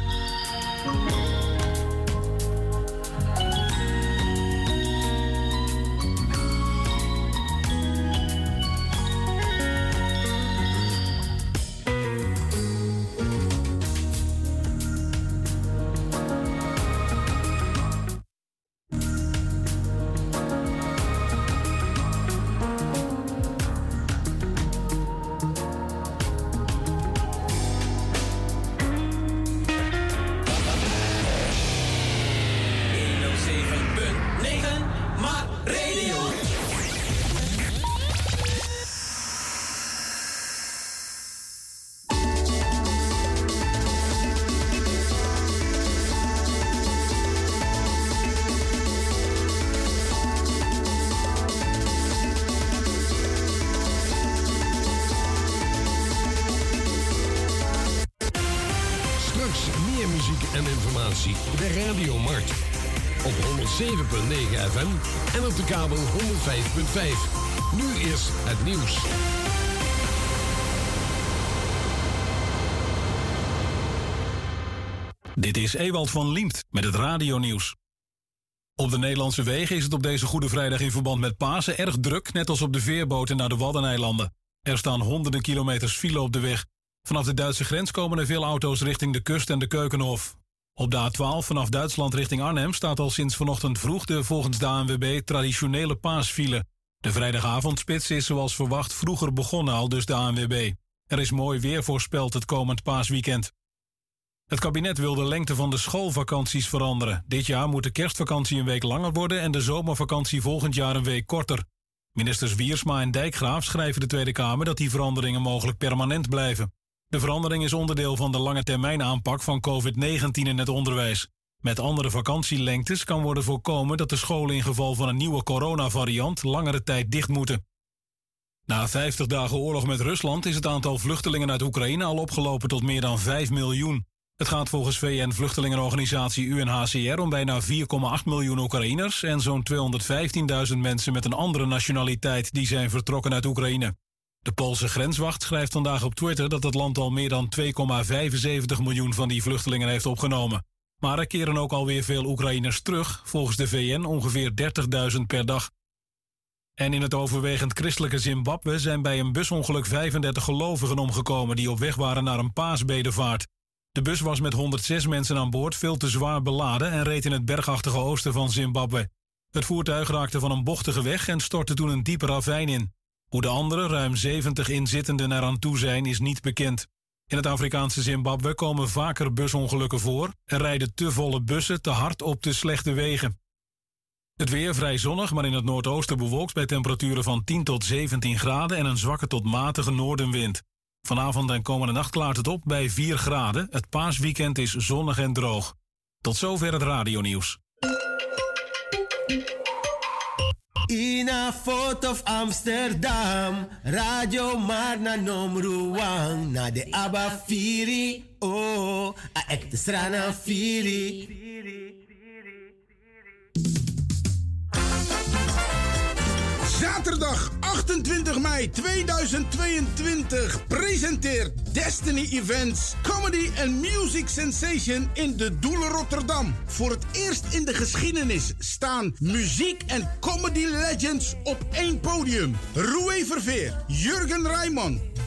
Nu is het nieuws.
Dit is Ewald van Liemt met het radionieuws. Op de Nederlandse wegen is het op deze Goede Vrijdag in verband met Pasen erg druk, net als op de veerboten naar de Waddeneilanden. Er staan honderden kilometers file op de weg. Vanaf de Duitse grens komen er veel auto's richting de kust en de Keukenhof. Op de A12 vanaf Duitsland richting Arnhem staat al sinds vanochtend vroeg de volgens de ANWB traditionele paasfile. De vrijdagavondspits is zoals verwacht vroeger begonnen, al dus de ANWB. Er is mooi weer voorspeld het komend paasweekend. Het kabinet wil de lengte van de schoolvakanties veranderen. Dit jaar moet de kerstvakantie een week langer worden en de zomervakantie volgend jaar een week korter. Ministers Wiersma en Dijkgraaf schrijven de Tweede Kamer dat die veranderingen mogelijk permanent blijven. De verandering is onderdeel van de lange termijn aanpak van COVID-19 in het onderwijs. Met andere vakantielengtes kan worden voorkomen dat de scholen in geval van een nieuwe coronavariant langere tijd dicht moeten. Na 50 dagen oorlog met Rusland is het aantal vluchtelingen uit Oekraïne al opgelopen tot meer dan 5 miljoen. Het gaat volgens VN-vluchtelingenorganisatie UNHCR om bijna 4,8 miljoen Oekraïners en zo'n 215.000 mensen met een andere nationaliteit die zijn vertrokken uit Oekraïne. De Poolse grenswacht schrijft vandaag op Twitter dat het land al meer dan 2,75 miljoen van die vluchtelingen heeft opgenomen. Maar er keren ook alweer veel Oekraïners terug, volgens de VN ongeveer 30.000 per dag. En in het overwegend christelijke Zimbabwe zijn bij een busongeluk 35 gelovigen omgekomen die op weg waren naar een paasbedevaart. De bus was met 106 mensen aan boord veel te zwaar beladen en reed in het bergachtige oosten van Zimbabwe. Het voertuig raakte van een bochtige weg en stortte toen een diepe ravijn in. Hoe de andere ruim 70 inzittenden eraan toe zijn, is niet bekend. In het Afrikaanse Zimbabwe komen vaker busongelukken voor en rijden te volle bussen te hard op de slechte wegen. Het weer vrij zonnig, maar in het noordoosten bewolkt bij temperaturen van 10 tot 17 graden en een zwakke tot matige noordenwind. Vanavond en komende nacht klaart het op bij 4 graden. Het paasweekend is zonnig en droog. Tot zover het radionieuws.
In a foto of Amsterdam, Radio Marna numero one, na de Abba Firi, oh, a ekte strana Firi.
Zaterdag 28 mei 2022 presenteert Destiny Events Comedy and Music Sensation in de Doelen Rotterdam. Voor het eerst in de geschiedenis staan muziek en comedy legends op één podium. Roué Verveer, Jurgen Rijman,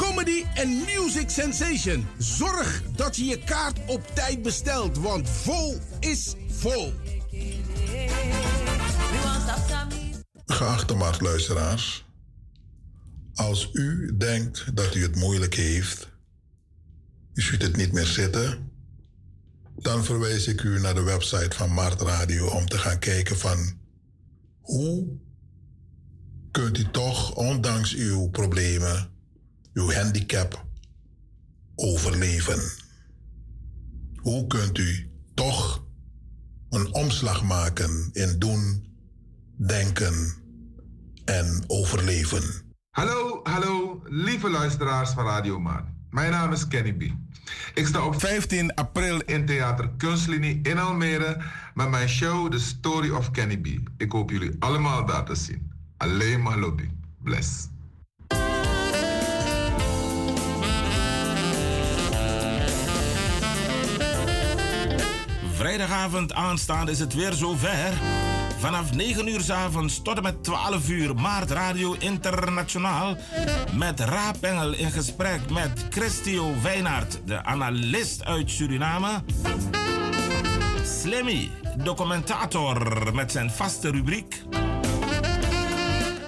Comedy and Music Sensation. Zorg dat je je kaart op tijd bestelt, want vol is vol.
Geachte marktluisteraars, als u denkt dat u het moeilijk heeft, u ziet het niet meer zitten, dan verwijs ik u naar de website van Mart Radio om te gaan kijken van hoe kunt u toch, ondanks uw problemen, uw handicap, overleven. Hoe kunt u toch een omslag maken in doen, denken en overleven?
Hallo, hallo, lieve luisteraars van Radio Maan. Mijn naam is Kenny B. Ik sta op 15 april in Theater Kunstlinie in Almere met mijn show The Story of Kenny B. Ik hoop jullie allemaal daar te zien. Alleen maar lobby. Bless.
Vrijdagavond aanstaande is het weer zover. Vanaf 9 uur s avonds tot en met 12 uur Maart Radio Internationaal. Met Raapengel in gesprek met Christio Wijnaert, de analist uit Suriname. Slimmy, documentator met zijn vaste rubriek.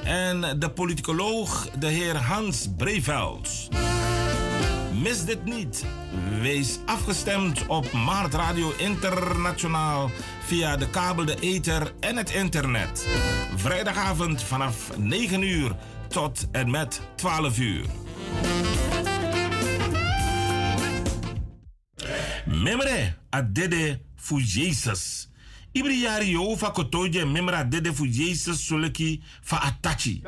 En de politicoloog, de heer Hans Breveld. Mis dit niet. Wees afgestemd op Maart Radio Internationaal via de kabel, de ether en het internet. Vrijdagavond vanaf 9 uur tot en met 12 uur. Memre adede fu Jesus. Ibri yari yo fa kotoje memra adede fu Jesus soleki fa atachi.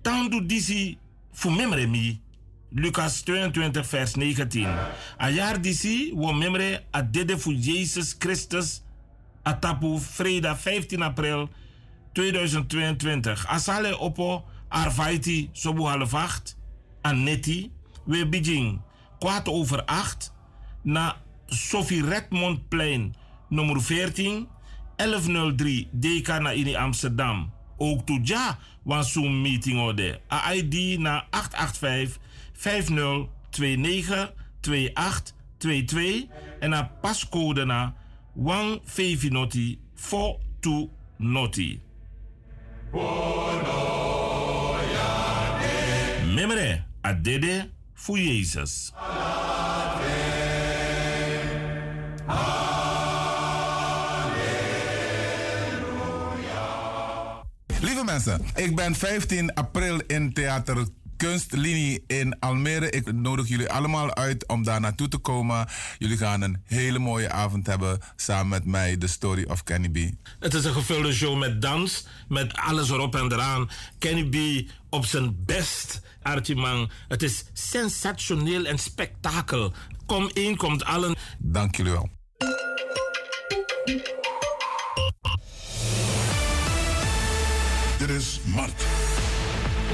Tandu disi fu memre mi. Lucas 22 vers 19. A jaar disi wo memre adede fu Jesus Christus atapu vrijdag 15 april 2022. Asale opo arvaiti sobu half acht. Anetti. We bijing kwart over acht. Na Sophie Redmondplein nummer 14 1103 DK na in Amsterdam. Ook toe ja, want zo'n meeting orde. ID na 885 5029 2822 en na pascode na 1 Noti 42 Noti. Memere, adede voor Jezus.
Lieve mensen, ik ben 15 april in Theater Kunstlinie in Almere. Ik nodig jullie allemaal uit om daar naartoe te komen. Jullie gaan een hele mooie avond hebben samen met mij, The Story of Kenny B.
Het is een gevulde show met dans, met alles erop en eraan. Kenny B op zijn best, Archie Het is sensationeel en spektakel. Kom één, komt allen.
Dank jullie wel.
Dit is Mart.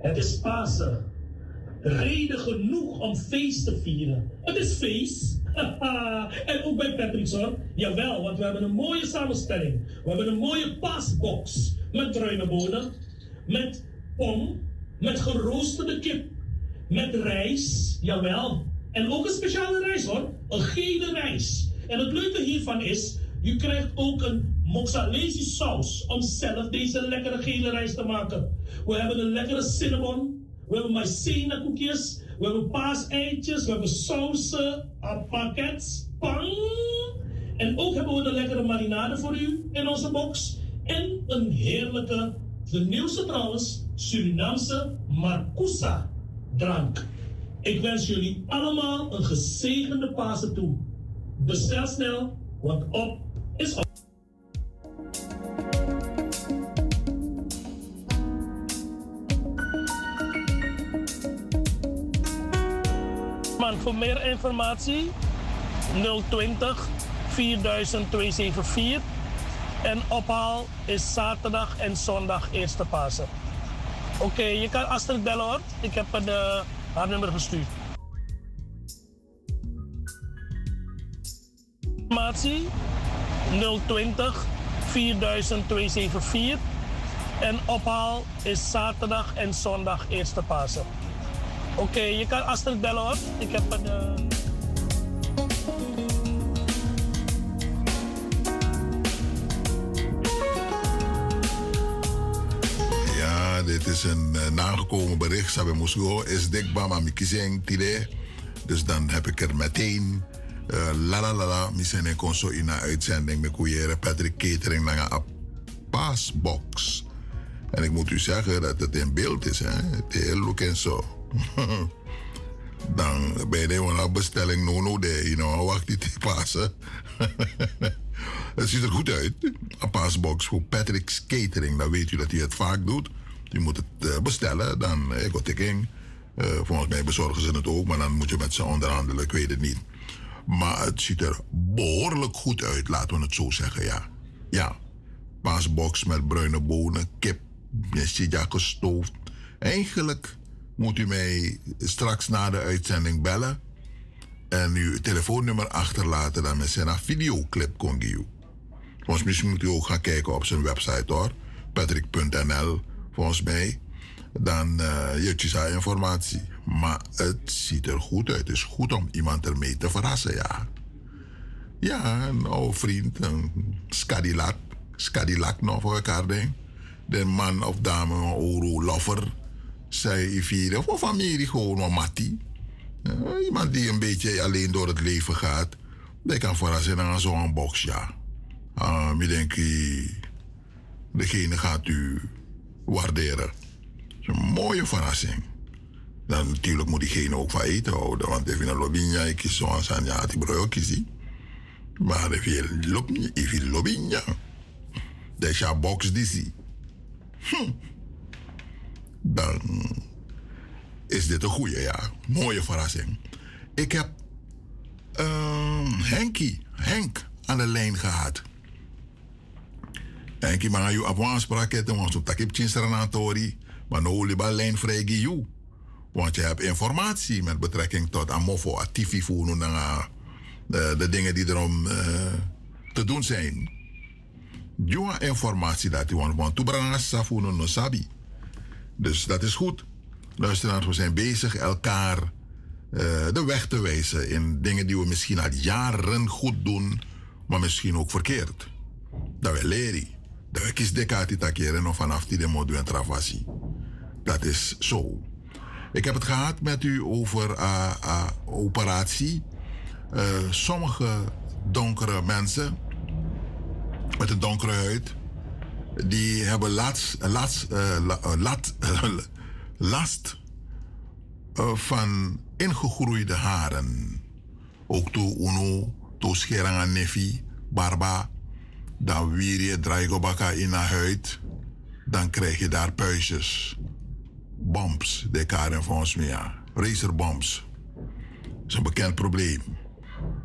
Het is Pasen. Reden genoeg om feest te vieren. Het is feest. [LAUGHS] en ook bij Patrick's hoor. Jawel, want we hebben een mooie samenstelling. We hebben een mooie paasbox. Met bruine bonen. Met pom. Met geroosterde kip. Met rijst. Jawel. En ook een speciale rijst hoor. Een gele rijst. En het leuke hiervan is, je krijgt ook een mozzarella saus om zelf deze lekkere gele rijst te maken. We hebben een lekkere cinnamon. We hebben maïzena koekjes. We hebben paaseitjes. We hebben sausen, pakets, pang. En ook hebben we een lekkere marinade voor u in onze box. En een heerlijke, de nieuwste trouwens, Surinaamse Marcousa drank. Ik wens jullie allemaal een gezegende Pasen toe. Bestel snel, want op is op. voor meer informatie 020 4274 en ophaal is zaterdag en zondag eerste Pasen. Oké, je kan Astrid bellen hoor. Ik heb het, uh, haar nummer gestuurd. Informatie 020 4274 en ophaal is zaterdag en zondag eerste Pasen. Oké, je kan Astrid bellen hoor. Ik heb een. Uh...
Ja, dit is een uh, nagekomen bericht. Sabe Musgo is dik bama mikizeng tide. Dus dan heb ik er meteen. Uh, la la la la, mi zijn kon zo in een uitzending met koeieren Patrick Catering naar een paasbox. En ik moet u zeggen dat het in beeld is, hè? Het heel look en zo. [LAUGHS] dan ben je een bestelling no no de, you know, wacht niet passen. [LAUGHS] het ziet er goed uit. Een paasbox voor Patrick's Catering. Dan weet u dat hij het vaak doet. Je moet het uh, bestellen, dan uh, ik tikking. Uh, volgens mij bezorgen ze het ook, maar dan moet je met ze onderhandelen, ik weet het niet. Maar het ziet er behoorlijk goed uit, laten we het zo zeggen, ja. Ja, paasbox met bruine bonen, kip, Je ja gestoofd. Eigenlijk moet u mij straks na de uitzending bellen en uw telefoonnummer achterlaten. Dan met een videoclip kon geven. Volgens misschien moet u ook gaan kijken op zijn website hoor. Patrick.nl volgens mij. Dan uh, je zijn informatie. Maar het ziet er goed uit. Het is goed om iemand ermee te verrassen, ja. Ja, een oude vriend, een skadilak. Nog voor elkaar, denk De man of dame, een oro lover. Zij vieren, of familie gewoon, mattie. Uh, iemand die een beetje alleen door het leven gaat. Die kan verrassen naar zo'n box, ja. Uh, ik denk, degene gaat u waarderen. Het is een mooie verrassing. Dan natuurlijk moet diegene ook van eten houden. Want even een lobinja, ik kies zo'n aan ja, die brood kiezen. Maar je lobinja, je lobinja, dan is box die hm. Dan is dit een goede, ja. Mooie verrassing. Ik heb uh, Henk aan de lijn gehad. Henkie, maar je op aanspraak want op takip chinseranatori, maar no liba lijn vrij. Want je hebt informatie met betrekking tot Amofo, Atifi, de, de, dingen die erom uh, te doen zijn. Jonge informatie dat je want, want toebrangen safuno no sabi. Dus dat is goed. Luisteraars, we zijn bezig elkaar uh, de weg te wijzen in dingen die we misschien al jaren goed doen, maar misschien ook verkeerd. Dat we leren. Dat we kies dekati takeren of vanaf die de modu en travasi. Dat is zo. Ik heb het gehad met u over uh, operatie. Sommige donkere mensen met een donkere huid, die hebben [LAUGHS] last, last, last, last van ingegroeide haren. Ook to uno, to scheranga nefi, barba. Dan weer je draigobaka in de huid. Dan krijg je daar puistjes bombs, de karen volgens mij, ja. Racerbombs. Dat is een bekend probleem.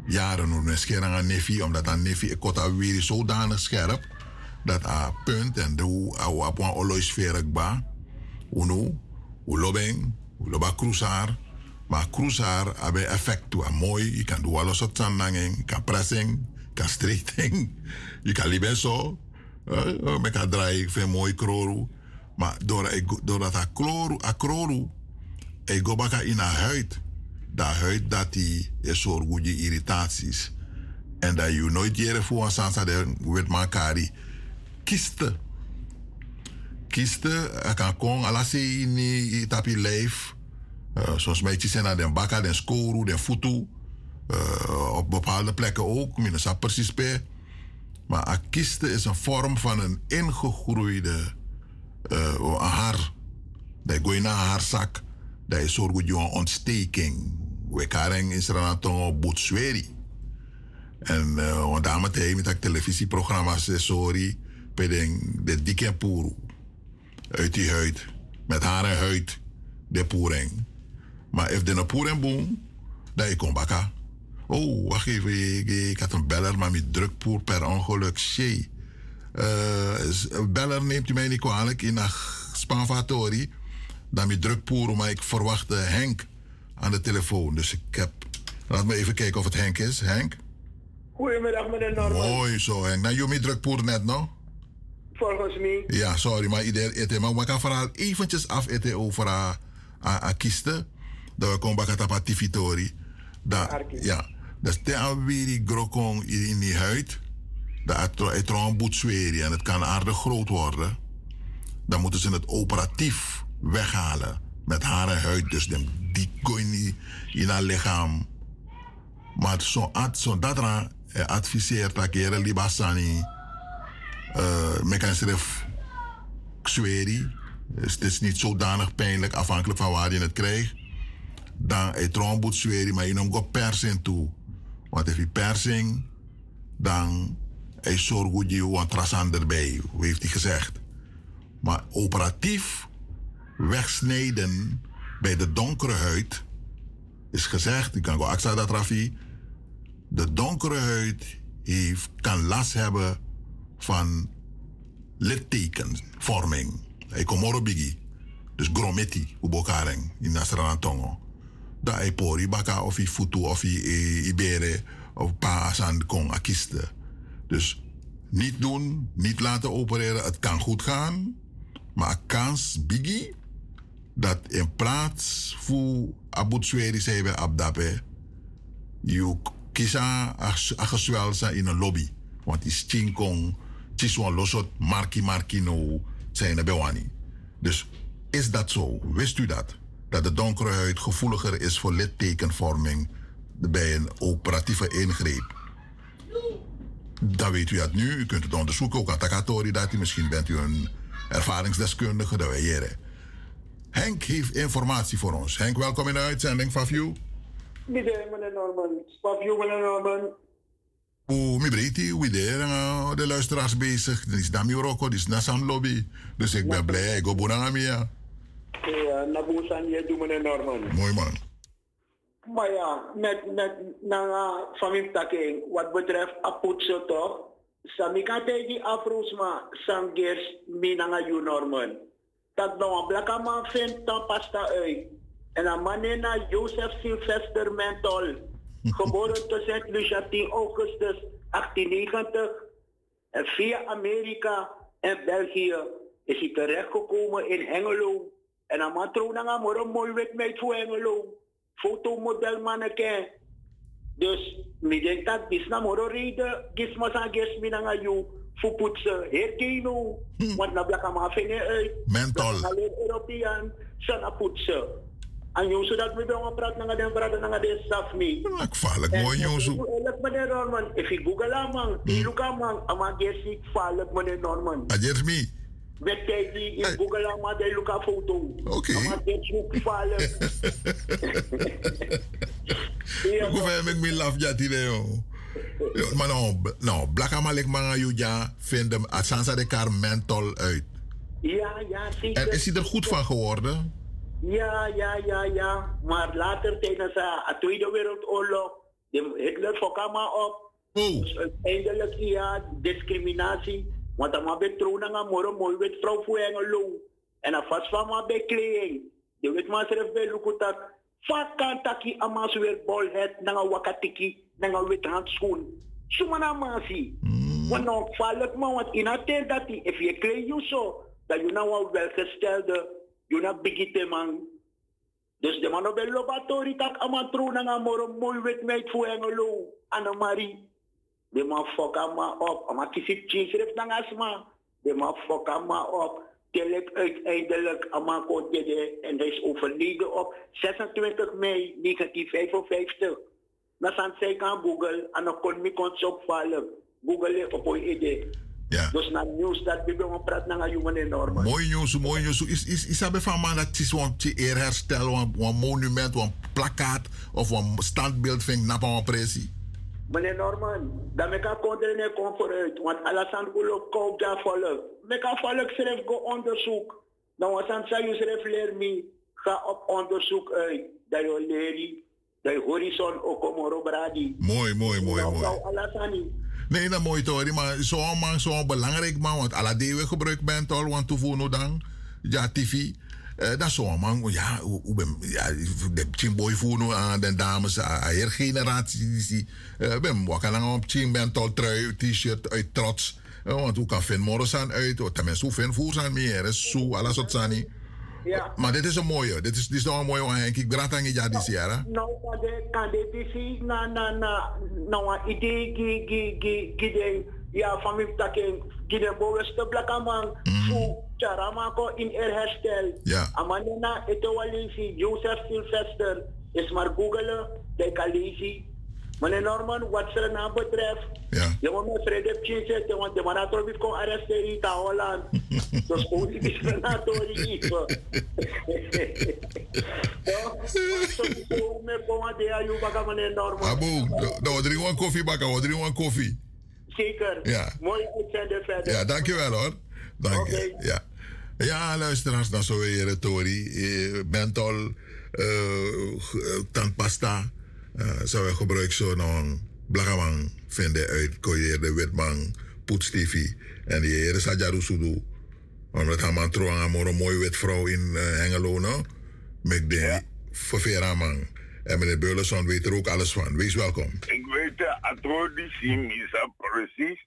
Jaren nu een scherm aan nefi, omdat aan nefi kort weer zodanig scherp dat a punt en de a op een oloisfeer ba. Uno, ulobeng, uloba cruisaar. Maar cruisaar hebben effect toe. Mooi, je kan doen alles op zandanging, je kan pressing, kan straighting, je kan liever zo. Uh, ik kan draaien, veel mooi kroru. Maar doordat a kloru, a kloru, e go baka in a huid, dat huid dat die is soort irritaties. En dat je nooit jere voor een sansa de wet makari. Kiste. Kiste, a kan kon, ala se ni tapi lijf. Uh, zoals mij zijn naar den baka, den skoru, den futu. Uh, op bepaalde plekken ook, minus precies bij. Maar a kiste is een vorm van een ingegroeide uh, een haar. Dat gooi naar haar zak. Dat is zorg voor een ontsteking. We karen in Sranatongo boetsweri. En uh, daarom met televisieprogramma's sorry. Peding de dikke poeru. Uit die huid. Met haar en huid. De poering. Maar if de een poering boom. Dan komt baka. Oh, wacht even. Ik, ik had een beller, maar met drukpoer per ongeluk. Shee. Uh, beller neemt u mij niet kwalijk in een Spanvatori. Dan met druk poeren, maar ik verwachtte Henk aan de telefoon. Dus ik heb. Laat me even kijken of het Henk is. Henk?
Goedemiddag, meneer Norman.
Mooi zo, Henk. Nou, druk poeren net, no?
Volgens mij.
Ja, sorry, maar iedereen. Maar we gaan vooral eventjes af eten over a kisten. Dat we komen bij het Tivitori. Ja, dat is de weer grokong in die huid dat het zweren en het kan aardig groot worden, dan moeten ze het operatief weghalen. Met haar en huid, dus die niet in haar lichaam. Maar zo, zo dat eh, adviseert dat je libasani, uh, zweri. Dus het is niet zodanig pijnlijk, afhankelijk van waar je het krijgt. Dan het moet zweren, maar je noemt persing toe. Want als je persing, dan hij zorgt goed je wat trasan erbij, heeft hij gezegd. Maar operatief wegsnijden bij de donkere huid is gezegd, ik kan aksa dat Rafi, de donkere huid heeft, kan last hebben van littekenvorming. Ik kom moro bigi. Dus grometi, ubokareng, in Nasrana Tongo. Da e pori baka of i futu of i e, ibere of pa asan kong akiste. Dus niet doen, niet laten opereren. Het kan goed gaan, maar kans bigi dat in plaats voor abut sweri zei bij abdape, je kisa ageswel zijn in een lobby. Want is chinkong, chiswan losot, marki marki no, zijn bewani. Dus is dat zo? Wist u dat? Dat de donkere huid gevoeliger is voor littekenvorming bij een operatieve ingreep. Dan weet u dat nu. U kunt het onderzoeken, ook aan dat u misschien bent u een ervaringsdeskundige, wij jaren. Henk heeft informatie voor ons. Henk, welkom in de uitzending.
Midday, meneer Norman. Fafiu, meneer Norman.
Oeh, mi breedte, hoe de, de luisteraars bezig. Dit is Dami Rocco, dit is Nassam Lobby. Dus ik ben blij, ik go Bonangamia.
Ja, Nabusan, je doet meneer Norman.
Mooi man.
Maar ja, met, met na familie taking, wat betreft aputso toch, samika tegi afroesma, sangers, minanga you Norman. Dat nou een blakke man vindt, dan past dat uit. En dan manena Joseph Sylvester Mentol, geboren te. Lucia 10 augustus 1890. En via Amerika en België is hij terechtgekomen in Hengelo. En dan man trouw na een mooi wit meid voor Hengelo. Fotomodel manneke. Dus, mi denk dat na moro reden, gis mas aan gis mi na you, voor poetsen, herkeno. Want na blaka vingen uit.
Mentol.
Alleen European, sana poetsen. En jou zodat we dan praten naar den praten naar den staf mi.
Ik vaarlijk mooi jongens.
Eerlijk meneer Norman, if ik google aan man, ilu ka man, ama vaarlijk meneer Norman.
Mi.
Met in Google maar de luka foto.
Oké.
Ama vaarlijk.
Hoe ver me laf de yo. Maar nou, nou, manga vinden Asansa de kar mentol uit.
Ja, ja, zeker.
En is hij er goed van geworden?
Ja, ja, ja, ja. Maar later tijdens de Tweede Wereldoorlog, de Hitler fok maar op.
Oh.
Dus uiteindelijk ja, discriminatie. Want dan maar betronen aan moro mooi wit vrouw voor Engelo. En dan vast van maar bij kleding. Je weet maar zelf bij lukutak. Vakan taki amas weer bolhead nanga wakatiki nanga wit handschoen. Sumana masi. Want nou valk man, want in het dat if je kleed je zo, dat je nou wel welgestelde, je nou bigite man. Dus de man op de laboratorium tak ama tro nanga moro mooi wit meid voor Engelo. Annemarie. De man fok ama op. Ama kisi chinschrift nanga sma. De man fok ama op. Til ik uiteindelijk ama kodede en hij is overleden op 26 mei 1955. Dan zijn zij kan Google dan kon ik ons opvallen. Google op een idee.
Ja.
Dus na nieuws dat we gaan praten naar jongen enorm.
Mooi nieuws, mooi nieuws. Is, is, is dat van man dat het is een eerherstel, een, monument, een plakkaat of een standbeeld van Napa een pressie?
Meneer Norman, dan me kan kom vooruit, want Alassane Gulo koopt daar volk. Me kan volk schrijf go onderzoek. Dan was aan je schrijf leer me, ga op onderzoek uit. Dat je leert, dat je horizon ook om bradi.
Mooi, mooi, mooi, mooi.
Nou.
Nee, dat mooi toch, maar zo'n man, zo'n belangrijk man, want alle we gebruikt bent al, want toevoegen dan, ja, TV. Uh, dat is zo'n man, ja, hoe ben, ja, de chimboy aan de dames, aan de generatie, die, uh, ben wakker lang op chim bent al trui, t-shirt uit trots. Uh, want hoe kan Finn Morrison uit, tenminste, hoe Finn voer zijn meer, zo, alles wat zijn
Ja.
Maar dit is een mooie, dit is, dit is nog een mooie, want Henk, ik draad aan je ja, dit jaar, hè?
Nou, kan de DC, na, na, na, nou, idee, gi, gi, gi, de, ja, van mij takken, gi, de bewuste blakke man, voor Charamako in er herstel.
Ja.
Amanena, ito walisi, Joseph Sylvester, is maar googelen, de kan lezen. Meneer Norman, wat zijn naam betreft,
ja.
je moet met vrede zitten, want de man had er kon arresteren in Holland. Dus ayu baka meneer Norman.
Abu, we drinken een koffie bakken, we drinken een koffie.
Zeker.
Ja.
Mooi uitzenden verder.
Ja, dankjewel hoor. Dank je. Ja. ja, luisteraars, dan zo weer Tori. Eh, Bentol, uh, tandpasta. Zou we gebruiken zo nog blagamang vinden uit de Witman, Poetstifi en die heren Sajaru Sudu. Omdat hij man trouw aan een mooie wit vrouw in uh, Hengelo, no? Met de ververa man. En meneer Beulenson weet er ook alles van. Wees welkom.
Ik weet de introductie is precies.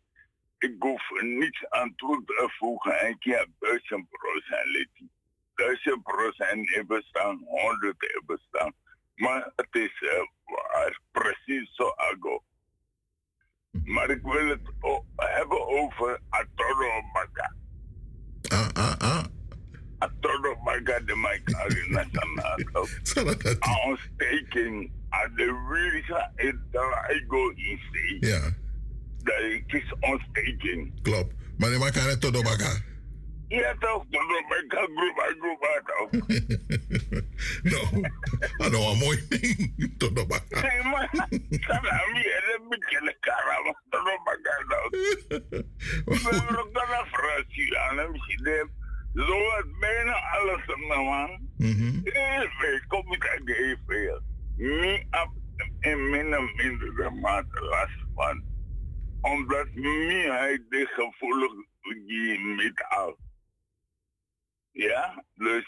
Ik hoef niets aan toe te voegen en ik heb duizend procent lidie. Duizend procent hebben staan, honderd hebben staan. Maar het is uh, precies zo ago. Maar ik wil het hebben over Atoro Baga.
Ah, ah, ah.
Atoro Baga de Mike Nationaal. Ontsteking. Aan de wirisa en daar ik go in zee.
Ja.
Dat is ontsteking.
Klopt. Maar die maken het Todo Baga.
Ja toch, Todo Baga, groepa, groepa toch.
no, dat is een mooi ding. [LAUGHS] Todo Baga.
Nee, maar, dat is een karama, Todo Baga toch. We hebben ook een Fransie aan hem gezien. Zo het bijna alles in de man. Heel veel, kom ik uit heel veel. Niet op in minder mindere mate last van. Omdat mij hij de gevoelig die met al. Ja, dus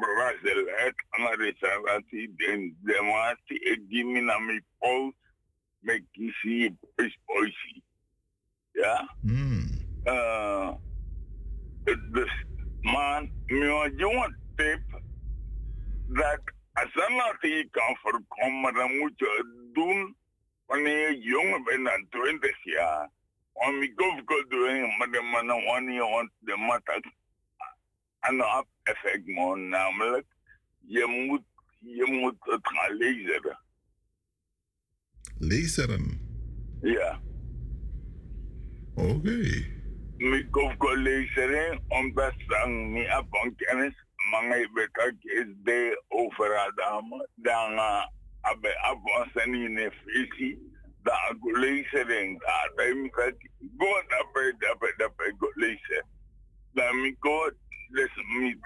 Brazil het analysatie den demati ik die me naar mijn post met kiesie is oisie. Ja? Uh, dus, man, mijn jongen tip dat als dat nou kan voorkomen, dan moet je het doen wanneer je jong bent dan 20 jaar. Om ik hoef te doen, maar de mannen wanneer je want de matten een effect man, namelijk je moet, je moet het gaan lezen.
Lezen?
Ja.
Oké. Okay.
Ik hoef te lezen, omdat ze niet op een kennis mga betak is de overal dame dan uh, abe avansen in een visie dan go lezen dan ik go dape dape dape go lezen dan mi go les mi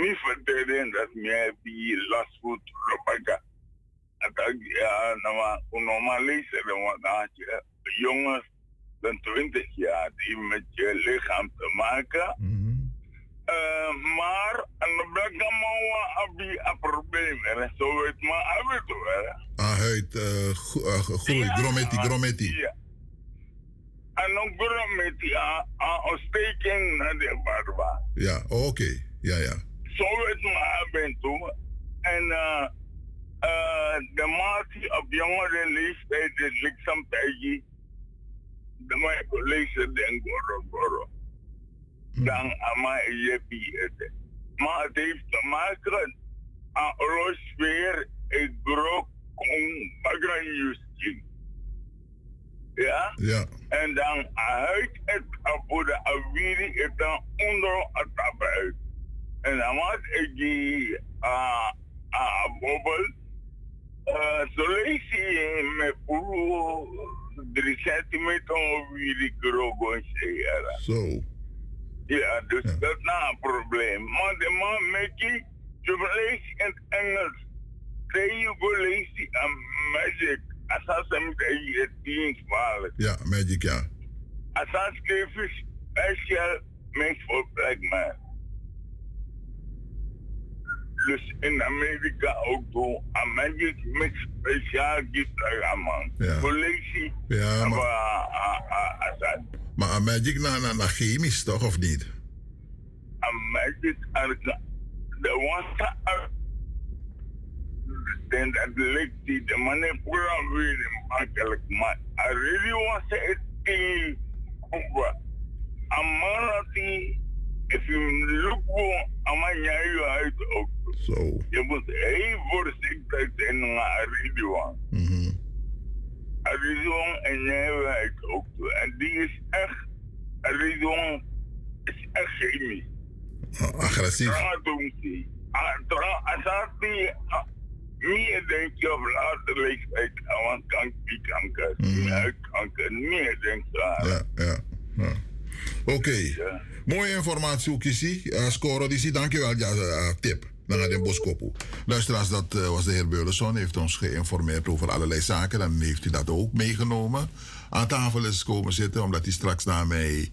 mi vertellen dat mi bi last food robaga atak ja nama normaal lezen dan je jongens dan 20 jaar die met je lichaam te maken. Mm -hmm. Uh, maar aan de mawa abi een probleem er zo weet maar
ah het uh,
ja en dan grometi a a ontsteking naar de barba
ja oké okay. ja ja
zo weet maar abi to en uh, uh, de maat op jongere leeftijd is liksam tijdje de maat lezen den goro goro dan ama je. Maar het heeft te maken aan roosfeer om bagranjusje. Ja?
Ja.
En dan uit het apoede aviri het dan onder het uit. En dan maakt ik die a a bobbel zo lees je met puro 3 centimeter over die grogo
Zo.
Ja, dus ja. dat is nou een probleem. Maar de man met je, je leest in het Engels. Zij je leest een magic. Hem het dienst maken.
Ja, magic, ja.
Als dat schreef is special made for black man. Dus in Amerika ook door een magic met speciaal gift aan man.
Ja.
Collectie.
Ja, maar...
Maar,
maar een magic na, na, na chemisch toch, of niet?
Een magic, de water, dat lijkt die, de manier probeert weer makkelijk, maar I really want to say it een man if you look for, een man je uit ook.
Zo.
Je moet heel voorzichtig zijn naar Ridwan.
Mm -hmm.
Ridwan en jij uit ook. En die is echt, Ridwan is echt chemisch.
Oh, agressief.
Als dat die meer denk je op later leeftijd aan kanker, huidkanker, meer denk je aan.
Ja, ja. ja. Oké. Okay. Ja. Mooie informatie ook is uh, Scoro, die dankjewel. Ja, uh, tip. Dan gaat in Boskopo. Luisteraars, dat uh, was de heer Beulenson. heeft ons geïnformeerd over allerlei zaken. Dan heeft hij dat ook meegenomen. Aan tafel is komen zitten, omdat hij straks naar mij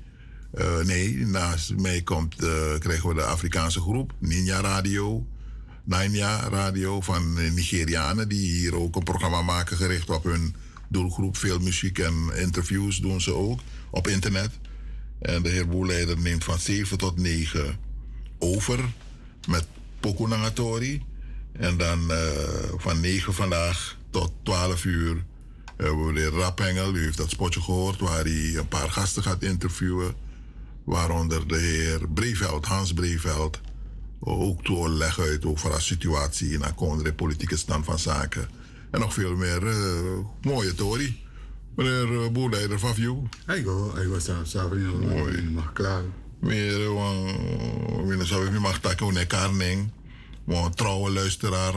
Eh, nee, naast mij komt, eh, krijgen we de Afrikaanse groep, Ninja Radio. Ninja Radio van eh, Nigerianen, die hier ook een programma maken gericht op hun doelgroep. Veel muziek en interviews doen ze ook op internet. En de heer Boeleider neemt van 7 tot 9 over met Poco Nangatori. En dan eh, van 9 vandaag tot 12 uur hebben we de Rapengel. U heeft dat spotje gehoord waar hij een paar gasten gaat interviewen. Waaronder de heer Breveld, Hans Breveld. Ook toe leggen uit over de situatie in de politieke stand van zaken. En nog veel meer eh, mooie Tori. Meneer uh, Boerleider van View.
Hij was samen
Mooi.
mag klaar.
Meer, want we zou ik niet mag takken een karning. Maar trouwe luisteraar,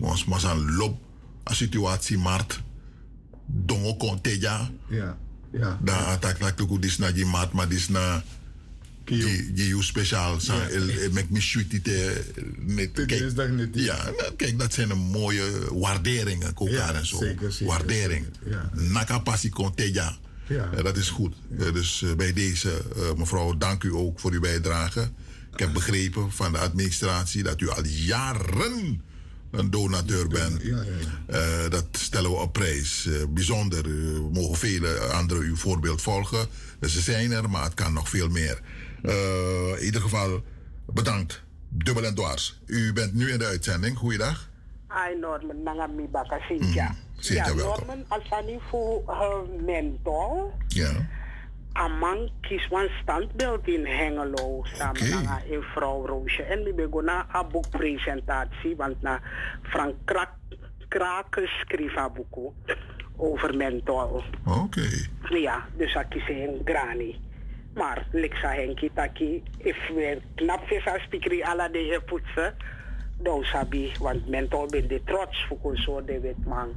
ons mas aan loop, a situatie mart. Dongo konteja.
Ja, ja.
Dan attack tak tuku dis na die maat, die die speciaal. Sa
Ja.
el el mek me shoot net kijk. Ja, nou, kijk, dat zijn een mooie waarderingen daar en zo. Waardering. Naka passie konteja.
Ja.
Eh, dat is goed. Eh, dus eh, bij deze, eh, mevrouw, dank u ook voor uw bijdrage. Ik heb begrepen van de administratie dat u al jaren een donateur bent.
Ja, ja, ja.
Eh, dat stellen we op prijs. Eh, bijzonder. Eh, mogen vele anderen uw voorbeeld volgen. Dus ze zijn er, maar het kan nog veel meer. Eh, in ieder geval, bedankt. Dubbel en dwars. U bent nu in de uitzending. Goeiedag.
Ai Norman nanga mi baka Cynthia.
Cynthia,
ja. Norman asani voor uh, mentor.
Ja.
Amang kies wan standbeeld in Hengelo samen nanga in vrouw Roosje. En mi bego na a boekpresentatie, want na Frank Krak, Kraken schreef a boek over mentor.
Oké.
Ja, dus ik kies een grani. Maar Lixa Henki taki, if we knap vis als pikri ala de he poetsen, dan sabi, want mentor ben de trots voor zo de wet man.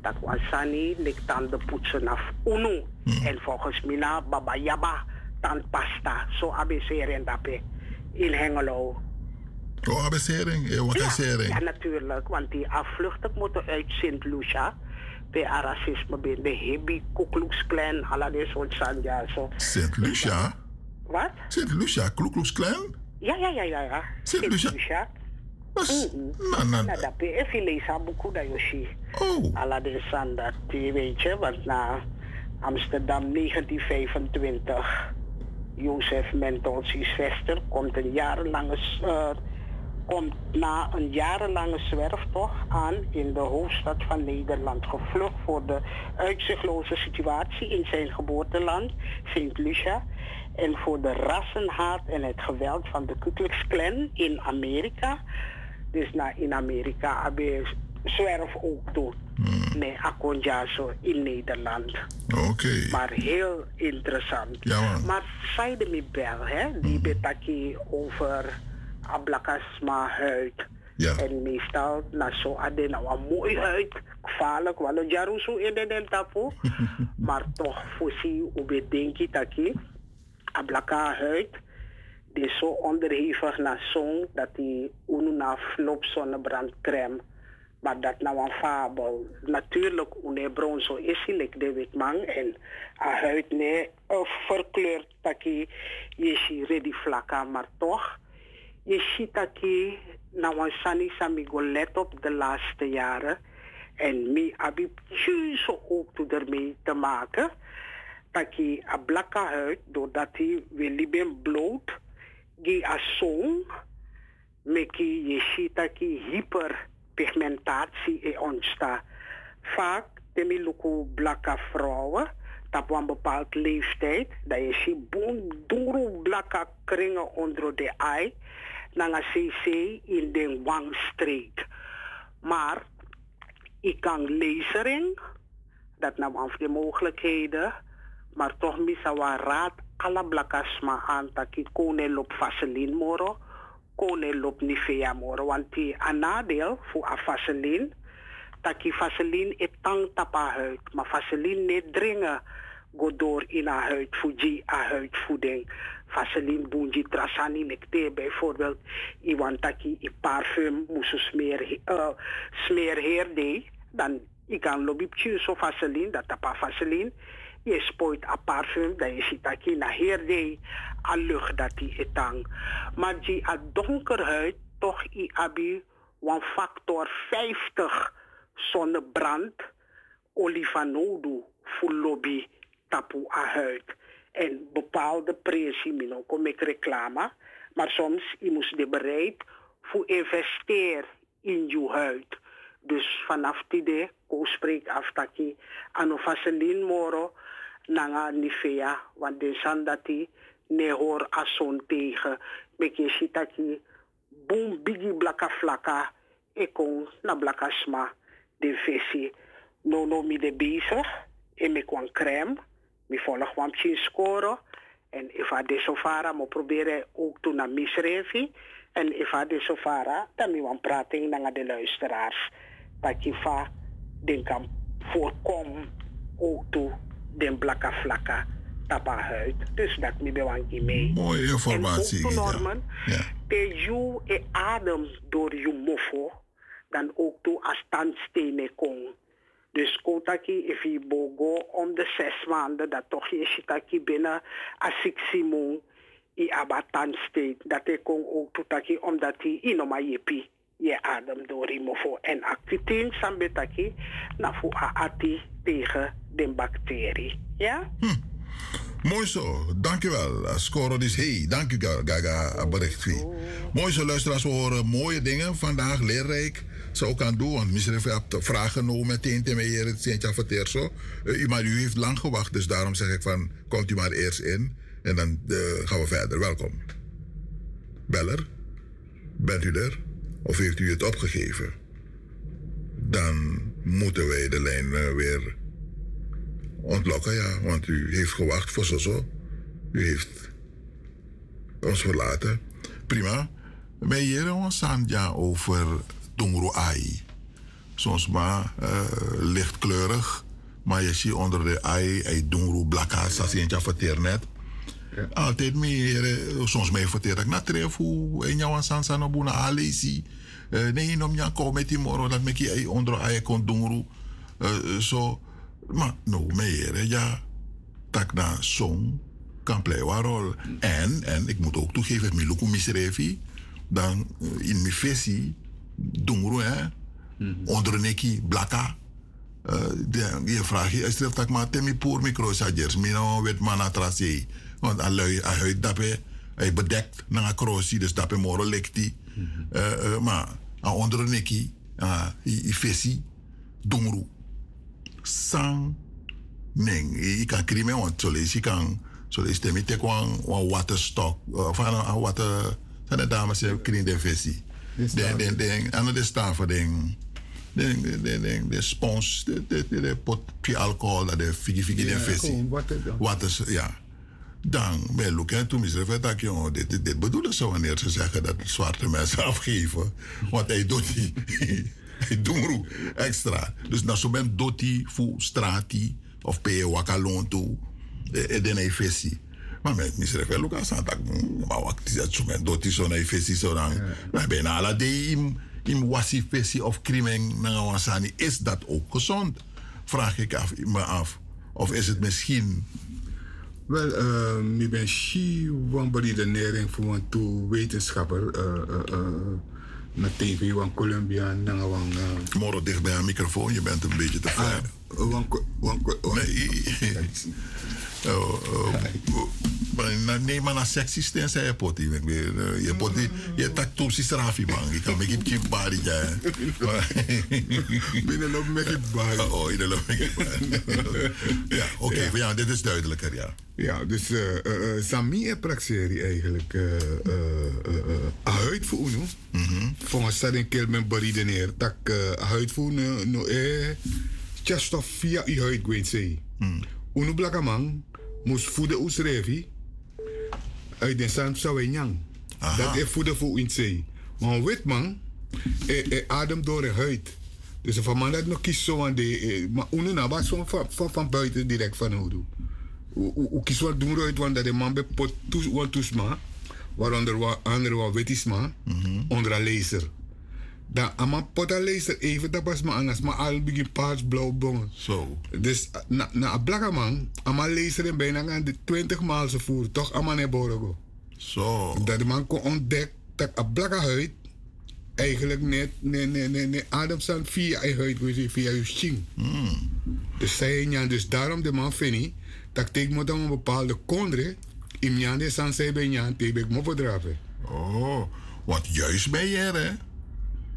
Dat was sani, lik dan de poetsen af unu. En volgens mina baba yaba, dan pasta. Zo abeceren dape in Hengelo.
Oh, abecering. Eh, wat
Ja, natuurlijk, want die afvluchten moeten uit Sint Lucia. A racisme ben de hebi Ku Klux Klan, de soort sanja. Zo.
Sint Lucia.
Wat?
Sint Lucia, Ku Klux Klan?
Ja, ja, ja, ja. ja.
Sint Lucia.
Lucia.
Na, na,
Na dat ben even lezen boeken dat Yoshi.
Oh.
De weet je, want na Amsterdam 1925. Jozef Mendelsies Vester komt een jarenlange eh, komt na een jarenlange zwerftocht aan in de hoofdstad van Nederland. Gevlucht voor de uitzichtloze situatie in zijn geboorteland, Sint Lucia. En voor de rassenhaat en het geweld van de Ku Klux Klan in Amerika. Dus na in Amerika je zwerf ook doen. Nee, Akonjaso in Nederland.
Oké.
Maar heel interessant.
Ja.
Maar zeiden me bel, hè, die betaki over ablakasma huid.
Ja.
En meestal, na zo hadden nou een mooi huid. Gevaarlijk, want een jaruso in de den tapo. [LAUGHS] maar toch, voor zie hoe denk je taki, ablaka huid. Die zo onderhevig naar zon dat die ununa flop zonnebrandcrème. Maar dat nou een fabel. Natuurlijk, une bron zo is hij, like de witman. En haar huid nee, verkleurd taki, je ziet ready vlakka, maar toch. Je ziet taki, nou een sani sami go let op de laatste jaren. En mi abi zo ook toe ermee te maken. Taki a blakka huid, doordat hij wil liben bloot, gi a zon, meki je ziet taki hyperpigmentatie e ontstaat. Vaak temi luku blakka vrouwen, op een bepaald leeftijd, dat je ziet boom duro blakka kringen onder de eye, nanga cc in de wangstreek. Maar ik kan lasering, dat nam af de mogelijkheden, maar toch misa wa raad alle blakasma aan dat ik kone lop vaseline moro, kone lop nivea moro, want die een nadeel voor a vaseline, dat die vaseline et tang tapa huid, maar vaseline niet dringen go door in a huid, fuji a huidvoeding. Vaseline bunji trasani nekte bijvoorbeeld, iwan taki i parfum moesu smeer, uh, dan ik kan lobby zo vaseline, dat tapa vaseline, Je spuit een parfum, dan je ziet je na heerde a lucht dat die etang. Maar die a donkerhuid toch i abi een factor 50 zonnebrand olivanodu voor lobby tapu a huid. En bepaalde prijzen, mino kom ik reclame. Maar soms je moest je bereid voor investeer in je huid. Dus vanaf die ko spreek af dat je aan vaseline moro nanga nivea, want de san dat die ne hoor ason tegen. Dat je boom bigi blaka flaka, ekon na blaka sma de visie. No no mi de bezig, en ik kwam crème, mi volg kwam chin scoren. En if I de sofara, mo proberen ook toen naar misrevi. En if I de sofara, dan mi wan praten naar de luisteraars. Va den kan voorkomen ook toe den blakka flakka tapa huid. Dus dat mi bewanki mee.
Mooie informatie.
En ook
ja.
Norman, te e adem door je mofo, dan ook toe als tandstenen kon. Dus kotaki, if je bogo om de zes maanden, dat toch je shitaki binnen a six simon i abatan state. Dat ik kon ook toetaki omdat hij inoma jepi je adem door die mofo. En actitien sambetaki na fu a ati tegen de bacterie. Ja?
Mooi zo, dankjewel. Uh, Scoro is hey, dank u Gaga bericht. Mooi zo, luisteraars, we horen mooie dingen vandaag, leerrijk. Zou ook aan doen, want misschien heeft de vraag genomen meteen te meer het Sintja Verteerso. Uh, maar u heeft lang gewacht, dus daarom zeg ik van, komt u maar eerst in. En dan uh, gaan we verder. Welkom. Beller, bent u er? Of heeft u het opgegeven? Dan moeten wij de lijn uh, weer ontlokken, ja. Want u heeft gewacht voor zo. U heeft ons verlaten. Prima. Wij hier ons ja over Tongro Ai. Soms maar uh, lichtkleurig. Maar je ziet onder de ai, ai Tongro blakka, sasientja verteer net. Ja. Altijd meer, soms meer verteer ik na tref hoe en jouw sansa no buna alesi. Nee, nom ja kom met die moro dat me ki onder ai kon Tongro. Zo. Maar no meer, ja. Tak na song kan play een rol. En, en ik moet ook toegeven, mi luku misrevi. Dan in mi fesi, dungru hè. Onder neki, blaka. Je vraagt je, is er tak maar temi poor micro sajers. Mi no wet man atrase. Want alui, hij huid dape, hij bedekt na crossie, dus dape moro lekti. Uh, uh, maar onder neki, uh, i fesi, dungru sang ning i kan krime want si kan so le stemi te wan water stock van een water zijn de dames se kring de versie den den den aan de staven den den den den de spons de de de pot pi alcohol dat de figi figi de versie water ja. Dan je look toen is er dat jongen dit dit, dit bedoelen ze wanneer ze zeggen dat zwarte mensen [LAUGHS] afgeven. Want hij doet die [LAUGHS] Dungru extra. Dus na so ben doti fu strati of pe wakalonto e den e fesi. Maar met mi sref luka san tak ma wakti dat so ben doti so na e fesi so dan. Maar ben ala de im im wasi fesi of na wasani is dat ook gezond? Vraag ik af, me af. Of is het misschien
wel, ik ben schi van beredenering voor een toe wetenschapper. Uh, uh, uh, na TV van Colombia na wan uh,
Moro dicht bij een microfoon, je bent een beetje te ver.
Uh, wan, wan, wan,
nee. [LAUGHS] oh, oh, nee, maar na sexy steen zei je poti. Je poti, je tak toepsi srafi man. Ik kan me geen kip bari ja. [LAUGHS] [LAUGHS]
Binnen loop me geen bari.
Oh, binnen loop me geen bari. Ja, oké, okay, ja, dit is duidelijker, ja.
Ja, dus uh, uh, Sami en Praxeri eigenlijk uh, uh, uh, huid voor uno.
Mm-hmm.
Volgens dat een keer met beredeneer dat uh, huid voor uno no eh just of via uw huid gween zei.
Mm.
Uno blakaman moest voeden usrevi uit de zand zou nyang. Dat is voeden voor u zei. Maar een wit man eh, eh, adem door de huid. Dus van man dat nog kies zo aan de eh, maar na was van, van, van buiten direct van hoe u kies wat doen uit want dat de man bij pot toes wat toesma waaronder wat andere wat wetisma
mm -hmm.
onder een laser Dan ama pota lezer even dat pas maar anders, maar al begin paars blauw bongen.
Zo.
Dus na na een blakke man, ama lezer bijna aan de 20 maal ze voer, toch ama ne borogo.
Zo.
Dat de man kon ontdekken dat een blakke huid eigenlijk net nee nee nee nee ademstand via je huid via je skin. Dus zei je dus daarom de man vind dat ik moet dan een bepaalde kondre in Jan de san zei bij Jan tebe ik moet bedraven.
Oh, want juist bij je, hè?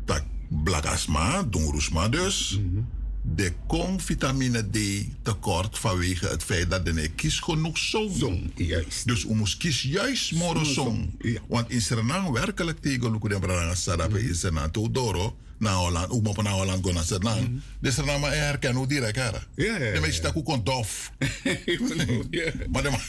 Dat blagasma, dongrusma dus. De kon vitamine D tekort vanwege het feit dat de kies genoeg zon.
Juist.
Dus u moest kies juist morgen zon. Want in Suriname werkelijk tegen Luku de Branga Sarape in Suriname. Todoro, na Holland, ook op naar Holland go naar Suriname. De Suriname herkennen hoe direct, hè?
Ja, ja.
De meeste tak ook dof. [LAUGHS] Maar de man,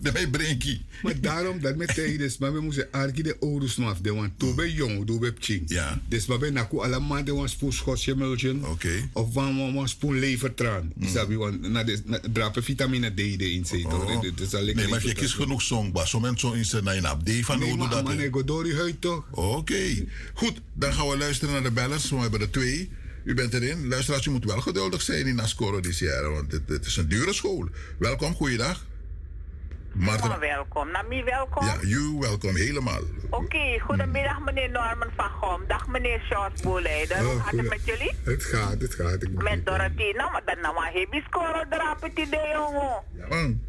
de mij brengt
Maar daarom dat met tegen dus, maar we moeten arki de ouders nog de want toen ben jong, toen ben ching.
Ja.
Dus maar ben naku allemaal de een spoel schotje.
Oké.
Of van een spoel levertraan. Mm. Sabi want na de na drapen vitamine D de in zit. Alleen
Nee, maar je kiest genoeg zong, maar zo mensen in zijn naam op D van
Nee,
hoe doe
maar
dat.
man, ik door die huid toch?
Oké, goed. Dan gaan we luisteren naar de We hebben er twee. U bent erin. Luisteraars, u moet wel geduldig zijn in Ascoro dit jaar, want het, het is een dure school. Welkom, goeiedag. Marten,
Oh, welkom. Wie welkom?
ja, you welkom, helemaal.
Oké, goedemiddag meneer Norman van Gom. Dag meneer George Boeleider. Hoe
Oh,
gaat het met jullie?
Het gaat, het gaat. Ik
Met. Nou, maar dat nou maar heb je scoren erop het idee, jongen.
Ja, man.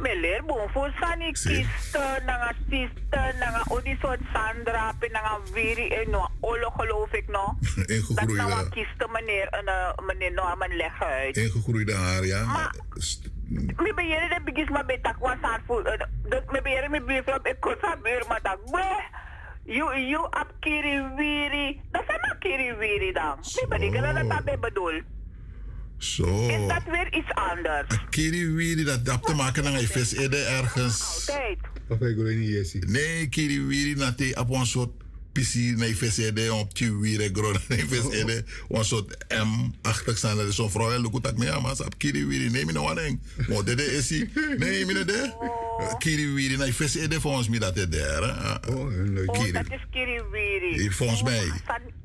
Meneer Boonvoer Sani kisten, nanga sisten, nanga odi soort sandrape, nanga wiri en no olo geloof ik nog. Dat
Ingegroeide,
nou kisten meneer, uh, meneer Norman leg uit.
ingegroeide haar, ja.
Maar- Mi ben jere de bigis ma betak haar voor. Mi ben jere mi sa buur maar dat. Bleh. You you up kiri wiri. Dat zijn kiri wiri dan. Mi ben ik dat dat bedoel.
Zo.
Is dat weer iets anders?
Kiri Wiri, dat dat te maken met een VSED ergens.
Tijd.
Of ik wil niet eens
Nee, Kiri Wiri, dat hij op een soort PC naar VSED, op die Wiri, groot naar VSED, een soort M-achtig staan. Dat is zo'n vrouw, en look at me, maar ze op Kiri Wiri, neem me nou aan. Maar dit is hij. Nee, me de. Kiri Wiri, naar VSED volgens mij dat is daar. hè.
Oh,
Oh, dat is kiri wiri.
Volgens mij.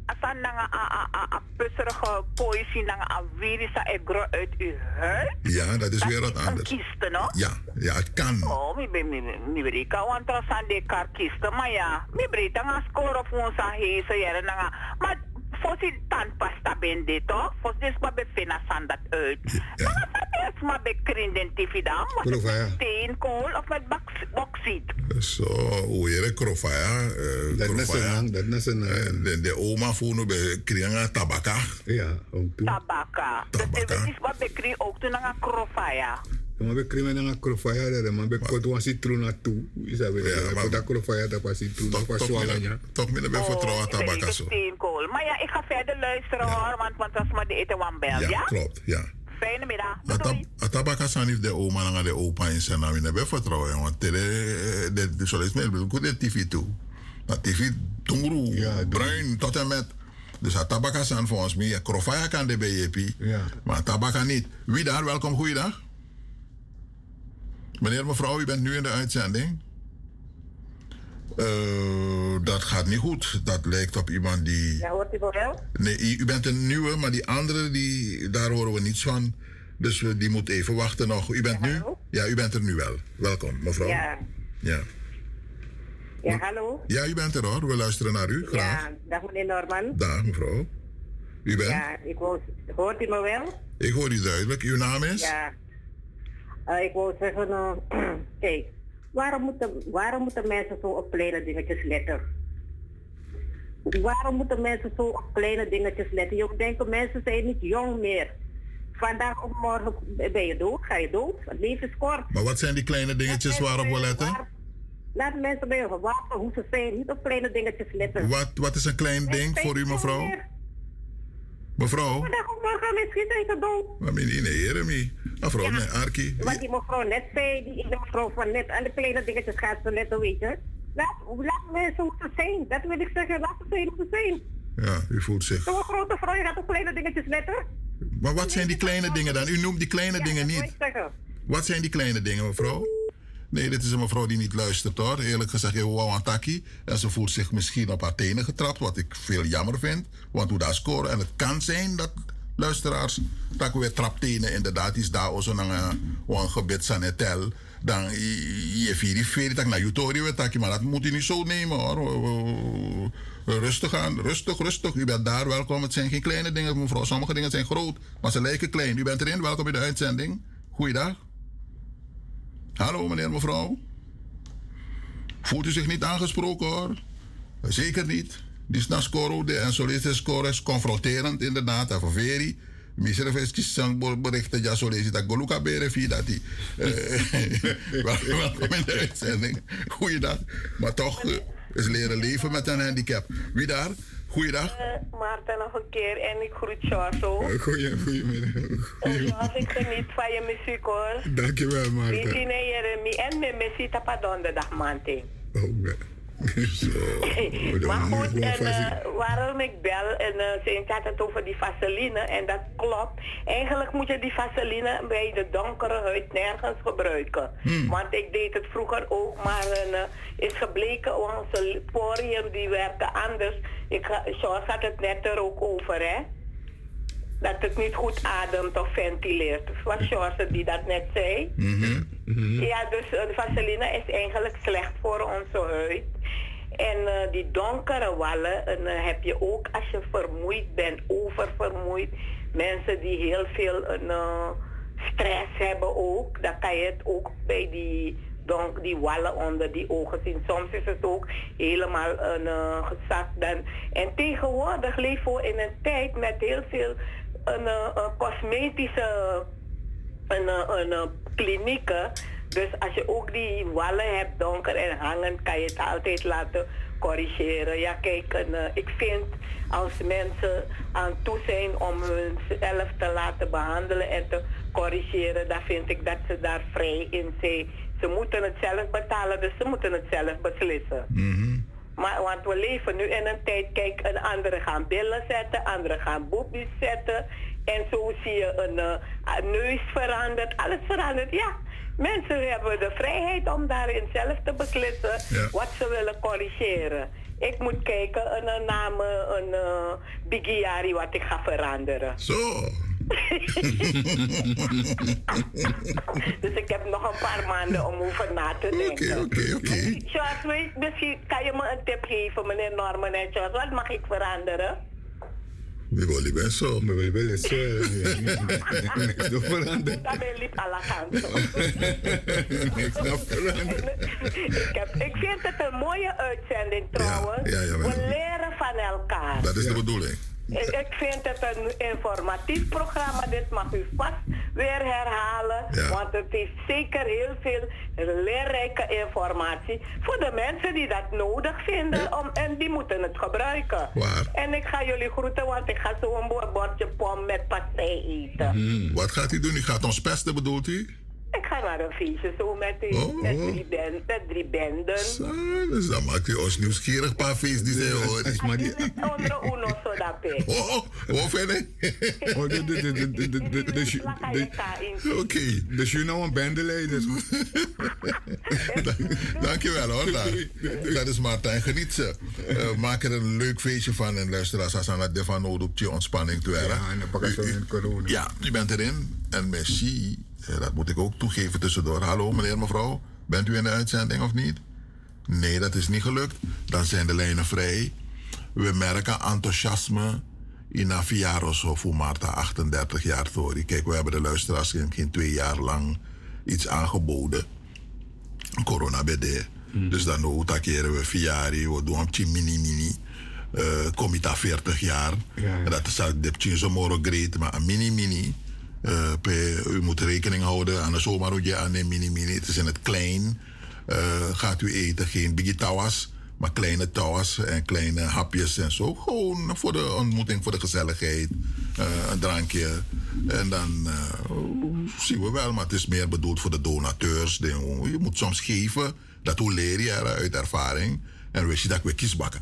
Asan, nanga a a a a pusserige poëzie nanga a wiri sa egro uit uw huid.
Ja, dat is weer wat
Een
anders.
kiste, no?
Ja, ja, het kan.
Oh, mi be mi mi be ka wan tra san de kar kiste maar ja, mi bre tanga score of ons a heese jere nanga. Maar fosi tan pasta ben dit toch? Fos des maar be fina san dat uit. Maar dat is maar be krinden tifi dan.
Proef, ja.
Steenkool of met box- bauxiet.
Zo, hoe je krofa, ja.
Dat is een dat is een...
De, de oma voor nu bij kringen tabaka.
Ja.
Tabaka. Dit is wat be kri ook toen nanga krofaya.
Maar we krijgen dan een krofaya daar, maar we kunnen een citroen naartoe. Is dat weer? Maar dat krofaya dat was citroen, dat was zwalanya.
Toch minder bij vertrouwen tabaka zo.
Maar ja, ik ga verder luisteren hoor, want, want als maar de eten wan bel, ja?
Ja, klopt, ja.
Fijne middag.
A tabaka san if de oma na de opa in zijn naam in de vertrouwen. Want tele, de, de zoals mij wil goed de tv toe. Dat tv tongru, bruin tot en met. Dus a tabaka san volgens mij, krofaya kan de BJP,
ja.
maar tabaka niet. Wie daar, welkom, goeiedag. Meneer, mevrouw, u bent nu in de uitzending. Eh, dat gaat niet goed. Dat lijkt op iemand die.
Ja, hoort u wel?
Nee, u bent een nieuwe, maar die andere, die, daar horen we niets van. Dus we, die moet even wachten nog. U bent nu? Ja, u bent er nu wel. Welkom, mevrouw.
Ja.
Ja.
Ja, hallo?
Ja, u bent er hoor. We luisteren naar u. Graag.
Ja, dag meneer Norman.
Dag, mevrouw. U bent?
Ja, ik wou, hoort u me wel?
Ik hoor u duidelijk. Uw naam is?
Ja. Eh, ik wou zeggen, eh, [CLEARS THROAT] kijk, waarom moeten, waarom moeten mensen zo op kleine dingetjes letten? Waarom moeten mensen zo op kleine dingetjes letten? Je denkt, mensen zijn niet jong meer. Vandaag of morgen ben je dood, ga je dood. Het leven is kort.
Maar wat zijn die kleine dingetjes waarop we letten?
Laat mensen bij je verwachten hoe ze zijn. Niet op kleine dingetjes letten.
Wat, wat is een klein ding voor u, mevrouw? Mevrouw?
Vandaag of morgen misschien zijn ze dood.
Maar nee, Jeremy. Mevrouw, nee, Arki.
Wat die mevrouw net zei, die mevrouw van net, de kleine dingetjes gaat ze letten, weet je. Laat, laat mensen hoe ze zijn. Dat wil ik zeggen, laat ze ze zijn.
Ja, u voelt zich.
Zo'n grote vrouw, je gaat op kleine dingetjes letten.
Maar wat zijn die kleine dingen dan? U noemt die kleine dingen niet. Wat zijn die kleine dingen, mevrouw? Nee, dit is een mevrouw die niet luistert hoor. Eerlijk gezegd, je wou taki. En ze voelt zich misschien op haar tenen getrapt, wat ik veel jammer vind. Want hoe daar scoren. En het kan zijn dat luisteraars, dat we weer traptenen inderdaad is daar ook een gebed sanetel. Dan je vier vier tak na jutori we taki, maar dat moet je niet zo nemen hoor. Rustig aan, rustig, rustig. U bent daar welkom. Het zijn geen kleine dingen, mevrouw. Sommige dingen zijn groot, maar ze lijken klein. U bent erin, welkom in de uitzending. Goeiedag. Hallo meneer, mevrouw. Voelt u zich niet aangesproken hoor? Zeker niet. Die score de en score is confronterend inderdaad. En ververi. Misschien even zijn berichten ja dat Goluka bere via dat die. Welkom in de uitzending. Goeiedag. Maar toch uh, is leren leven met een handicap. Wie daar? Goeiedag.
Uh, Maarten nog een keer en ik groet Charles ook.
Uh, goeie, goedemiddag.
Zoals ik geniet van je muziek hoor.
Dankjewel Maarten.
Weet je, Jeremy en mijn muziek op donderdag maandag.
Oh, Zo.
maar goed, en, uh, waarom ik bel, en uh, ze had het over die vaseline, en dat klopt. Eigenlijk moet je die vaseline bij de donkere huid nergens gebruiken. Hmm. Want ik deed het vroeger ook, maar uh, is gebleken, onze poriën die werken anders. Ik, George had het net er ook over, hè. Dat het niet goed ademt of ventileert. Was George die dat net zei.
Mm -hmm.
Ja, dus de vaseline is eigenlijk slecht voor onze huid. En uh, die donkere wallen uh, heb je ook als je vermoeid bent, oververmoeid. Mensen die heel veel uh, stress hebben ook. Dan kan je het ook bij die, donk, die wallen onder die ogen zien. Soms is het ook helemaal uh, gezakt. Dan. En tegenwoordig leven we in een tijd met heel veel een, cosmetische een, een, klinieken dus als je ook die wallen hebt, donker en hangend, kan je het altijd laten corrigeren. Ja, kijk, en, eh, ik vind als mensen aan toe zijn om hunzelf te laten behandelen en te corrigeren, dan vind ik dat ze daar vrij in zijn. Ze moeten het zelf betalen, dus ze moeten het zelf beslissen. Maar, want we leven nu in een tijd, kijk, een andere gaan billen zetten, anderen gaan boepjes zetten. En zo zie je een, uh, neus veranderd, alles verandert. Ja, Mensen hebben de vrijheid om daarin zelf te beslissen wat ze willen corrigeren. Ik moet kijken een, een naam, een uh, Bigiari wat ik ga veranderen.
Zo. [LAUGHS]
dus ik heb nog een paar maanden om over na te denken.
Oké, oké, oké.
Charles, misschien kan je me een tip geven, meneer Norman en Charles. Wat mag ik veranderen?
Mi vuoi penso?
Mi vuoi penso? Niks [LAUGHS] nog veranderd.
Dat ben liep à la canto.
Niks nog veranderd.
Ik vind het een mooie uitzending trouwens.
Ja, ja, ja,
We leren van elkaar.
Dat is de bedoeling.
Ik vind het een informatief programma. Dit mag u vast weer herhalen. Want het heeft zeker heel veel leerrijke informatie. Voor de mensen die dat nodig vinden. Om, en die moeten het gebruiken.
Waar?
En ik ga jullie groeten, want ik ga zo een bordje pom met pastei eten.
Hmm, wat gaat u doen? U gaat ons pesten, bedoelt u?
Ik ga naar een feestje zo met, u,
oh,
met, drie, band, met drie benden.
Zo, dus dan maakt u ons nieuwsgierig, een paar feest die zijn hoor.
Maar die... Onder uno.
Oh, oh, verder?
Oh, de, de, de, de, de, de, de,
Oké.
Dus je nou een bendeleider. [LAUGHS]
Dankjewel hoor. Dat is Martijn. Geniet ze. Uh, maak er een leuk feestje van en luister als aan het van nodig op je ontspanning te werken.
Ja, en dan pak ik zo in corona.
Ja, je bent erin. En merci. Dat moet ik ook toegeven tussendoor. Hallo meneer, mevrouw. Bent u in de uitzending of niet? Nee, dat is niet gelukt. Dan zijn de lijnen vrij. We merken enthousiasme in Aviaros of Marta, 38 jaar Tori. Kijk, we hebben de luisteraars geen twee jaar lang iets aangeboden. Corona BD. Mm. Dus dan ook keren we Fiari, we doen een mini mini. Uh, Comita 40 jaar.
Ja, ja.
Dat is een zo moro great, maar een mini mini. Uh, u moet rekening houden aan de zomerhoedje aan de mini mini. Het is in het klein. Uh, gaat u eten geen biggie tawas, maar kleine tawas en kleine hapjes en zo. Gewoon voor de ontmoeting, voor de gezelligheid. Uh, een drankje. En dan zien we wel, maar het is meer bedoeld voor de donateurs. Je moet soms geven. Dat hoe leer je uit ervaring. En weet je dat we kiesbakken.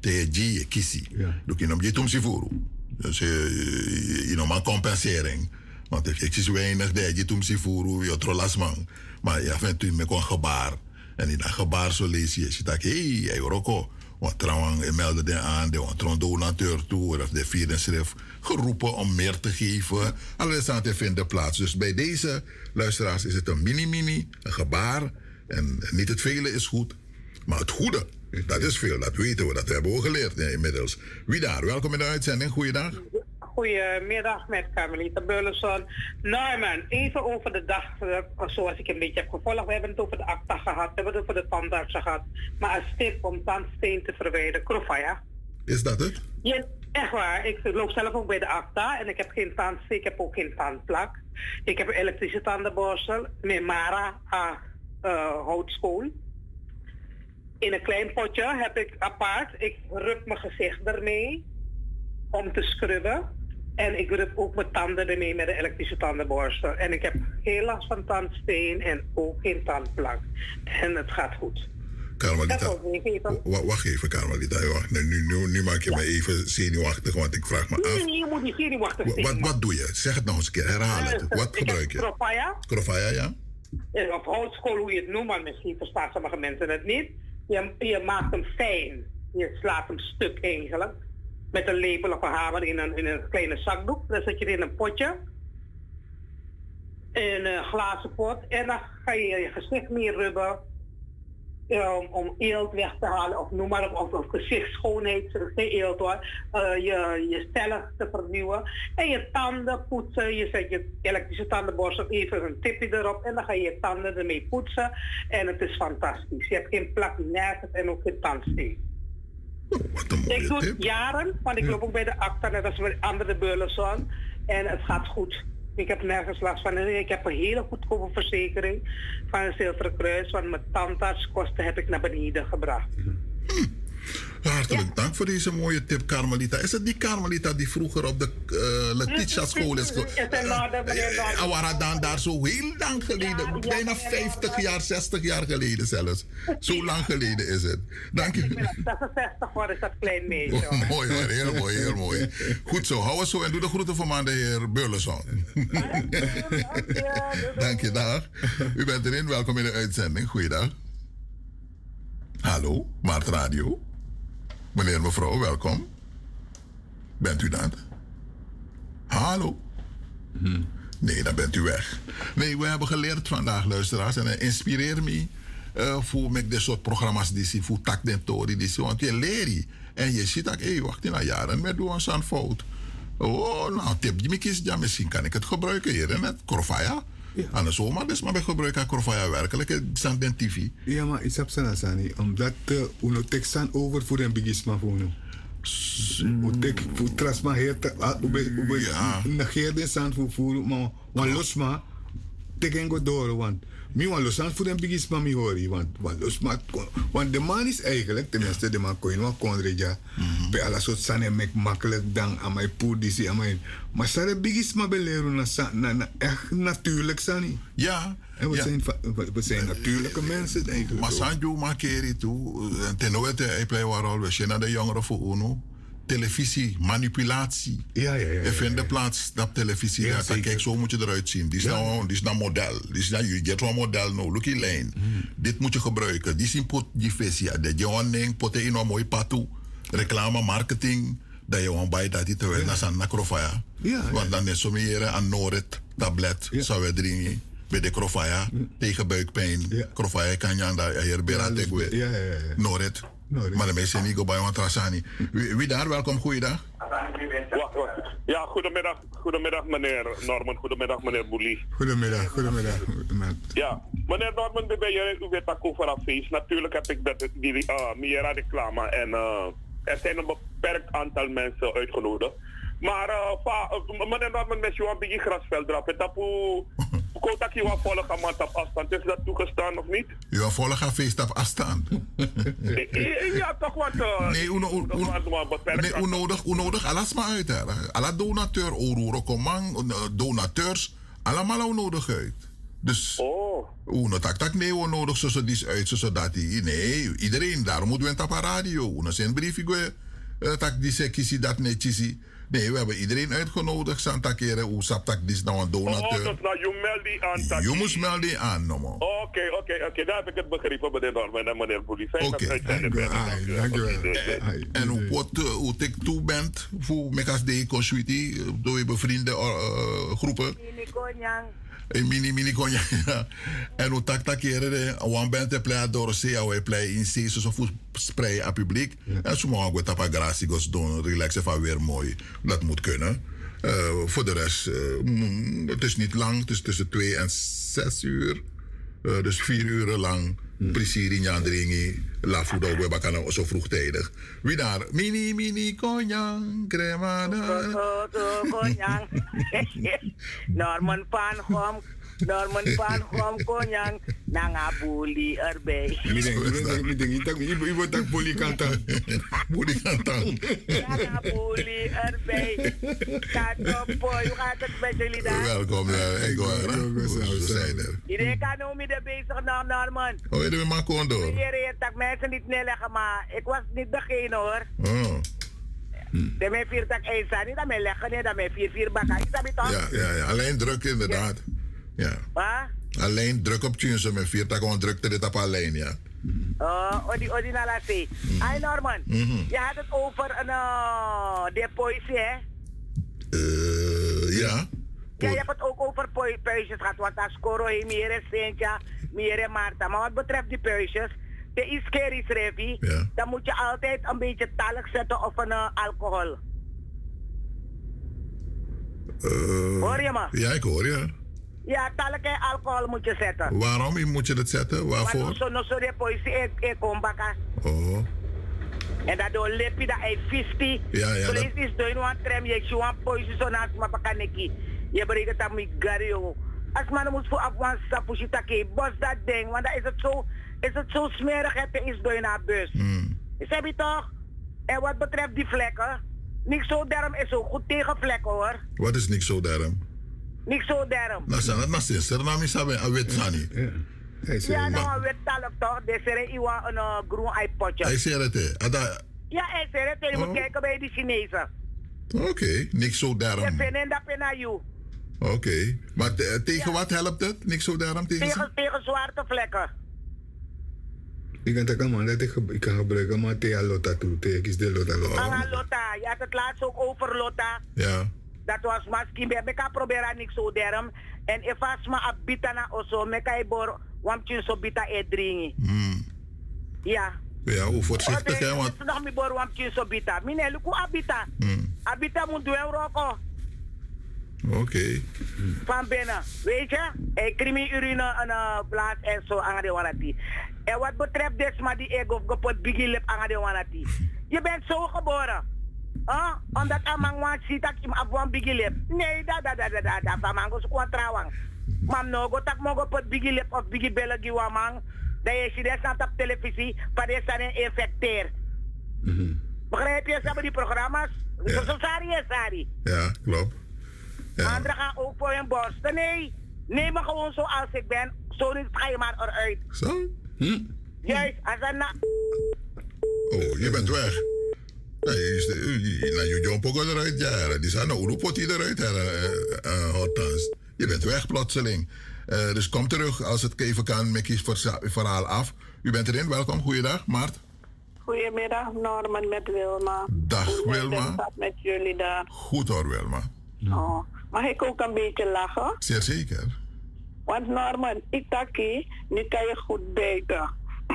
je kissie. Doe je nog je voor. Dus je, je, je, je compensering. Want ik zie weinig dat je toen zie voeren, je trolas man. Maar ja, vindt u met een gebaar. En in dat gebaar zo lees je, je hé, hey, Rocco. Want trouwens, je meldde de aan, de donateur toe, of de vierde schrift, geroepen om meer te geven. Alles aan te vinden plaats. Dus bij deze luisteraars is het een mini-mini, een gebaar. En niet het vele is goed, maar het goede, dat is veel. Dat weten we, dat hebben we geleerd inmiddels. Wie daar? Welkom in de uitzending. Goeiedag.
Goedemiddag met Carmelita Burleson. Norman, even over de dag, eh, zoals ik een beetje heb gevolgd. We hebben het over de acta gehad, we hebben het over de tandartsen gehad. Maar als tip om tandsteen te verwijderen, Krofaya.
Is dat het?
Ja, echt waar. Ik loop zelf ook bij de acta en ik heb geen tandsteen, ik heb ook geen tandplak. Ik heb een elektrische tandenborstel met Mara uh, uh, houtskool. In een klein potje heb ik apart, ik rub mijn gezicht ermee om te scrubben. En ik rub ook mijn tanden ermee met een elektrische tandenborstel. En ik heb heel last van tandsteen en ook geen tandplak. En het gaat goed.
Carmelita, wa- wacht even Carmelita. Wacht, nu, nu, nu, nu maak je me even zenuwachtig, want ik vraag me af.
nee, je moet niet zenuwachtig
Wa-
zijn.
Wat, wat doe je? Zeg het nog eens een keer, herhaal het. Wat gebruik je?
Krofaya.
Krofaya, ja?
En Of houtskool, hoe je het noemt, maar misschien verstaan sommige mensen het niet. Je, je maakt hem fijn. Je slaat hem stuk eigenlijk. Met een lepel of een hamer in een, in een kleine zakdoek. Dan zet je het in een potje. In een glazen pot. En dan ga je je gezicht mee rubben. eh, Om, eelt weg te halen. Of noem maar op. Of, gezichtsschoonheid. Geen eelt hoor. Eh, je, je cellen te vernieuwen. En je tanden poetsen. Je zet je elektrische tandenborstel even een tipje erop. En dan ga je je tanden ermee poetsen. En het is fantastisch. Je hebt geen plak en ook geen tandsteen. Ik doe het jaren, want ik loop ook bij de acta, net als bij andere Burleson. En het gaat goed. Ik heb nergens last van. Ik heb een hele goedkope verzekering van een Zilveren Kruis. Want mijn tandartskosten heb ik naar beneden gebracht.
Hartelijk dank voor deze mooie tip, Carmelita. Is het die Carmelita die vroeger op de uh, Letitia school is? ge-
Het is een orde, meneer Noorden.
Awara dan daar zo heel lang geleden, bijna 50 jaar, 60 jaar geleden zelfs. Zo lang geleden is het. Dank je.
66 wordt is dat klein meisje. hoor.
mooi hoor, heel mooi, heel mooi. Goed zo, hou het zo en doe de groeten aan de heer Burleson. Dank je, dag. U bent erin, welkom in de uitzending. Goeiedag. Hallo, Maart Radio. Meneer, mevrouw, welkom. Bent u dat? Hallo? Nee, dan bent u weg. Nee, we hebben geleerd vandaag, luisteraars. En het inspireert me eh, voor met dit soort programma's die zie, voor tak den tori, die zie. Want je leert En je ziet dat, hé, hey, wacht in jaren met doen zo'n fout. Oh, nou, tip die me kies, ja, misschien kan ik het gebruiken hier in het Krofaya. Aan de zomer, dus maar ik gebruik aan Krofaya werkelijk. Het staat den TV.
Ja, maar ik heb sana sani. Omdat uh, uno tek san over voor een bigisma voor uno. Hoe tek voor trasma heet, ube ube negeer de san voor voor, maar wan losma tek en go door, want mi wan losan voor een bigisma mi hori, want wan losma, want de man is eigenlijk, tenminste de man kon je nog konreja, bij alle soort san en mek makkelijk dan aan mijn poedisi, aan mijn, maar sa de bigisma beleren na na, na echt natuurlijk sani.
Ja.
En we,
ja.
zijn, we, zijn natuurlijke mensen eigenlijk.
Maar. Sanjo makeri toe. En ten ooit, ik play waar al we zijn de jongeren voor UNO. Televisie, manipulatie.
Ja, ja, ja.
Er vindt plaats op televisie.
Ja, zeker.
kijk, zo moet je eruit zien. Die is,
Ja.
nou, die is nou model. Die is nou, je get een model nou. Look in lijn. Dit moet je gebruiken. Die is pot die visie. Dat je een in een mooi patu. Reclame, marketing. Dat je een bij dat die terwijl naar zijn nakrofaya.
Ja,
Want dan is zo meer aan Norit, tablet, zou we drinken. Bij de krofaya, tegen buikpijn. Krofaya kan je aan de hier bij aan
Ja, ja, ja.
Norit. Maar de meeste niet bij want Rasani. Wie, daar? Welkom, goeiedag.
Ja, goedemiddag, goedemiddag meneer Norman, goedemiddag meneer Boelie.
Goedemiddag, goedemiddag.
Ja, meneer Norman, ben je, u weet dat over feest. Natuurlijk heb ik dat, die uh, meer reclame en uh, er zijn een beperkt aantal mensen uitgenodigd. Maar meneer Norman, met jou een beetje grasveld. Het tapu, hoe dat [LAUGHS] je wat volgen aan op afstand. Is dat toegestaan of niet?
U volgt feest op afstand. [LAUGHS]
Eh, Ja, toch wat. Uh,
Nee, uno, uno, nee, u nodig, u nodig alles maar uit. Alle donateur, Oruro Komang, donateurs, allemaal u nodig uit. Dus,
oh.
uno tak tak nee, we nodig zo die uit, zo zo dat die. Nee, iedereen, daarom moeten we het op radio. Uno zijn brief, ik uh, tak die kisi dat netjes. Nee, we hebben iedereen uitgenodigd. Santa Kere, hoe saptak dis nou een
Oh,
donateur.
dus nou, je meldt die aan.
Je moest melden die aan, no man.
Oké, oké, oké. Daar heb ik het begrepen, meneer Norman en meneer Boelie. Uitzending bent.
En hoe wat, uh, hoe ik toe bent voor mekas de consuiti door je bevriende uh, groepen. Een mini mini konja. [LAUGHS] en hoe tak tak keren de wan bent te play door se au play in se so fu spray aan publiek. En zo mogen we tapa gracie gos doen relaxen van weer mooi. Dat moet kunnen. Uh, voor de rest, uh, het is niet lang. Het is tussen 2 en 6 uur. Uh, dus vier uren lang. Precies in Jandringi. La Fudo, we bakken zo vroegtijdig. Wie daar? Mini, mini, konjang, crema.
Konjang. [LAUGHS] [LAUGHS] Norman Pan Gom. Norman Pan erbij.
Ik denk, ik denk, ik denk, ik denk, ik word dat poli kantang. [LAUGHS]
Poli kantang.
Nangabuli erbij. Katopo, hoe gaat het met jullie daar?
Welkom, ik hoor. We zijn er.
Iedereen kan met de bezig naar Norman.
Oh, je bent maar kondo.
Iedereen dat mensen niet neerleggen, maar ik was niet degene hoor.
Oh.
De mijn vier tak eens aan, niet dat mijn leggen, niet dat mijn vier vier bakken. Is dat niet toch?
Ja, ja, ja, alleen druk inderdaad. Ja.
Wat?
Alleen druk op tunes met vier gewoon drukte dit op alleen, ja.
Oh, odi odi na. Hey Norman,
Mhm.
je had het over een uh, de poëzie, hè?
Uh, ja.
Ja, je hebt het ook over puisjes gehad, want als Coro heeft meer Sintja, meer Marta. Maar wat betreft die puisjes, de iskeris revi, dan moet je altijd een beetje talk zetten of een uh, alcohol.
Uh,
Hoor je me?
Ja, ik hoor je.
Ja, talk en alcohol moet je zetten.
Waarom moet je dat zetten? Waarvoor?
Want zo no so de poëzie e, e kombaka.
Oh.
En daardoor lep je dat hij visti.
Ja, ja, dat-
is is doin wan trem je je wan poëzie zo naast me bakaneki. Je brengt het aan me gario. Als man moet voor afwan sapushi take, bos dat ding. Want dan is het zo, is het zo smerig het is doin naar bus.
Hmm.
Is heb je toch? En wat betreft die vlekken, niks zo derm is zo goed tegen vlekken hoor.
Wat is niks zo daarom?
Niks zo derm.
Nou, zijn het nog steeds. Er naam is aan wit Sani.
Ja, nou, we talk toch? Deze is iwa een uh, groen iPodje.
Hij zei het, hè. Ada-
Ja, hij zei het. Je
Oh.
moet kijken bij die Chinezen.
Oké, niks zo
Je
daarom.
vinden dat jou.
Oké. Maar te- tegen wat helpt het? Niks zo daarom tegen?
Tegen, tegen zwarte vlekken.
Ik kan het man dat ik, ik kan gebruiken, maar thea lota toe. Thea kies de lota lota.
Anga Lotta, je had het laatst ook over Lotta.
Ja.
Dat was misschien bij me kan proberen niks zo derm. En if as ma abita na oso, me kan je bor wamtje zo bita e dringi.
Hmm.
Ja.
Ja, hoe voorzichtig, hè? Want
Ik nog mi bor wamtje zo bita. Mine luku abita.
Hmm.
Abita moet doen roko.
Oké.
Van binnen. Weet je? Ik krimi urine en uh, blaas en zo aan de wanati. En wat betreft desma die ego of gepot biggie lip aan de wanati. Je bent zo geboren. Huh? Omdat amang wan ziet dat je hem afwan biggie lip. Nee, da da da da da da. Van mango sukwa trouwang. Mam no go tak mo go pot biggie lip of biggie bella giwa mang. Dat je ziet dat op televisie. Maar dit zijn een infecteer. Begrijp je? Ze hebben die programma's. Zo zo sari is.
Ja, klopt.
Anderen gaan ook voor hun borsten. Nee, neem me gewoon zo als ik ben. Zo niet ga je maar eruit.
Zo?
Juist, als een na...
Oh, je bent weg. Nou, je jump ook eruit, ja. Die zijn nou, hoe pot hij eruit? Je bent weg plotseling. Eh, dus kom terug als het even kan, met je verza- verhaal af. U bent erin, welkom, goeiedag, Maart.
Goedemiddag Norman met Wilma.
Dag
Hoe
Wilma.
het met jullie daar?
Goed hoor, Wilma.
Oh. Mag ik ook een beetje lachen?
Zeer zeker.
Want Norman, ik dacht, nu kan je goed bijten.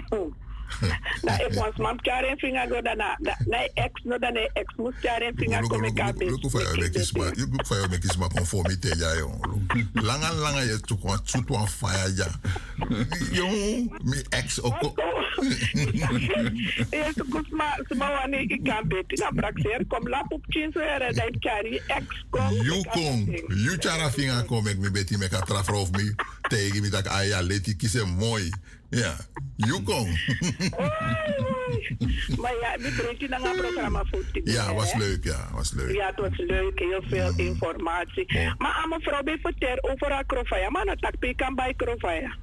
[CLEARS THROAT] nou, ik was mam karen vinger go dana. Na ex no dana ex moest karen vinger kom ik aan
Look hoe je met kisma, je look voor je met kisma conformité, ja, jong. Langa, langa, je zoekt wat zoet wat fire, ja. Jong, mijn ex ook. [LAUGHS]
Ja, so kus ma sma wani ik kan beti na praxer kom la pup chin so era dai kari ex kom.
You kom, you chara finga ik me beti me katra of me tegen me dat aya leti kise mooi. Ja, you kom.
Maar ja, brengt je naar een programma voor die
Ja, was leuk, ja, was leuk.
Ja, het was leuk, heel veel informatie. Maar aan mevrouw bij vertel over haar krofaya. Maar dat tak kan bij krofaya.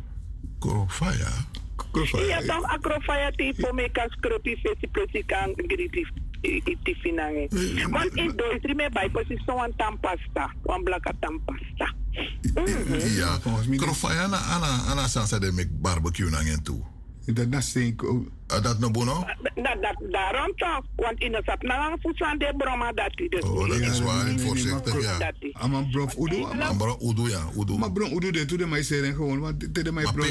Krofaya?
Ja, dan acrofaya tipo me kan scropi fesi plesi kan griti iti finange. Want in Duitsland bij precies zo'n tampasta, een blaka tampasta.
Ja, krofaya na ana ana sansa de mek barbecue na ngeen toe.
Dat na stink.
Dat no bono?
Dat, dat, daarom toch, want in de sap na de broma dat die dus.
Oh, dat is waar, ik voorzichtig, ja.
Ama brof udu.
Ama udu, ja, udu.
Maar bron udu de toe de mij zeggen gewoon, want de mij bron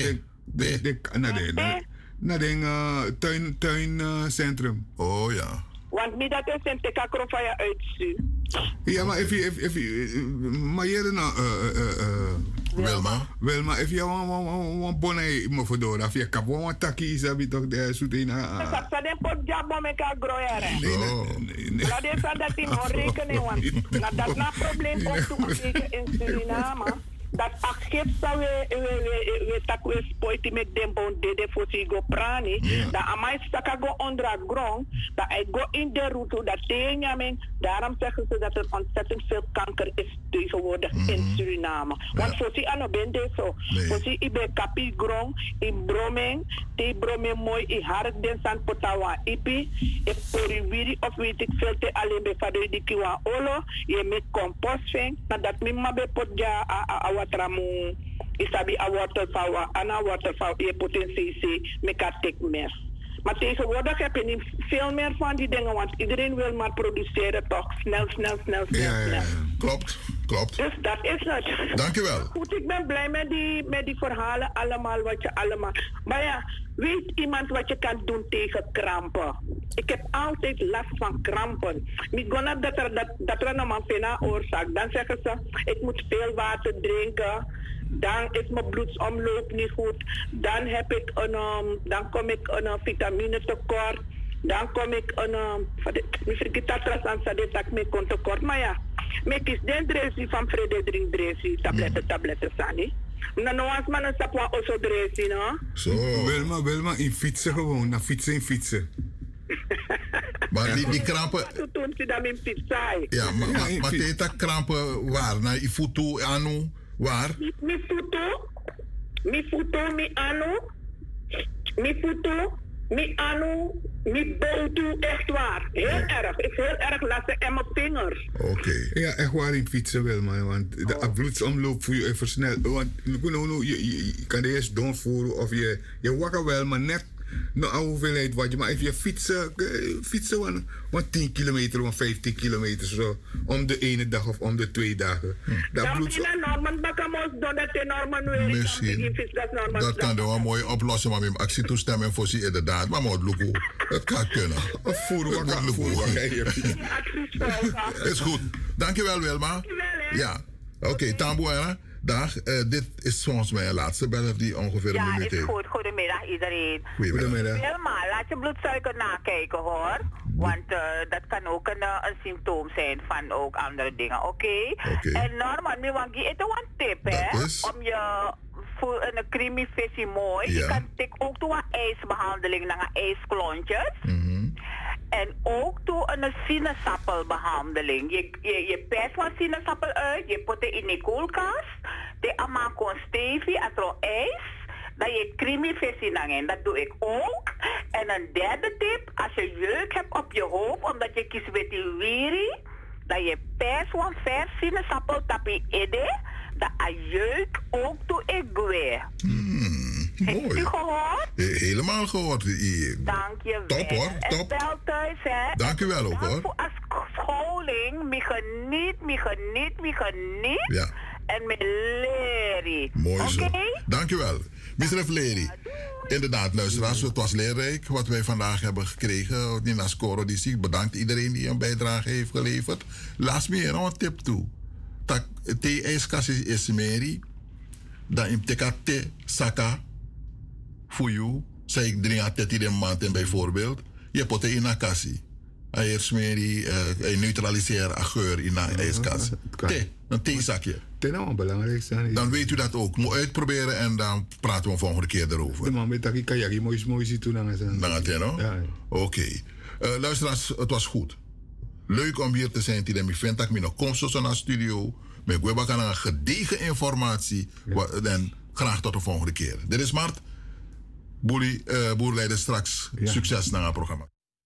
de de na de na- de uh, tuin tuin uh, centrum.
Oh ja.
Want mi dat is een teka krofaya uitstuur.
Ja, maar if je if if je maar je nou eh eh eh
Wilma.
Wilma, if je wan bonai mo voor af je kap wan taki is dat toch de zoet in
Dat sa den pot jabo me ka groyere.
nee.
La de sa dat in rekening want na dat na probleem ook toe zeker in Suriname. Dat agip sa we we we we tak we spoiti met dem bon de de fosi go prani. Da amai staka go underground. Da I go in de route dat teenjamin. Daarom zeggen ze dat er ontzettend veel kanker is tegenwoordig in Suriname. Want fosi ano ben de zo. Fosi ibe kapi grong in broming. Te broming mooi i hark den san potawa ipi. E pori wiri of weet ik veel te alleen be fadoi di kiwa olo. Je met compost ving. Na dat mi mabe pot ja a, a, a watramu. Isabi a waterval, ana waterval, je potentie se, me kan tek mes. Maar tegenwoordig heb je niet veel meer van die dingen, want iedereen wil maar produceren toch. Snel, snel, snel, snel, snel.
Klopt, klopt.
Dus dat is het.
Dankjewel.
Goed, ik ben blij met die, met die verhalen allemaal, wat je allemaal... Maar ja, weet iemand wat je kan doen tegen krampen? Ik heb altijd last van krampen. Niet dat er, dat, dat er een oorzaak. Dan zeggen ze, ik moet veel water drinken. Dan is mijn bloedsomloop niet goed. Dan heb ik een, um, dan kom ik een uh, vitamine tekort. Dan kom ik een, um, ik vergeet dat aan dat ik me kon tekort. Maar ja, ik kies den dresi van vrede drink dresi, tabletten, tabletten, sani. Nou, nou als man een sapwa oso dresi, no?
Zo. Wilma, Wilma, in fietsen gewoon. Na fietsen, in fietsen. [LAUGHS]
Maar die, die krampen...
Toen ze dan in pizza.
Ja, maar, maar, maar teta krampen waar? Na ifutu, anu, waar?
Mi futo, mi futo, mi anu, mi futo, mi anu, mi boutu, echt waar. Heel erg. Ik heel erg lastig en mijn vingers.
Oké.
Ja, echt waar in fietsen wel, man. Want de bloedsomloop voor je even snel. Want je kan de eerst doorvoeren of je, je wakker wel, maar net nou, hoeveelheid wat je. Maar als je fietsen, eh, fietsen van, van 10 kilometer, van 15 kilometer zo. Om de ene dag of om de twee dagen. Dat
dan dat Norman weer
Misschien. Dat kan er wel een mooie oplossing, maar met actie toestemmen voor ze inderdaad. Maar moet lukken. Het kan kunnen.
Voeren
wat [LAUGHS] Is goed. Dankjewel Wilma. Ja. Oké, Tambo hè? Dag, eh, dit is volgens mij een laatste beller die ongeveer een
Ja,
minuut
is
heeft.
goed. Goedemiddag iedereen.
Goedemiddag.
Wilma, laat je bloedsuiker nakijken hoor. Want eh, dat kan ook een, eh, een symptoom zijn van ook andere dingen, oké? En Norman, nu want je een tip hè. Om je voor een creamy visie mooi. Je
Ja.
kan tik ook toe een ijsbehandeling naar een ijsklontjes. En ook toe een sinaasappelbehandeling. Je, je, je van sinaasappel uit, je put in de koelkast. De ama kon stevig, als er ijs. Dat je visie in. Dat doe ik ook. En een derde tip, als je jeuk hebt op je hoofd, omdat je kiest met die wiri, dat je pers van vers sinaasappel tapi ede, dat a jeuk ook toe ik weer. Heeft u gehoord?
He- Helemaal gehoord.
Dank je
Top hoor,
En
top.
bel thuis, hè.
Dank u wel ook hoor.
voor als scholing, me geniet, me geniet, me geniet.
Ja.
En me leren.
Mooi zo.
Oké?
Dankjewel. Misref Leri. Inderdaad, luisteraars, het was leerrijk wat wij vandaag hebben gekregen. Nina Scoro die ziek. Bedankt iedereen die een bijdrage heeft geleverd. Laat me hier nog een tip toe. Tak te ijskassie is meri. Dan in teka te saka. Voor jou. Zeg ik drink aan teti de maand in bijvoorbeeld. Je pot in een kassie. Hij smeri, eh, hij neutraliseert een geur in een ijskast. Thee, een theezakje.
Ten nou belangrijk zijn.
Dan weet u dat ook. Moet uitproberen en dan praten we een volgende keer erover.
De man met dat ik mooi mooi zien toen aan zijn.
Dan gaat no?
Ja.
Oké. Eh, luisteraars, het was goed. Leuk om hier te zijn. Die vindt dat ik nog kom zo naar de studio. Met Gweba kan een gedegen informatie. En graag tot de volgende keer. Dit is Mart. Eh Boerleider straks. Succes naar het programma.